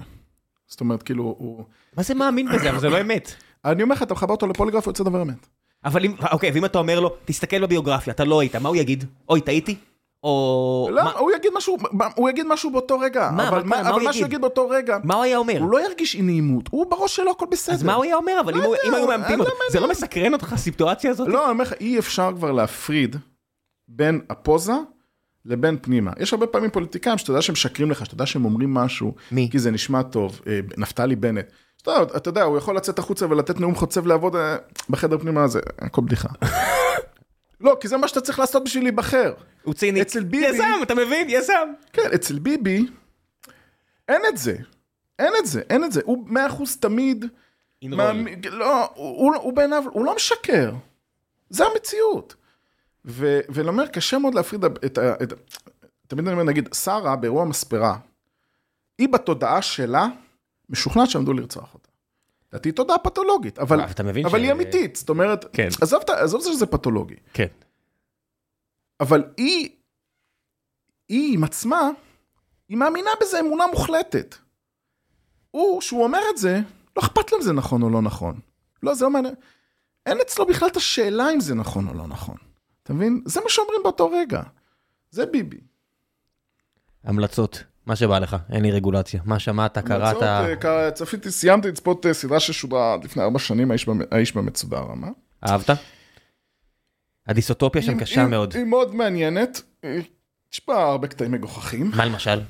זאת אומרת, כאילו, הוא... מה זה מאמין בזה? אבל זה לא אמת. אני אומר לך, אתה מחבר אותו לפוליגרף, הוא יוצא דבר אמת. אבל אם, אוקיי, ואם אתה אומר לו, תסתכל בביוגרפיה, אתה לא היית, מה הוא יגיד? אוי, טעיתי? או... לא, מה- הוא יגיד משהו, הוא יגיד משהו באותו רגע. מה, אבל מה? מה אבל מה יגיד? שהוא יגיד באותו רגע, מה הוא היה אומר? הוא לא ירגיש אי נעימות, הוא בראש שלו, הכל בסדר. אז מה הוא היה אומר? אבל אם הוא- אם היו מאמתים אותו, לא זה לא מסקרן אותך הסיטואציה הזאת? לא, אני אומר לך, אי אפשר כבר להפריד בין הפוזה לבין פנימה. יש הרבה פעמים פוליטיקאים שאתה יודע שהם משקרים לך, שאתה יודע שהם אומרים משהו, מי? כי זה נשמע טוב, אה, נפתלי בנט. שאתה אתה יודע, הוא יכול לצאת החוצה ולתת נאום חוצב לעבוד אה, בחדר פנימה הזה, הכל בדיחה. [LAUGHS] לא, כי זה מה שאתה צריך לעשות בשביל להיבחר. הוא ציני. אצל ביבי- יזם, אתה מבין? יזם. כן, אצל ביבי, אין את זה. אין את זה, אין את זה. הוא מאה אחוז תמיד... אינרול. מאמין- לא, הוא, הוא בעיניו, הוא לא משקר. זה המציאות. ו, ואני אומר, קשה מאוד להפריד את ה... את, תמיד אני אומר, נגיד, שרה באירוע מספרה, היא בתודעה שלה משוכנעת שעמדו לרצוח אותה. לדעתי תודעה פתולוגית, אבל, אבל ש- היא אמיתית, זאת אומרת, כן. עזוב, את עזוב זה שזה פתולוגי, כן. אבל היא, היא עם עצמה היא מאמינה בזה אמונה מוחלטת. הוא, שהוא אומר את זה, לא אכפת לו אם זה נכון או לא נכון. לא, זה לא מעניין. אין אצלו בכלל את השאלה אם זה נכון או לא נכון. אתה מבין? זה מה שאומרים באותו רגע. זה ביבי. המלצות, מה שבא לך, אין לי רגולציה. מה שמעת, קראת? המלצות, אה, צפיתי, סיימתי לצפות אה, סדרה ששודרה לפני ארבע שנים, האיש במ- האיש במצודה הרמה. אהבת? הדיסוטופיה שם קשה מאוד. היא מאוד מעניינת. אה, יש בה הרבה קטעים מגוחכים. מה למשל?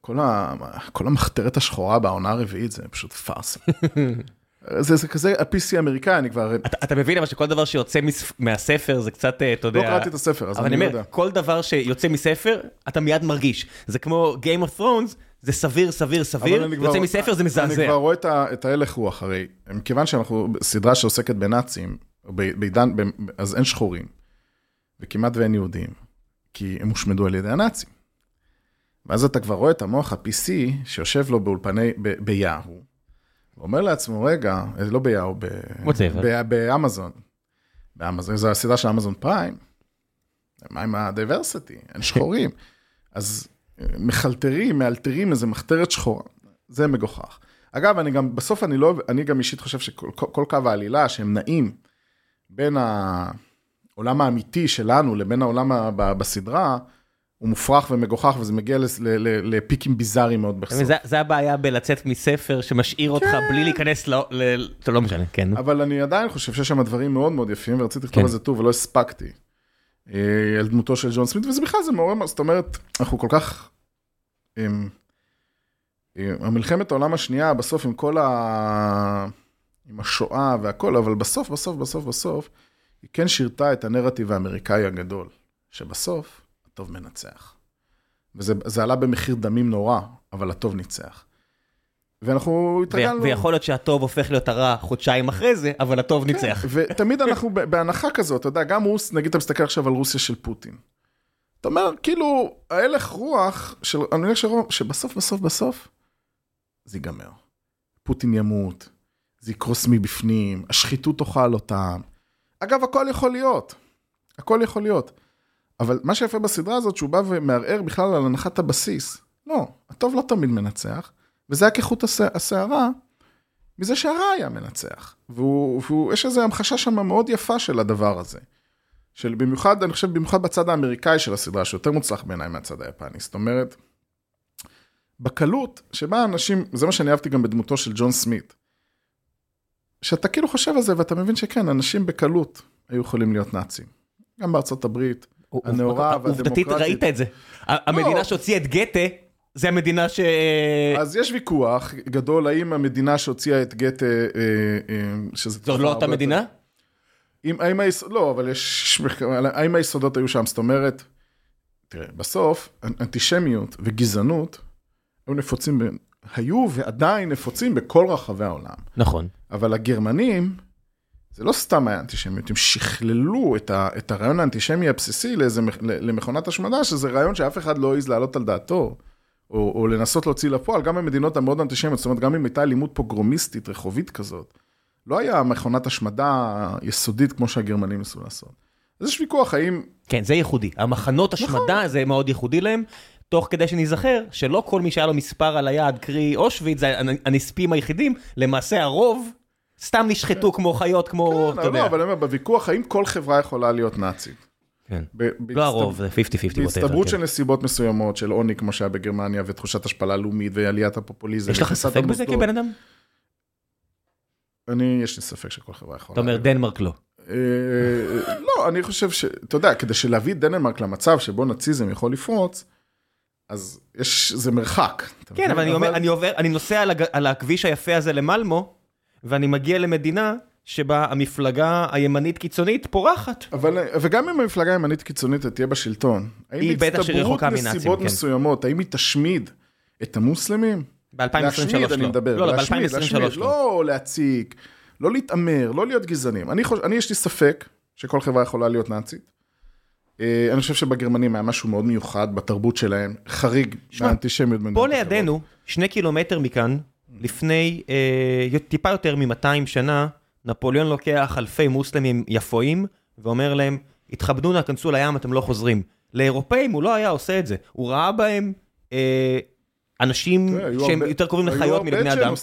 כל, ה... כל המחתרת השחורה בעונה הרביעית זה פשוט פארסה. [LAUGHS] זה, זה כזה ה-PC האמריקאי, אני כבר... אתה, אתה מבין אבל שכל דבר שיוצא מס... מהספר זה קצת, אה, אתה יודע... לא קראתי את הספר, אז אבל אני אני לא אומר, יודע. כל דבר שיוצא מספר, אתה מיד מרגיש. זה כמו Game of Thrones, זה סביר, סביר, אבל סביר, אני כבר- יוצא מספר זה אני מזעזע. כבר רואה את, ה... את ההלך רוח, הרי מכיוון שאנחנו סדרה שעוסקת בנאצים, ב- בעידן, ב... אז אין שחורים, וכמעט ואין יהודים, כי הם הושמדו על ידי הנאצים. ואז אתה כבר רואה את המוח ה-PC שיושב לו באולפני, ב... ואומר לעצמו, רגע, אה, לא ביאהו, ב... באמזון. באמזון, זו הסדרה של אמזון פריים. מה עם הדייברסיטי? אין שחורים. [LAUGHS] אז אה, מחלטרים, מאלתרים איזה מחתרת שחורה. זה מגוחך. אגב, אני גם, בסוף אני לא, אני גם אישית חושב שכל כל, כל קו העלילה שהם נעים בין העולם האמיתי שלנו לבין העולם בסדרה, הוא מופרך ומגוחך וזה מגיע לפיקים ביזאריים מאוד בסוף. זה, זה הבעיה בלצאת מספר שמשאיר אותך כן. בלי להיכנס ל... ל... טוב, לא משנה, כן. אבל אני עדיין חושב שיש שם דברים מאוד מאוד יפים, ורציתי לכתוב כן. על זה טוב ולא הספקתי. אה, על דמותו של ג'ון סמית, וזה בכלל, זה מעורר, זאת אומרת, אנחנו כל כך... עם, עם המלחמת העולם השנייה, בסוף עם כל ה... עם השואה והכל, אבל בסוף, בסוף, בסוף, בסוף, היא כן שירתה את הנרטיב האמריקאי הגדול, שבסוף הטוב מנצח. וזה זה עלה במחיר דמים נורא, אבל הטוב ניצח. ואנחנו. התרגלנו... ויכול להיות שהטוב הופך להיות הרע חודשיים אחרי זה, אבל הטוב ניצח. ותמיד אנחנו בהנחה כזאת, אתה יודע, גם רוס, נגיד אתה מסתכל עכשיו על רוסיה של פוטין. אתה אומר, כאילו, ההלך רוח של, אני אומר שרוב, שבסוף, בסוף, בסוף, זה ייגמר. פוטין ימות, זה יקרוס מבפנים, השחיתות תאכל אותם. אגב, הכל יכול להיות. הכל יכול להיות. אבל מה שיפה בסדרה הזאת, שהוא בא ומערער בכלל על הנחת הבסיס. לא, הטוב לא תמיד מנצח, וזה היה כחוט השערה, מזה שהרע היה מנצח. והוא, והוא, יש איזו המחשה שם מאוד יפה של הדבר הזה. של במיוחד, אני חושב, במיוחד בצד האמריקאי של הסדרה, שיותר מוצלח בעיניי מהצד היפני. זאת אומרת, בקלות שבה אנשים, זה מה שאני אהבתי גם בדמותו של ג'ון סמית, שאתה כאילו חושב על זה ואתה מבין שכן, אנשים בקלות היו יכולים להיות נאצים. גם בארצות הברית, הנאורה עובדתית והדמוקרטית. ראית את זה. ה- המדינה שהוציאה את גתה, זה המדינה ש... אז יש ויכוח גדול, האם המדינה שהוציאה את גתה, אה, אה, שזה... זאת לא אותה מדינה? אם, האם היסוד, לא, אבל יש, האם היסודות היו שם? זאת אומרת, תראה, בסוף, אנטישמיות וגזענות היו נפוצים, ב, היו ועדיין נפוצים בכל רחבי העולם. נכון. אבל הגרמנים, זה לא סתם היה אנטישמיות, הם שכללו את, ה, את הרעיון האנטישמי הבסיסי לאיזה, למכונת השמדה, שזה רעיון שאף אחד לא העז להעלות על דעתו, או, או לנסות להוציא לפועל, גם במדינות המאוד אנטישמיות, זאת אומרת, גם אם הייתה אלימות פוגרומיסטית, רחובית כזאת, לא היה מכונת השמדה יסודית כמו שהגרמנים ניסו לעשות. אז יש ויכוח האם, כן, זה ייחודי. המחנות נכון. השמדה זה מאוד ייחודי להם, תוך כדי שניזכר שלא כל מי שהיה לו מספר על היד, קרי אושוויץ, זה הנ- הנספים היחידים, למעשה הרוב סתם נשחטו כמו חיות, כמו, אתה לא, יודע. לא, אבל אני אומר, בוויכוח האם כל חברה יכולה להיות נאצית. כן. ב- לא הרוב, זה 50-50. בהצטברות whatever, של כן. נסיבות מסוימות, של עוני כמו שהיה בגרמניה, ותחושת השפלה לאומית, ועליית הפופוליזם. יש לך ספק בזה. כבן אדם? אני, יש לי ספק שכל חברה יכולה. אתה אומר להיות. דנמרק לא. אה, לא, אני חושב ש... אתה יודע, כדי שלהביא את דנמרק למצב שבו נאציזם יכול לפרוץ, אז יש, זה מרחק. אתה כן? אבל אני אומר, אני עובר, אני נוסע על הג- על הכביש היפה הזה למלמו, ואני מגיע למדינה שבה המפלגה הימנית קיצונית פורחת. אבל, וגם אם המפלגה הימנית קיצונית תהיה בשלטון, האם מנאצים, נסיבות כן. מסוימות, האם היא תשמיד את המוסלמים? ב-2023 להשמיד, אני לא. מדבר. לא, לא, להשמיד, ב-2023 להשמיד, לא. לא להציג, לא להתעמר, לא להיות גזענים. אני, חוש... אני יש לי ספק שכל חברה יכולה להיות נאצית. אה, אני חושב שבגרמנים היה משהו מאוד מיוחד בתרבות שלהם, חריג מהאנטישמיות. פה לידינו, שני קילומטר מכאן, לפני אה, טיפה יותר מ-200 שנה, נפוליאון לוקח אלפי מוסלמים יפואים, ואומר להם, התכבדו נא, כנסו לים, אתם לא חוזרים. לאירופאים הוא לא היה עושה את זה, הוא ראה בהם אה, אנשים היו שהם יותר קרובים לחיות מלבני אדם.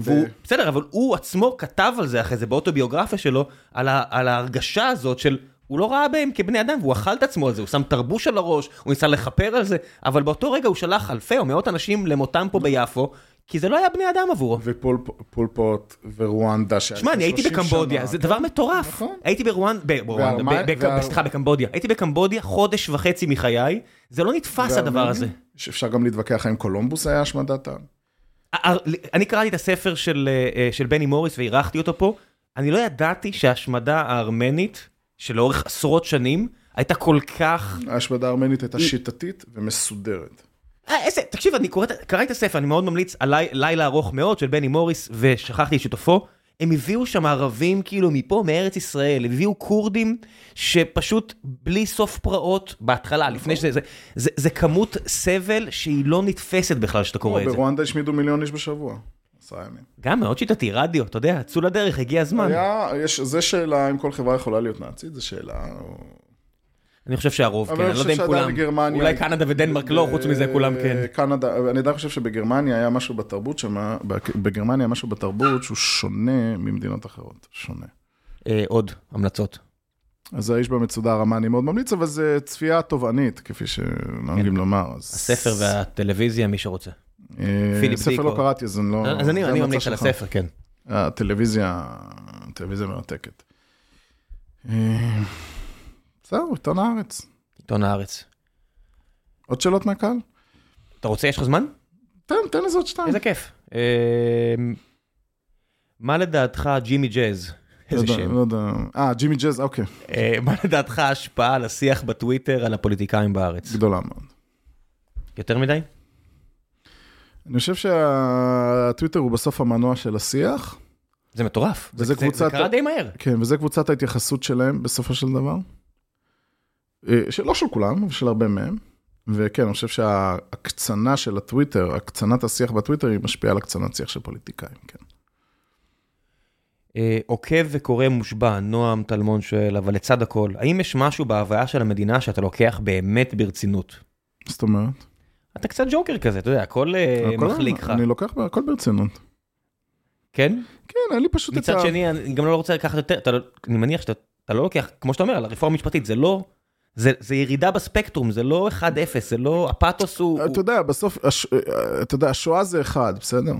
והוא, ו- בסדר, אבל הוא עצמו כתב על זה אחרי זה באוטוביוגרפיה שלו, על, ה, על ההרגשה הזאת של, הוא לא ראה בהם כבני אדם, והוא אכל את עצמו על זה, הוא שם תרבוש על הראש, הוא ניסה לכפר על זה, אבל באותו רגע הוא שלח אלפי או מאות אנשים למותם פה ביפו, כי זה לא היה בני אדם עבורו. ופול פול פוט ורואנדה. שהיה שמע, אני הייתי 30 בקמבודיה, שנה. זה דבר מטורף. נכון. הייתי ברואנדה, סליחה, בקמבודיה. הייתי בקמבודיה חודש וחצי מחיי, זה לא נתפס הדבר הזה. שאפשר גם להתווכח האם קולומבוס היה השמדת עם. הר- אני קראתי את הספר של, אה, של בני מוריס ואירחתי אותו פה, אני לא ידעתי שההשמדה הארמנית, שלאורך עשרות שנים, הייתה כל כך... ההשמדה הארמנית הייתה שיטתית ומסודרת. אה, איזה, תקשיב, אני קורא, את- קראתי את הספר, אני מאוד ממליץ על לי- לילה ארוך מאוד של בני מוריס, ושכחתי את שותפו. הם הביאו שם ערבים כאילו מפה, מארץ ישראל, הביאו כורדים שפשוט בלי סוף פרעות בהתחלה, לפני שזה, זה, זה, זה כמות סבל שהיא לא נתפסת בכלל כשאתה קורא את זה. ברואנדה השמידו מיליון איש בשבוע. עשרה ימים. גם מאוד שיטתי, רדיו, אתה יודע, צאו לדרך, הגיע הזמן. היה, יש, זה שאלה אם כל חברה יכולה להיות נאצית, זו שאלה. אני חושב שהרוב, כן, אני לא יודע אם כולם, גרמניה- אולי קנדה ודנמרק לא, חוץ מזה כולם כן. אה, קנדה, אני עדיין חושב שבגרמניה היה משהו בתרבות שם, בגרמניה היה משהו בתרבות שהוא שונה ממדינות אחרות, שונה. אה, עוד המלצות. אז האיש במצודה הרמה אני מאוד ממליץ, אבל זה צפייה תובענית, כפי שנוהגים לומר. אז- כן. הספר והטלוויזיה, מי שרוצה. אה, פיליפ ספר דיקו. לא קראתי, אז אני לא... אז אני ממליץ על. הספר, כן. הטלוויזיה, הטלוויזיה מרתקת. זהו, עיתון הארץ. עיתון הארץ. עוד שאלות מהקהל? אתה רוצה, יש לך זמן? תן, תן איזה עוד שתיים. איזה כיף. אה, מה לדעתך ג'ימי ג'אז? לא איזה שם. לא יודע. אה, ג'ימי ג'אז, אוקיי. אה, מה לדעתך ההשפעה על השיח בטוויטר על הפוליטיקאים בארץ? גדולה מאוד. יותר מדי? אני חושב שהטוויטר הוא בסוף המנוע של השיח. זה מטורף. וזה זה- קרה די מהר. כן, וזה קבוצת ההתייחסות שלהם בסופו של דבר. אה, שלא של כולם, של הרבה מהם. וכן, אני חושב שההקצנה של הטוויטר, הקצנת השיח בטוויטר, היא משפיעה על הקצנת שיח של פוליטיקאים, כן. אה, עוקב וקורא מושבע, נועם טלמון שואל, אבל לצד הכל, האם יש משהו בהוויה של המדינה שאתה לוקח באמת ברצינות? זאת אומרת? אתה קצת ג'וקר כזה, אתה יודע, הכל אה, הכל- מחליק לך. אני לוקח הכל ברצינות. כן? כן, אין לי פשוט את מצד ה... שני, אני גם לא רוצה לקחת יותר, אתה לא- אני מניח שאתה אתה לא לוקח, כמו שאתה אומר, על הרפורמה המשפטית, זה לא, זה זה ירידה בספקטרום, זה לא 1-0, זה לא, הפאתוס הוא... אתה יודע, בסוף, אה, אתה יודע, השואה זה אחד, בסדר?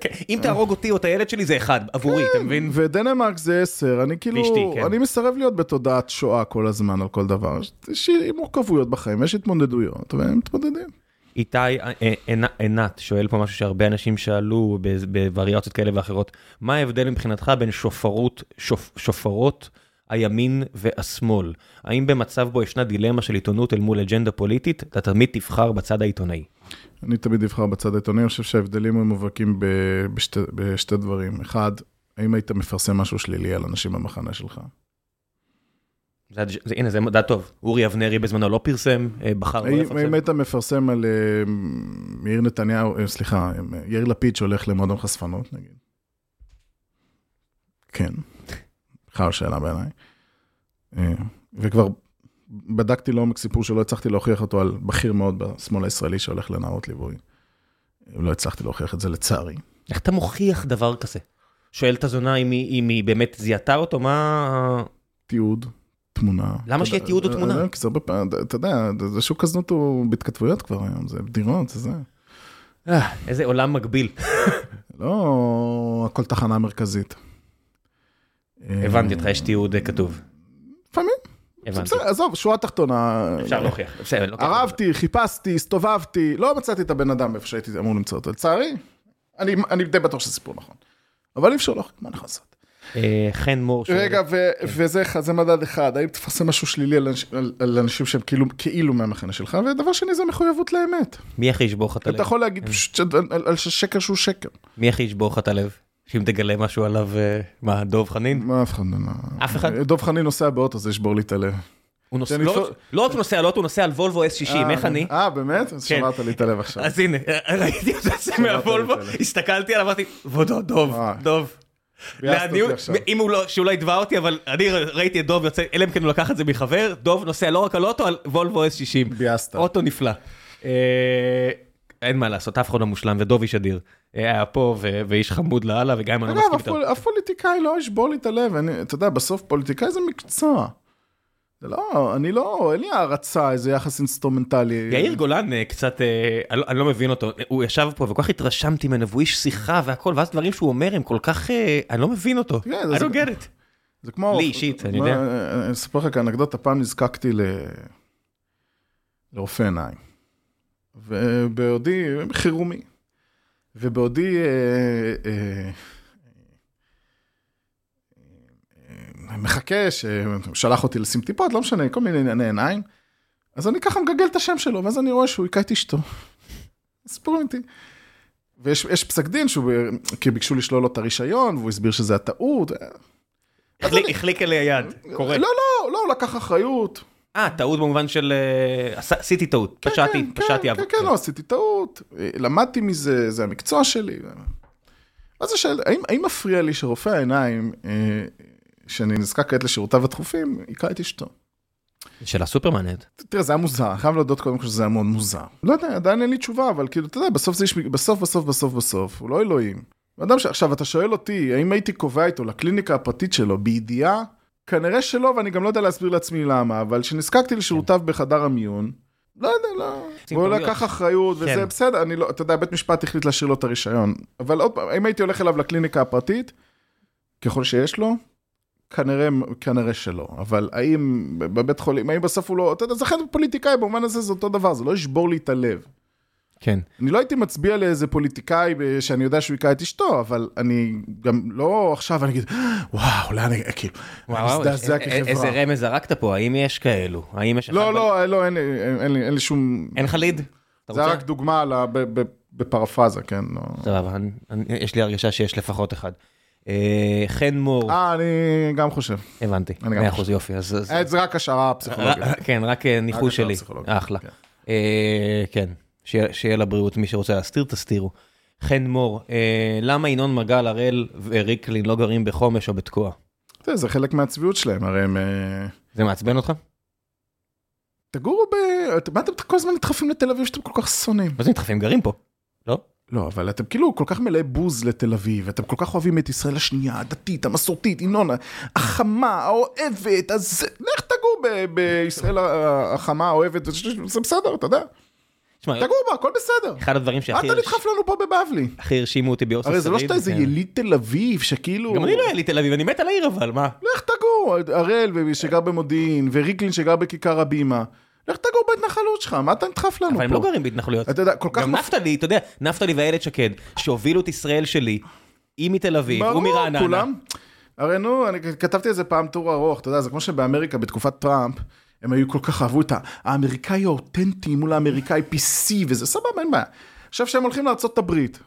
כן, אם תהרוג אותי או את הילד שלי זה אחד, עבורי, אתה מבין? ודנמרק זה עשר, אני כאילו, כן. אני מסרב להיות בתודעת שואה כל הזמן על כל דבר. יש- מורכבויות בחיים, יש התמודדויות, והם מתמודדים. איתי אה, אה, עינת- שואל פה משהו שהרבה אנשים שאלו בווריאציות כאלה ואחרות, מה ההבדל מבחינתך בין שופרות, שופ, שופרות הימין והשמאל? האם במצב בו ישנה דילמה של עיתונות אל מול אג'נדה פוליטית, אתה תמיד תבחר בצד העיתונאי? אני תמיד אבחר בצד העיתוני, אני חושב שההבדלים הם מובהקים בשתי, בשתי דברים. אחד, האם היית מפרסם משהו שלילי על אנשים במחנה שלך? זה, זה, הנה, זה מדע טוב. אורי אבנרי בזמנו לא פרסם, אה, בחר לא לפרסם. האם היית מפרסם על אה, יאיר נתניהו, אה, סליחה, יאיר לפיד שהולך למועדון חשפנות, נגיד? כן. בכלל שאלה בעיניי. אה, וכבר בדקתי לעומק סיפור שלא הצלחתי להוכיח אותו על בכיר מאוד בשמאל הישראלי שהולך לנערות ליווי. לא הצלחתי להוכיח את זה לצערי. איך אתה מוכיח דבר כזה? שואל את הזונה אם היא, אם היא באמת זיהתה אותו, מה... תיעוד, תמונה. למה שיהיה תיעוד או אה, תמונה? אה, כי זה הרבה פעמים, אתה יודע, זה שוק הזנות הוא בהתכתבויות כבר היום, זה בדירות, זה זה. אה, איזה עולם מקביל. [LAUGHS] לא הכל תחנה מרכזית. הבנתי אותך, יש תיעוד אה, כתוב. לפעמים, הבנתי. עזוב, שורה תחתונה. אפשר להוכיח. בסדר, לא. ערבתי, חיפשתי, הסתובבתי, לא מצאתי את הבן אדם איפה שהייתי אמור למצוא אותו. לצערי, אני די בטוח שזה סיפור נכון. אבל אי אפשר להוכיח, מה יכול לעשות? אה, חן מור. רגע, ו- וזה זה מדד אחד, האם תפרסם משהו שלילי על אנש- על- על אנשים שהם כאילו- כאילו מהמחנה שלך, ודבר שני זה מחויבות לאמת. מי הכי ישבור לך את הלב? אתה יכול להגיד על על שקר שהוא שקר. מי הכי ישבור לך את הלב? שאם תגלה משהו עליו, אה, מה, דוב חנין? מה אף אחד לא... אף אחד? דב חנין נוסע באוטו, זה ישבור לי את הלב. הוא נוסע, שאני לא פשוט- רק- לא רק נוסע, לא, הוא נוסע על וולבו S60, איך אני? אה, באמת? אז כן. שברת לי את הלב עכשיו. אז הנה, [LAUGHS] ראיתי אותו יוצא מהוולבו, את. הסתכלתי עליו, אמרתי, כבודו, דוב, אה. דוב. אם הוא לא, שהוא לא יתבע אותי, אבל אני ראיתי את דוב יוצא, אלא אם כן הוא לקח את זה מחבר, דוב נוסע לא רק על אוטו, על וולבו S60. ביאסת. אוטו נפלא. אה, אין מה לעשות, אף אחד לא מושלם, ודובי שדיר היה פה, ואיש חמוד לאללה, וגם אם אני לא אגב, מסכים איתו. פול- אף פוליטיקאי לא ישבור לי את הלב, אני- אתה יודע, בסוף פוליטיקאי זה מקצוע. זה לא, אני לא, אין לי הערצה, זה יחס אינסטרומנטלי. יאיר גולן אה, קצת, אה, אני לא- אני לא מבין אותו, הוא ישב פה וכל כך התרשמתי ממנו, והוא איש שיחה והכל, ואז דברים שהוא אומר הם כל כך, אה, אני לא מבין אותו. זה- I don't get it. זה כמו... לי אישית, אני יודע. אני אספר לך כאנקדוטה, פעם נזקקתי ל... לרופא עיניים. ובעודי, חירומי. ובעודי אה, אה, אה, מחכה, ששלח אותי לשים טיפות, לא משנה, כל מיני ענייני עיניים. אז אני ככה מגגל את השם שלו, ואז אני רואה שהוא היכה את אשתו. [LAUGHS] סיפור אמיתי. ויש יש פסק דין, שהוא, כי ביקשו לשלול לו את הרישיון, והוא הסביר שזה הטעות. החליק- אליה יד, קורה. לא, לא, לא, הוא לקח אחריות. אה, טעות במובן של, אה, עשיתי טעות, כן, פשעתי, כן, פשעתי. כן, אבל- כן, כן, לא, עשיתי טעות, אה, למדתי מזה, זה המקצוע שלי. מה זה שאלה, האם, מפריע לי שרופא העיניים, אה, שאני נזקק כעת לשירותיו הדחופים, היכה את אשתו? שאלה סופר מעניינת. תראה, זה היה מוזר, אני חייב להודות קודם כל שזה היה מאוד מוזר. לא יודע, עדיין אין לי תשובה, אבל כאילו, אתה יודע, בסוף זה איש, בסוף, בסוף, בסוף, בסוף, הוא לא אלוהים. אדם שעכשיו, אתה שואל אותי, האם הייתי קובע איתו לקליניקה הפרטית שלו בידיעה? כנראה שלא, ואני גם לא יודע להסביר לעצמי למה, אבל כשנזקקתי לשירותיו בחדר המיון, לא יודע, לא. הוא. לקח אחריות, וזה כן. בסדר, אני לא, אתה יודע, בית משפט החליט להשאיר לו את הרישיון. אבל עוד פעם, אם הייתי הולך אליו לקליניקה הפרטית, ככל שיש לו, כנראה, כנראה שלא. אבל האם בבית חולים, האם בסוף הוא לא, אתה יודע, זה חלק פוליטיקאי, במובן הזה זה אותו דבר, זה לא ישבור לי את הלב. כן. אני לא הייתי מצביע לאיזה פוליטיקאי שאני יודע שהוא היכה את אשתו, אבל אני גם לא עכשיו, אני אגיד, וואו, לאן אני, כאילו, אני וואו, מזדעזע א- א- איזה כחברה. רמז זרקת פה, האם יש כאלו? האם יש... אחד לא, ב- לא, לא, אין לי- שום... אין לך ליד? זה? רק דוגמה בפרפרזה, כן. לא. סבבה, יש לי הרגשה שיש לפחות אחד. אה, חן מור, אה, אני גם חושב. הבנתי, אני גם 100% חושב. יופי, אה, זה רק השערה פסיכולוגית. ר- כן, רק אה, ניחוש שלי, אחלה. כן. שיהיה שיהיה לבריאות, מי שרוצה להסתיר תסתירו. חן מור, אה, למה ינון מגל, הראל וריקלין לא גרים בחומש או בתקוע? זה- זה חלק מהצביעות שלהם, הרי הם... אה, זה מעצבן אותך? תגורו ב... מה אתם כל הזמן נדחפים לתל אביב שאתם כל כך שונאים? מה זה נדחפים? גרים פה. לא? לא, אבל אתם כאילו כל כך מלאי בוז לתל אביב, אתם כל כך אוהבים את ישראל השנייה, הדתית, המסורתית, ינון, החמה, האוהבת, אז לך תגור בישראל החמה, האוהבת, זה בסדר, אתה יודע. תגור בה, הכל בסדר. אחד הדברים אל שהכי אתה נדחף לנו פה בבבלי. הכי הרשימו אותי ביוסף הרי זה לא שאתה איזה כן. יליד תל אביב, שכאילו... גם אני לא לי תל אביב, אני מת על העיר אבל, מה? לך תגור, הראל שגר במודיעין, וריקלין שגר בכיכר הבימה. לך תגור בהתנחלות שלך, מה אתה נדחף לנו פה? אבל הם לא גרים בהתנחלויות. אתה יודע, כל כך... גם נפתלי, אתה יודע, נפתלי ואיילת שקד, שהובילו את ישראל שלי, היא מתל אביב, הוא מרעננה. הרי נו, אני כתבתי איזה פעם טור ארוך, אתה יודע, זה כמו שבאמריקה בתקופת טראמפ, הם היו כל כך אהבו את האמריקאי האותנטי מול האמריקאי PC וזה, סבבה, אין בעיה. עכשיו שהם הולכים הברית,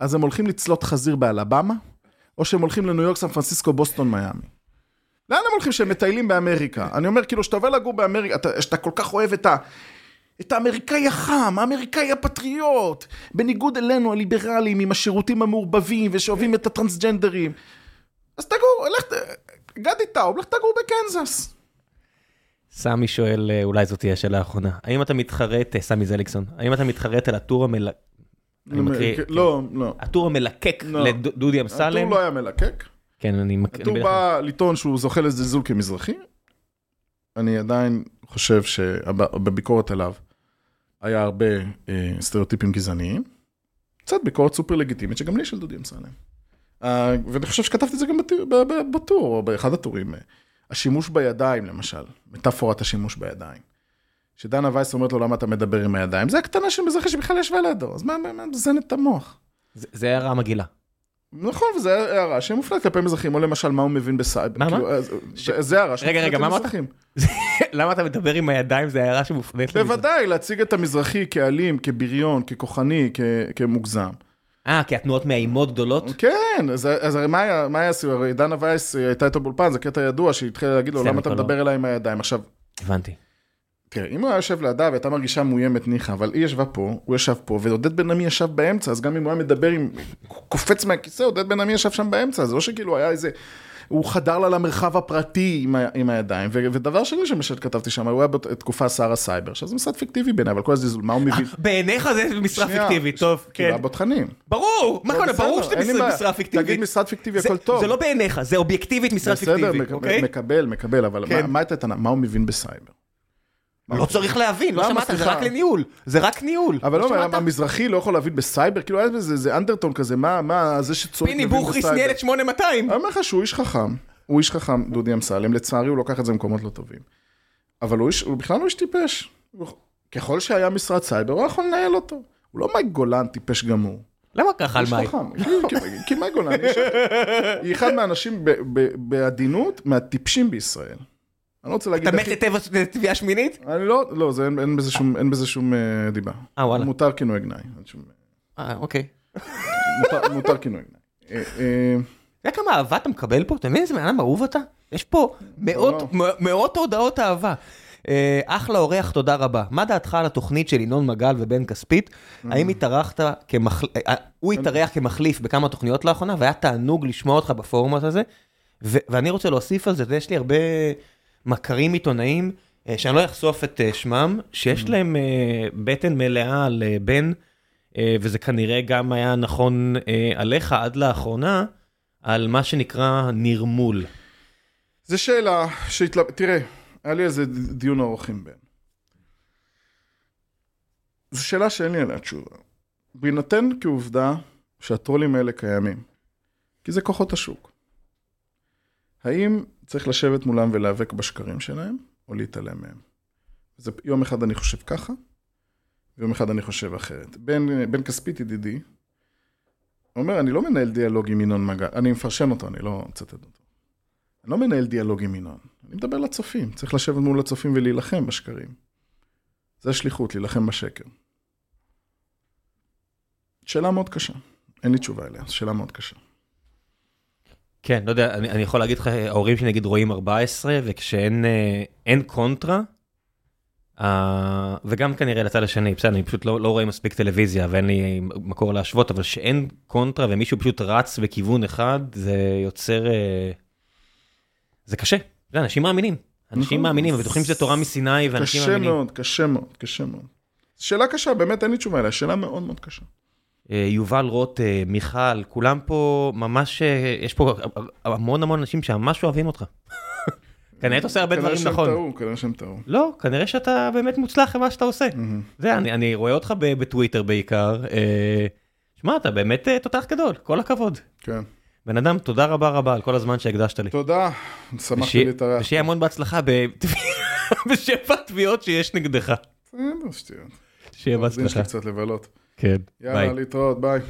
אז הם הולכים לצלות חזיר באלבמה, או שהם הולכים לניו יורק, סן פרנסיסקו, בוסטון, מיאמי. לאן הם הולכים שהם מטיילים באמריקה? אני אומר, כאילו, שאתה עובר לגור באמריקה, אתה- שאתה כל כך אוהב את ה... את האמריקאי החם, האמריקאי הפטריוט, בניגוד אלינו הליברלים עם השירותים המעורבבים ושאוהבים את הטרנסג'נדרים. אז תגור, לך, גדי טאוב, לך תגור בקנזס. סמי שואל, אה, אולי זאת תהיה השאלה האחרונה, האם אתה מתחרט, אה, סמי זליקסון, האם אתה מתחרט על הטור המל... אני מקריא, כן. לא, לא. הטור המלקק לא. לדודי אמסלם? הטור לא היה מלקק. כן, אני מקריא. הטור בא לטעון שהוא זוכה לזלזול כמזרחי. אני עדיין חושב שבביקורת עליו היה הרבה אה, סטריאוטיפים גזעניים. קצת ביקורת סופר לגיטימית, שגם לי יש על דודי אמסלם. ואני חושב שכתבתי את זה גם בטור, או באחד הטורים. השימוש בידיים, למשל, מטאפורת השימוש בידיים. שדנה וייס אומרת לו, למה אתה מדבר עם הידיים? זה הקטנה של מזרחי שבכלל ישבה לידו, אז מה, מה, מה, מזיינת את המוח. זה- זה הערה מגעילה. נכון, וזו הערה שמופנית כלפי מזרחים, או למשל מה הוא מבין בסייבר. מה, מה? כאילו, זה- זה הערה שמופנית רגע, מה אמרת? למזרחים. [LAUGHS] למה אתה מדבר עם הידיים, זה הערה שמופנית למזרח. בוודאי, להציג את המזרחי כאלים, כבריון, ככוחני, כ- כמוגזם. אה, כי התנועות מאיימות גדולות? כן, אז, אז הרי מה היה, מה היה? הרי דנה וייס הייתה איתו באולפן, זה קטע ידוע, שהתחילה להגיד לו, למה אתה. מדבר אליי עם הידיים? עכשיו, הבנתי. תראה, אם הוא היה יושב לידה והייתה מרגישה מאוימת ניחא, אבל היא ישבה פה, הוא ישב פה, ועודד בן עמי ישב באמצע, אז גם אם הוא היה מדבר עם... קופץ מהכיסא, עודד בן עמי ישב שם באמצע, זה לא שכאילו היה איזה... הוא חדר לה למרחב הפרטי עם, ה, עם הידיים, ו, ודבר שני שכתבתי שם, הוא היה בתקופה שר הסייבר, עכשיו זה משרד פיקטיבי בעיניי, אבל כל הזלזול, מה הוא מבין? בעיניך זה משרה פיקטיבית, טוב, כאילו, כן. היה בתכנים. ברור, מה טוב, קורה, ברור בסדר, שזה משרה- פיקטיבית. תגיד משרד פיקטיבי, הכל טוב. זה לא בעיניך, זה אובייקטיבית משרד בסדר, פיקטיבי, מק- אוקיי? מקבל, מקבל, אבל כן. מה הייתה הטענה? מה הוא מבין בסייבר? לא צריך להבין, לא למה, שמעת, זה? רק לניהול. זה רק ניהול. אבל לא, שמעת? המזרחי לא יכול להבין בסייבר, כאילו היה בזה איזה undertone כזה, מה, מה, זה שצועק פיני בוכריס. ניהל את 8200. אני אומר לך שהוא איש חכם, הוא איש חכם, דודי אמסלם, לצערי הוא לוקח את זה למקומות לא טובים. אבל הוא, בכלל לא איש טיפש. ככל שהיה משרד סייבר, הוא יכול לנהל אותו. הוא לא מאי גולן טיפש גמור. למה ככה על מאי? כי- מאי גולן, [LAUGHS] היא אחד מהאנשים בעדינות מהטיפשים בישראל. אני לא רוצה להגיד... אתה מת לטבע תביעה שמינית? אני לא, לא, זה אין, אין בזה שום, אין בזה שום אה, דיבה. אה, וואלה. מותר כינוי גנאי. אה, אוקיי. מותר, מותר כינוי גנאי. אה, אה, אתה יודע כמה אהבה אתה מקבל פה? אתה מבין איזה בן אדם אהוב אתה? יש פה מאות, מ- מאות הודעות אהבה. אה, אחלה אורח, תודה רבה. מה דעתך על התוכנית של ינון מגל ובן כספית? האם התארחת כמחליף, הוא התארח כמחליף בכמה תוכניות לאחרונה, והיה תענוג לשמוע אותך בפורמט הזה. ואני רוצה להוסיף על זה, יש לי הרבה מכרים עיתונאים, אה, שאני לא אחשוף את אה, שמם, שיש להם אה, בטן מלאה על בן, וזה כנראה גם היה נכון עליך עד לאחרונה, על מה שנקרא נרמול. זו שאלה שהתלבט... תראה, היה לי איזה דיון ארוך עם בן. זו שאלה שאין לי עליה תשובה. בהינתן כעובדה שהטרולים האלה קיימים, כי זה כוחות השוק. האם צריך לשבת מולם ולהיאבק בשקרים שלהם, או להתעלם מהם? זה, יום אחד אני חושב ככה, ויום אחד אני חושב אחרת. בן, בן כספית ידידי, אומר, אני לא מנהל דיאלוג עם ינון מגל, אני מפרשן אותו, אני לא מצטט אותו. אני לא מנהל דיאלוג עם ינון, אני מדבר לצופים, צריך לשבת מול הצופים ולהילחם בשקרים. זה השליחות, להילחם בשקר. שאלה מאוד קשה, אין לי תשובה אליה, שאלה מאוד קשה. כן, לא יודע, אני, אני יכול להגיד לך, ההורים שלי נגיד רואים 14, וכשאין אה, קונטרה, אה, וגם כנראה לצד השני, בסדר, אני פשוט לא, לא רואה מספיק טלוויזיה ואין לי מקור להשוות, אבל שאין קונטרה ומישהו פשוט רץ בכיוון אחד, זה יוצר... אה, זה קשה, זה אנשים מאמינים. אנשים נכון. מאמינים ובטוחים שזה תורה מסיני ואנשים קשה מאמינים. מאוד, קשה מאוד, קשה מאוד. שאלה קשה, באמת אין לי תשובה אליה, שאלה מאוד מאוד קשה. אה, יובל רוט, אה, מיכל, כולם פה ממש, אה, יש פה המון המון אנשים שממש אוהבים אותך. [LAUGHS] כנראה אתה עושה הרבה כנראה דברים שהם נכון. טעו, כנראה שהם טעו. לא, כנראה שאתה באמת מוצלח במה שאתה עושה. זה, אני, רואה אותך בטוויטר בעיקר. שמע, אתה באמת תותח גדול, כל הכבוד. כן. בן אדם, תודה רבה רבה על כל הזמן שהקדשת לי. תודה, שמחתי להתארח. ושיהיה המון בהצלחה [LAUGHS] בשבע תביעות שיש נגדך. בסדר, שטויות. שיהיה בהצלחה. שלי קצת לבלות. כן, ביי. יאללה, להתראות, ביי.